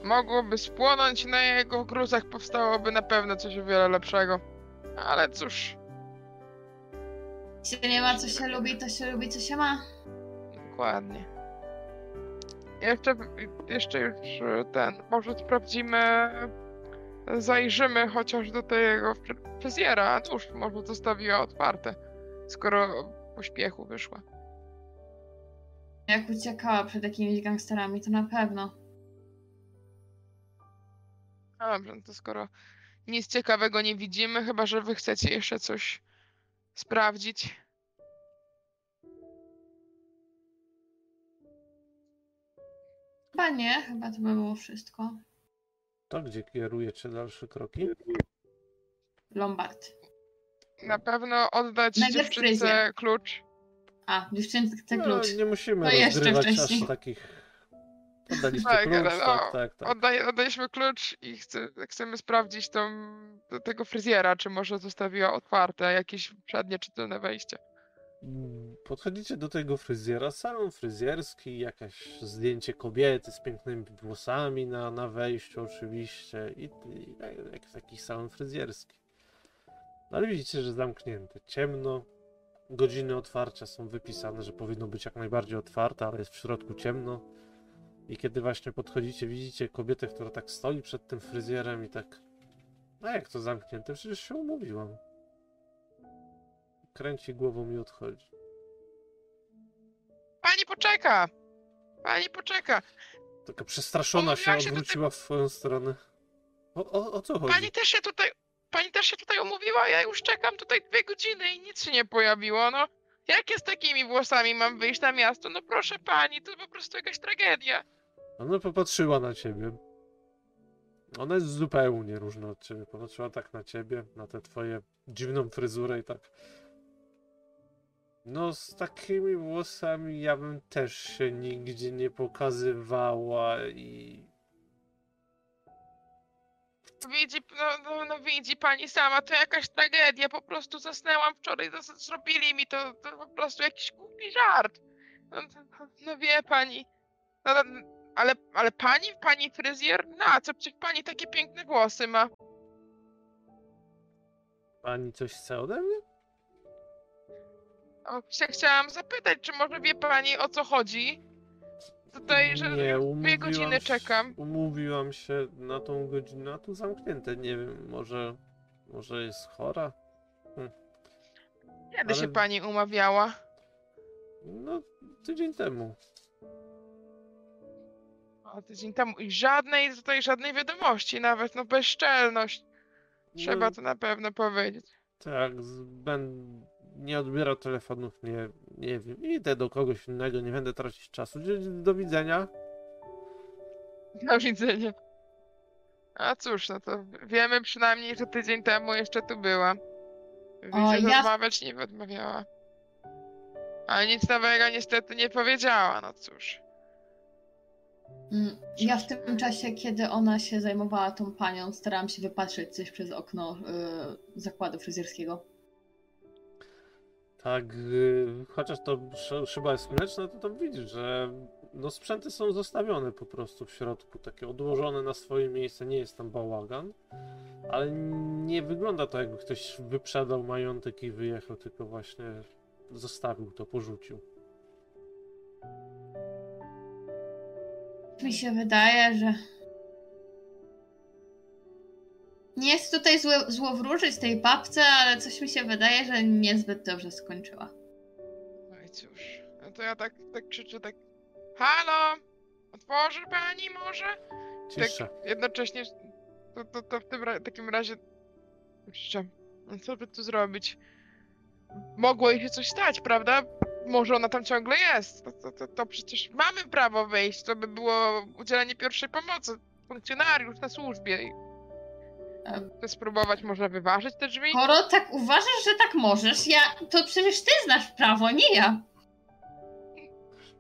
Mogłoby spłonąć na jego gruzach powstałoby na pewno coś o wiele lepszego. Ale cóż, Jeśli nie ma co się lubi, to się lubi co się ma. dokładnie. Jeszcze, jeszcze już e, ten, może sprawdzimy, zajrzymy chociaż do tego fry- fryzjera. Cóż, może zostawiła otwarte, skoro pośpiechu wyszła. Jak uciekała przed jakimiś gangsterami, to na pewno. Dobrze, no to skoro nic ciekawego nie widzimy, chyba że wy chcecie jeszcze coś sprawdzić. Chyba nie, chyba to by było wszystko. To gdzie kierujecie dalsze kroki? Lombard. Na pewno oddać Najpierw dziewczynce fryzjer. klucz. A, dziewczynce No, klucz. nie musimy To jeszcze rozgrywać aż takich. Oddaliście Tak, klucz, ale tak, no, tak, tak. Oddaj, oddaliśmy klucz i chce, chcemy sprawdzić tą, do tego fryzjera, czy może zostawiła otwarte jakieś przednie czy tylne wejście. Mm, Podchodzicie do tego fryzjera, salon fryzjerski, jakieś zdjęcie kobiety z pięknymi włosami na, na wejściu oczywiście i, i jak, jakiś salon fryzjerski. No ale widzicie, że zamknięte, ciemno, godziny otwarcia są wypisane, że powinno być jak najbardziej otwarte, ale jest w środku ciemno. I kiedy właśnie podchodzicie, widzicie kobietę, która tak stoi przed tym fryzjerem i tak. A jak to zamknięte? Przecież się umówiłam. Kręci głową i odchodzi. Pani poczeka! Pani poczeka! Taka przestraszona się się odwróciła w swoją stronę. O, o, o co chodzi? Pani też się tutaj. Pani też się tutaj umówiła, ja już czekam tutaj dwie godziny i nic się nie pojawiło, no. Jak ja z takimi włosami mam wyjść na miasto? No proszę pani, to po prostu jakaś tragedia. Ona popatrzyła na ciebie. Ona jest zupełnie różna od ciebie. Popatrzyła tak na ciebie, na tę twoje dziwną fryzurę i tak. No, z takimi włosami ja bym też się nigdzie nie pokazywała i. Widzi, no, no, no widzi pani sama, to jakaś tragedia. Po prostu zasnęłam wczoraj, zas- zrobili mi to, to po prostu jakiś głupi żart. No, no, no wie pani. No, no, ale, ale pani, pani fryzjer? Na co? Przecież pani takie piękne włosy ma. Pani coś chce ode mnie? O, chcia- chciałam zapytać, czy może wie pani o co chodzi? Tutaj, że Nie, dwie godziny się- czekam. Umówiłam się na tą godzinę, a tu zamknięte. Nie wiem, może. Może jest chora? Kiedy się ale- pani umawiała? No, tydzień temu. O, tydzień temu i żadnej tutaj, żadnej wiadomości nawet, no bezczelność. Trzeba No, to na pewno powiedzieć. Tak, z- ben, nie odbiera telefonów, nie, nie wiem. Idę do kogoś innego, nie będę tracić czasu. Do widzenia. Do widzenia. A cóż, no to wiemy przynajmniej, że tydzień temu jeszcze tu była. Widzę, że ja- rozmawiać nie odmawiała. Ale nic nowego niestety nie powiedziała, no cóż. Mm, Ja w tym czasie, kiedy ona się zajmowała tą panią, starałam się wypatrzeć coś przez okno y, zakładu fryzjerskiego. Tak, y, chociaż to sz- szyba jest mleczna, to tam widzisz, że no sprzęty są zostawione po prostu w środku, takie odłożone na swoje miejsce, nie jest tam bałagan, ale nie wygląda to jakby ktoś wyprzedał majątek i wyjechał, tylko właśnie zostawił to, porzucił. Mi się wydaje, że. Nie jest tutaj złe, złowróżyć tej babce, ale coś mi się wydaje, że niezbyt dobrze skończyła. No i cóż. No to ja tak, tak krzyczę tak. Halo! Otworzy pani może? Cisza. Tak jednocześnie. To, to, to w tym ra- takim razie. Jeszcze. no Co by tu zrobić? Mogło jej się coś stać, prawda? Może ona tam ciągle jest. To, to, to, to przecież mamy prawo wejść. To by było udzielenie pierwszej pomocy. Funkcjonariusz na służbie. Em. to spróbować może wyważyć te drzwi? Skoro tak uważasz, że tak możesz, ja. To przecież ty znasz prawo, nie ja.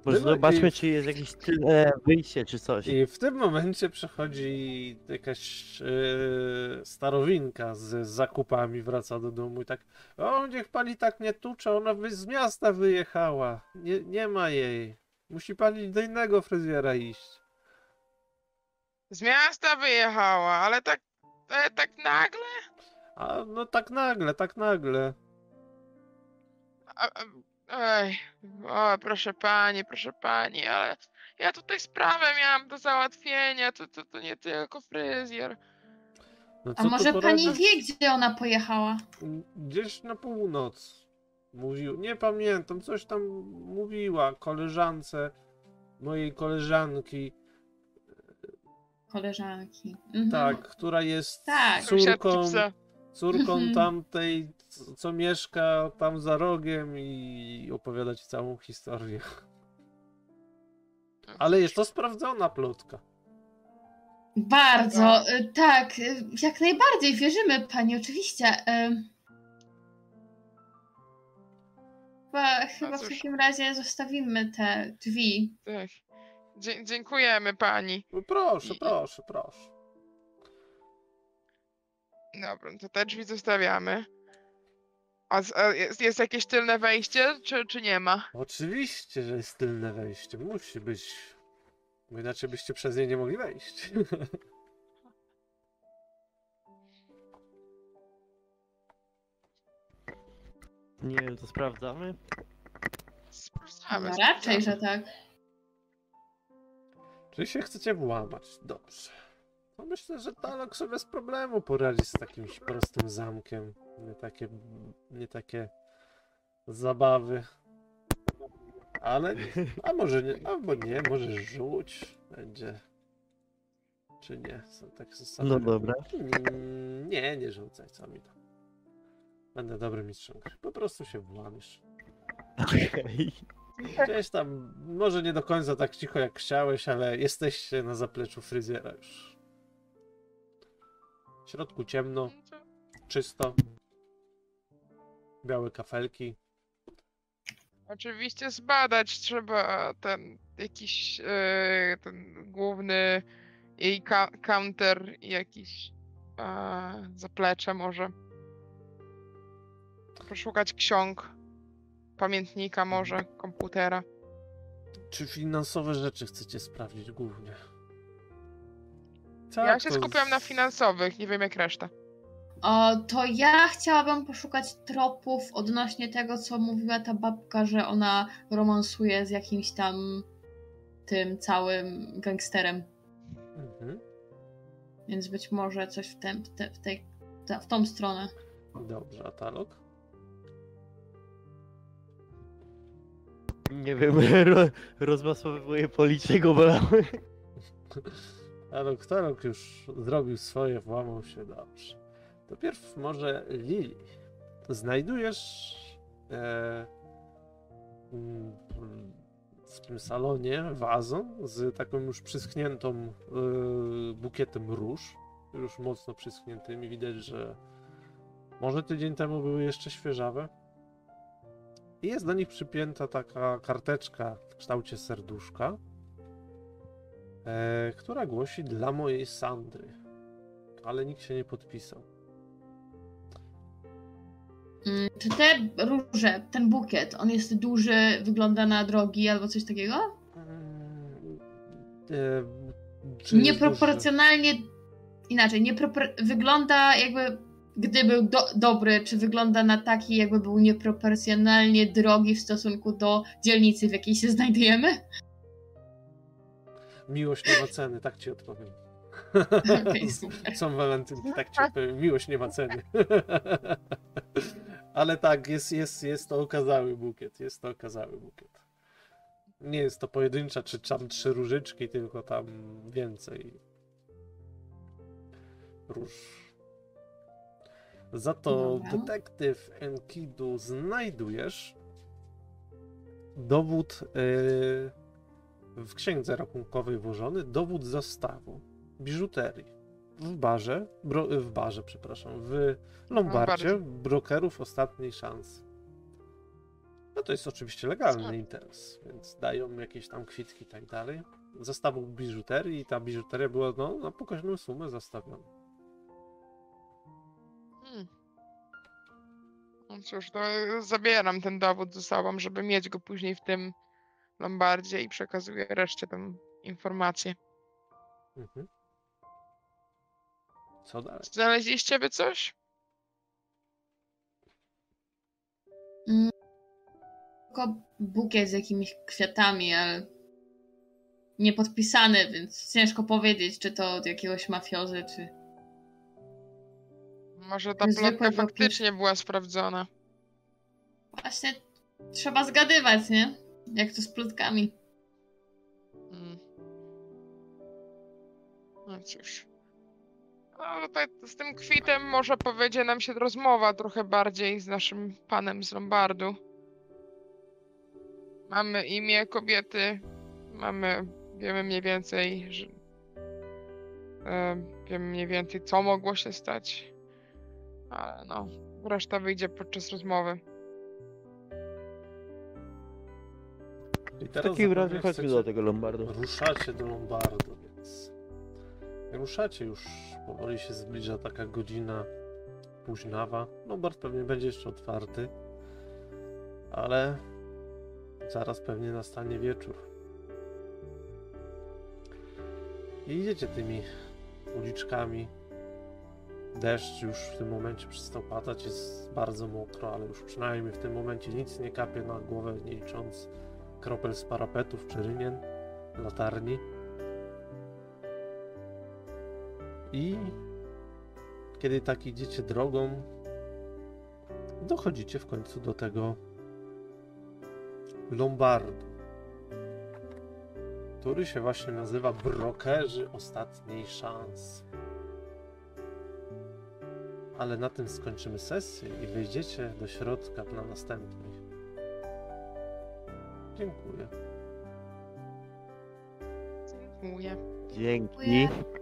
Może zobaczmy, czy jest jakieś tylne wyjście, czy coś. I w tym momencie przechodzi jakaś e, starowinka z zakupami, wraca do domu i tak o, niech pani tak nie tucze, ona wy- z miasta wyjechała, nie, nie ma jej. Musi pani do innego fryzjera iść. Z miasta wyjechała, ale tak, ale tak nagle? A no tak nagle, tak nagle. A, a, ej, o, proszę pani, proszę pani, ale ja tutaj sprawę miałam do załatwienia, to, to, to nie tylko fryzjer. No A może pani wie, gdzie ona pojechała? Gdzieś na północ. Mówił, nie pamiętam, coś tam mówiła koleżance, mojej koleżanki, Koleżanki. Mhm. tak, która jest Tak. Córką, córką Mhm. tamtej, co mieszka tam za rogiem i opowiada ci całą historię. Ale jest to sprawdzona plotka. Bardzo, y, tak, y, jak najbardziej wierzymy pani, oczywiście. y. Chyba, chyba w takim razie zostawimy te drzwi. Tak. Dzie- dziękujemy pani. No proszę, I- proszę, proszę. Dobra, to te drzwi zostawiamy. A, z, a jest, jest jakieś tylne wejście, czy, czy nie ma? Oczywiście, że jest tylne wejście. Musi być. Bo inaczej byście przez nie nie mogli wejść. Nie wiem, to sprawdzamy. Sprawdzamy. No raczej, sprawdzamy. że tak. Czyli się chcecie włamać. Dobrze. No myślę, że Talok sobie bez problemu poradzi z takim prostym zamkiem. Nie takie, nie takie zabawy. Ale, a może nie, albo nie, może rzuć. Będzie. Czy nie? Są takie zasady. No dobra. Mm, Nie, nie rzucaj, co mi to. Będę dobrym mistrzem. Po prostu się włamisz. Okej. Gdzieś tam, może nie do końca tak cicho jak chciałeś, ale jesteście na zapleczu fryzjera już. W środku ciemno, czysto. Białe kafelki. Oczywiście zbadać trzeba ten jakiś e, ten główny jej counter i jakiś e, zaplecze może. Poszukać ksiąg, pamiętnika może, komputera. Czy finansowe rzeczy chcecie sprawdzić głównie? ja Tak, się to skupiam na finansowych, nie wiem jak reszta. O, to ja chciałabym poszukać tropów odnośnie tego, co mówiła ta babka, że ona romansuje z jakimś tam tym całym gangsterem. Mhm. Więc być może coś w, tem, w, te, w, tej, w tą stronę. Dobrze, a Talok? Nie wiem, ro, rozmasowywuję policzek bolały. Talok, Talok już zrobił swoje, włamał się dobrze. To pierw może Lili. Znajdujesz e, w tym salonie wazon z taką już przyschniętą e, bukietem róż. Już mocno przyschniętymi. Widać, że może tydzień temu były jeszcze świeżawe. I jest do nich przypięta taka karteczka w kształcie serduszka, e, która głosi dla mojej Sandry. Ale nikt się nie podpisał. Mm, Czy te róże, ten bukiet, on jest duży, wygląda na drogi albo coś takiego? E, jest Nieproporcjonalnie, inaczej, niepropor... wygląda jakby, gdy był do, dobry, czy wygląda na taki, jakby był nieproporcjonalnie drogi w stosunku do dzielnicy, w jakiej się znajdujemy? Miłość nie ma ceny, tak ci odpowiem. Super. Są walentynki, tak ci odpowiem. Miłość nie ma ceny. Ale tak, jest, jest, jest to okazały bukiet. Jest to okazały bukiet. Nie jest to pojedyncza, czy tam trzy różyczki, tylko tam więcej róż. Za to Dobra. detektyw Enkidu znajdujesz dowód yy, w księdze rachunkowej włożony, dowód zastawu biżuterii w barze, bro, w barze, przepraszam, w Lombardzie Lombardzie. brokerów ostatniej szansy. No to jest oczywiście legalny interes, więc dają jakieś tam kwitki i tak dalej. Zastawu biżuterii i ta biżuteria była no, na pokaźną sumę zastawiona. Hmm. No cóż, to zabieram ten dowód ze sobą, żeby mieć go później w tym Lombardzie i przekazuję reszcie tą informację. Mhm. Co dalej? Znaleźliście by coś? Tylko bukiet z jakimiś kwiatami, ale nie podpisany, więc ciężko powiedzieć, czy to od jakiegoś mafiozy, czy... Może ta Zwykłe plotka faktycznie była sprawdzona. Właśnie trzeba zgadywać, nie? Jak to z plotkami. Mm. No cóż. No tutaj z tym kwitem może powiedzie nam się rozmowa trochę bardziej z naszym panem z Lombardu. Mamy imię kobiety, mamy, wiemy mniej więcej, że, e, wiemy mniej więcej co mogło się stać. Ale no, reszta wyjdzie podczas rozmowy. I W teraz takim razie zapewne chodźmy chcecie- do tego Lombardu. Ruszacie do Lombardu, więc ruszacie już, powoli się zbliża taka godzina późnawa. Lombard pewnie będzie jeszcze otwarty, ale zaraz pewnie nastanie wieczór. I idziecie tymi uliczkami Deszcz już w tym momencie przestał padać, jest bardzo mokro, ale już przynajmniej w tym momencie nic nie kapie na głowę, nie licząc kropel z parapetów czy rynien, latarni. I kiedy tak idziecie drogą, dochodzicie w końcu do tego Lombardu, który się właśnie nazywa Brokerzy Ostatniej Szansy. Ale na tym skończymy sesję i wejdziecie do środka na następnej. Dziękuję. Dziękuję. Dzięki. Dziękuję.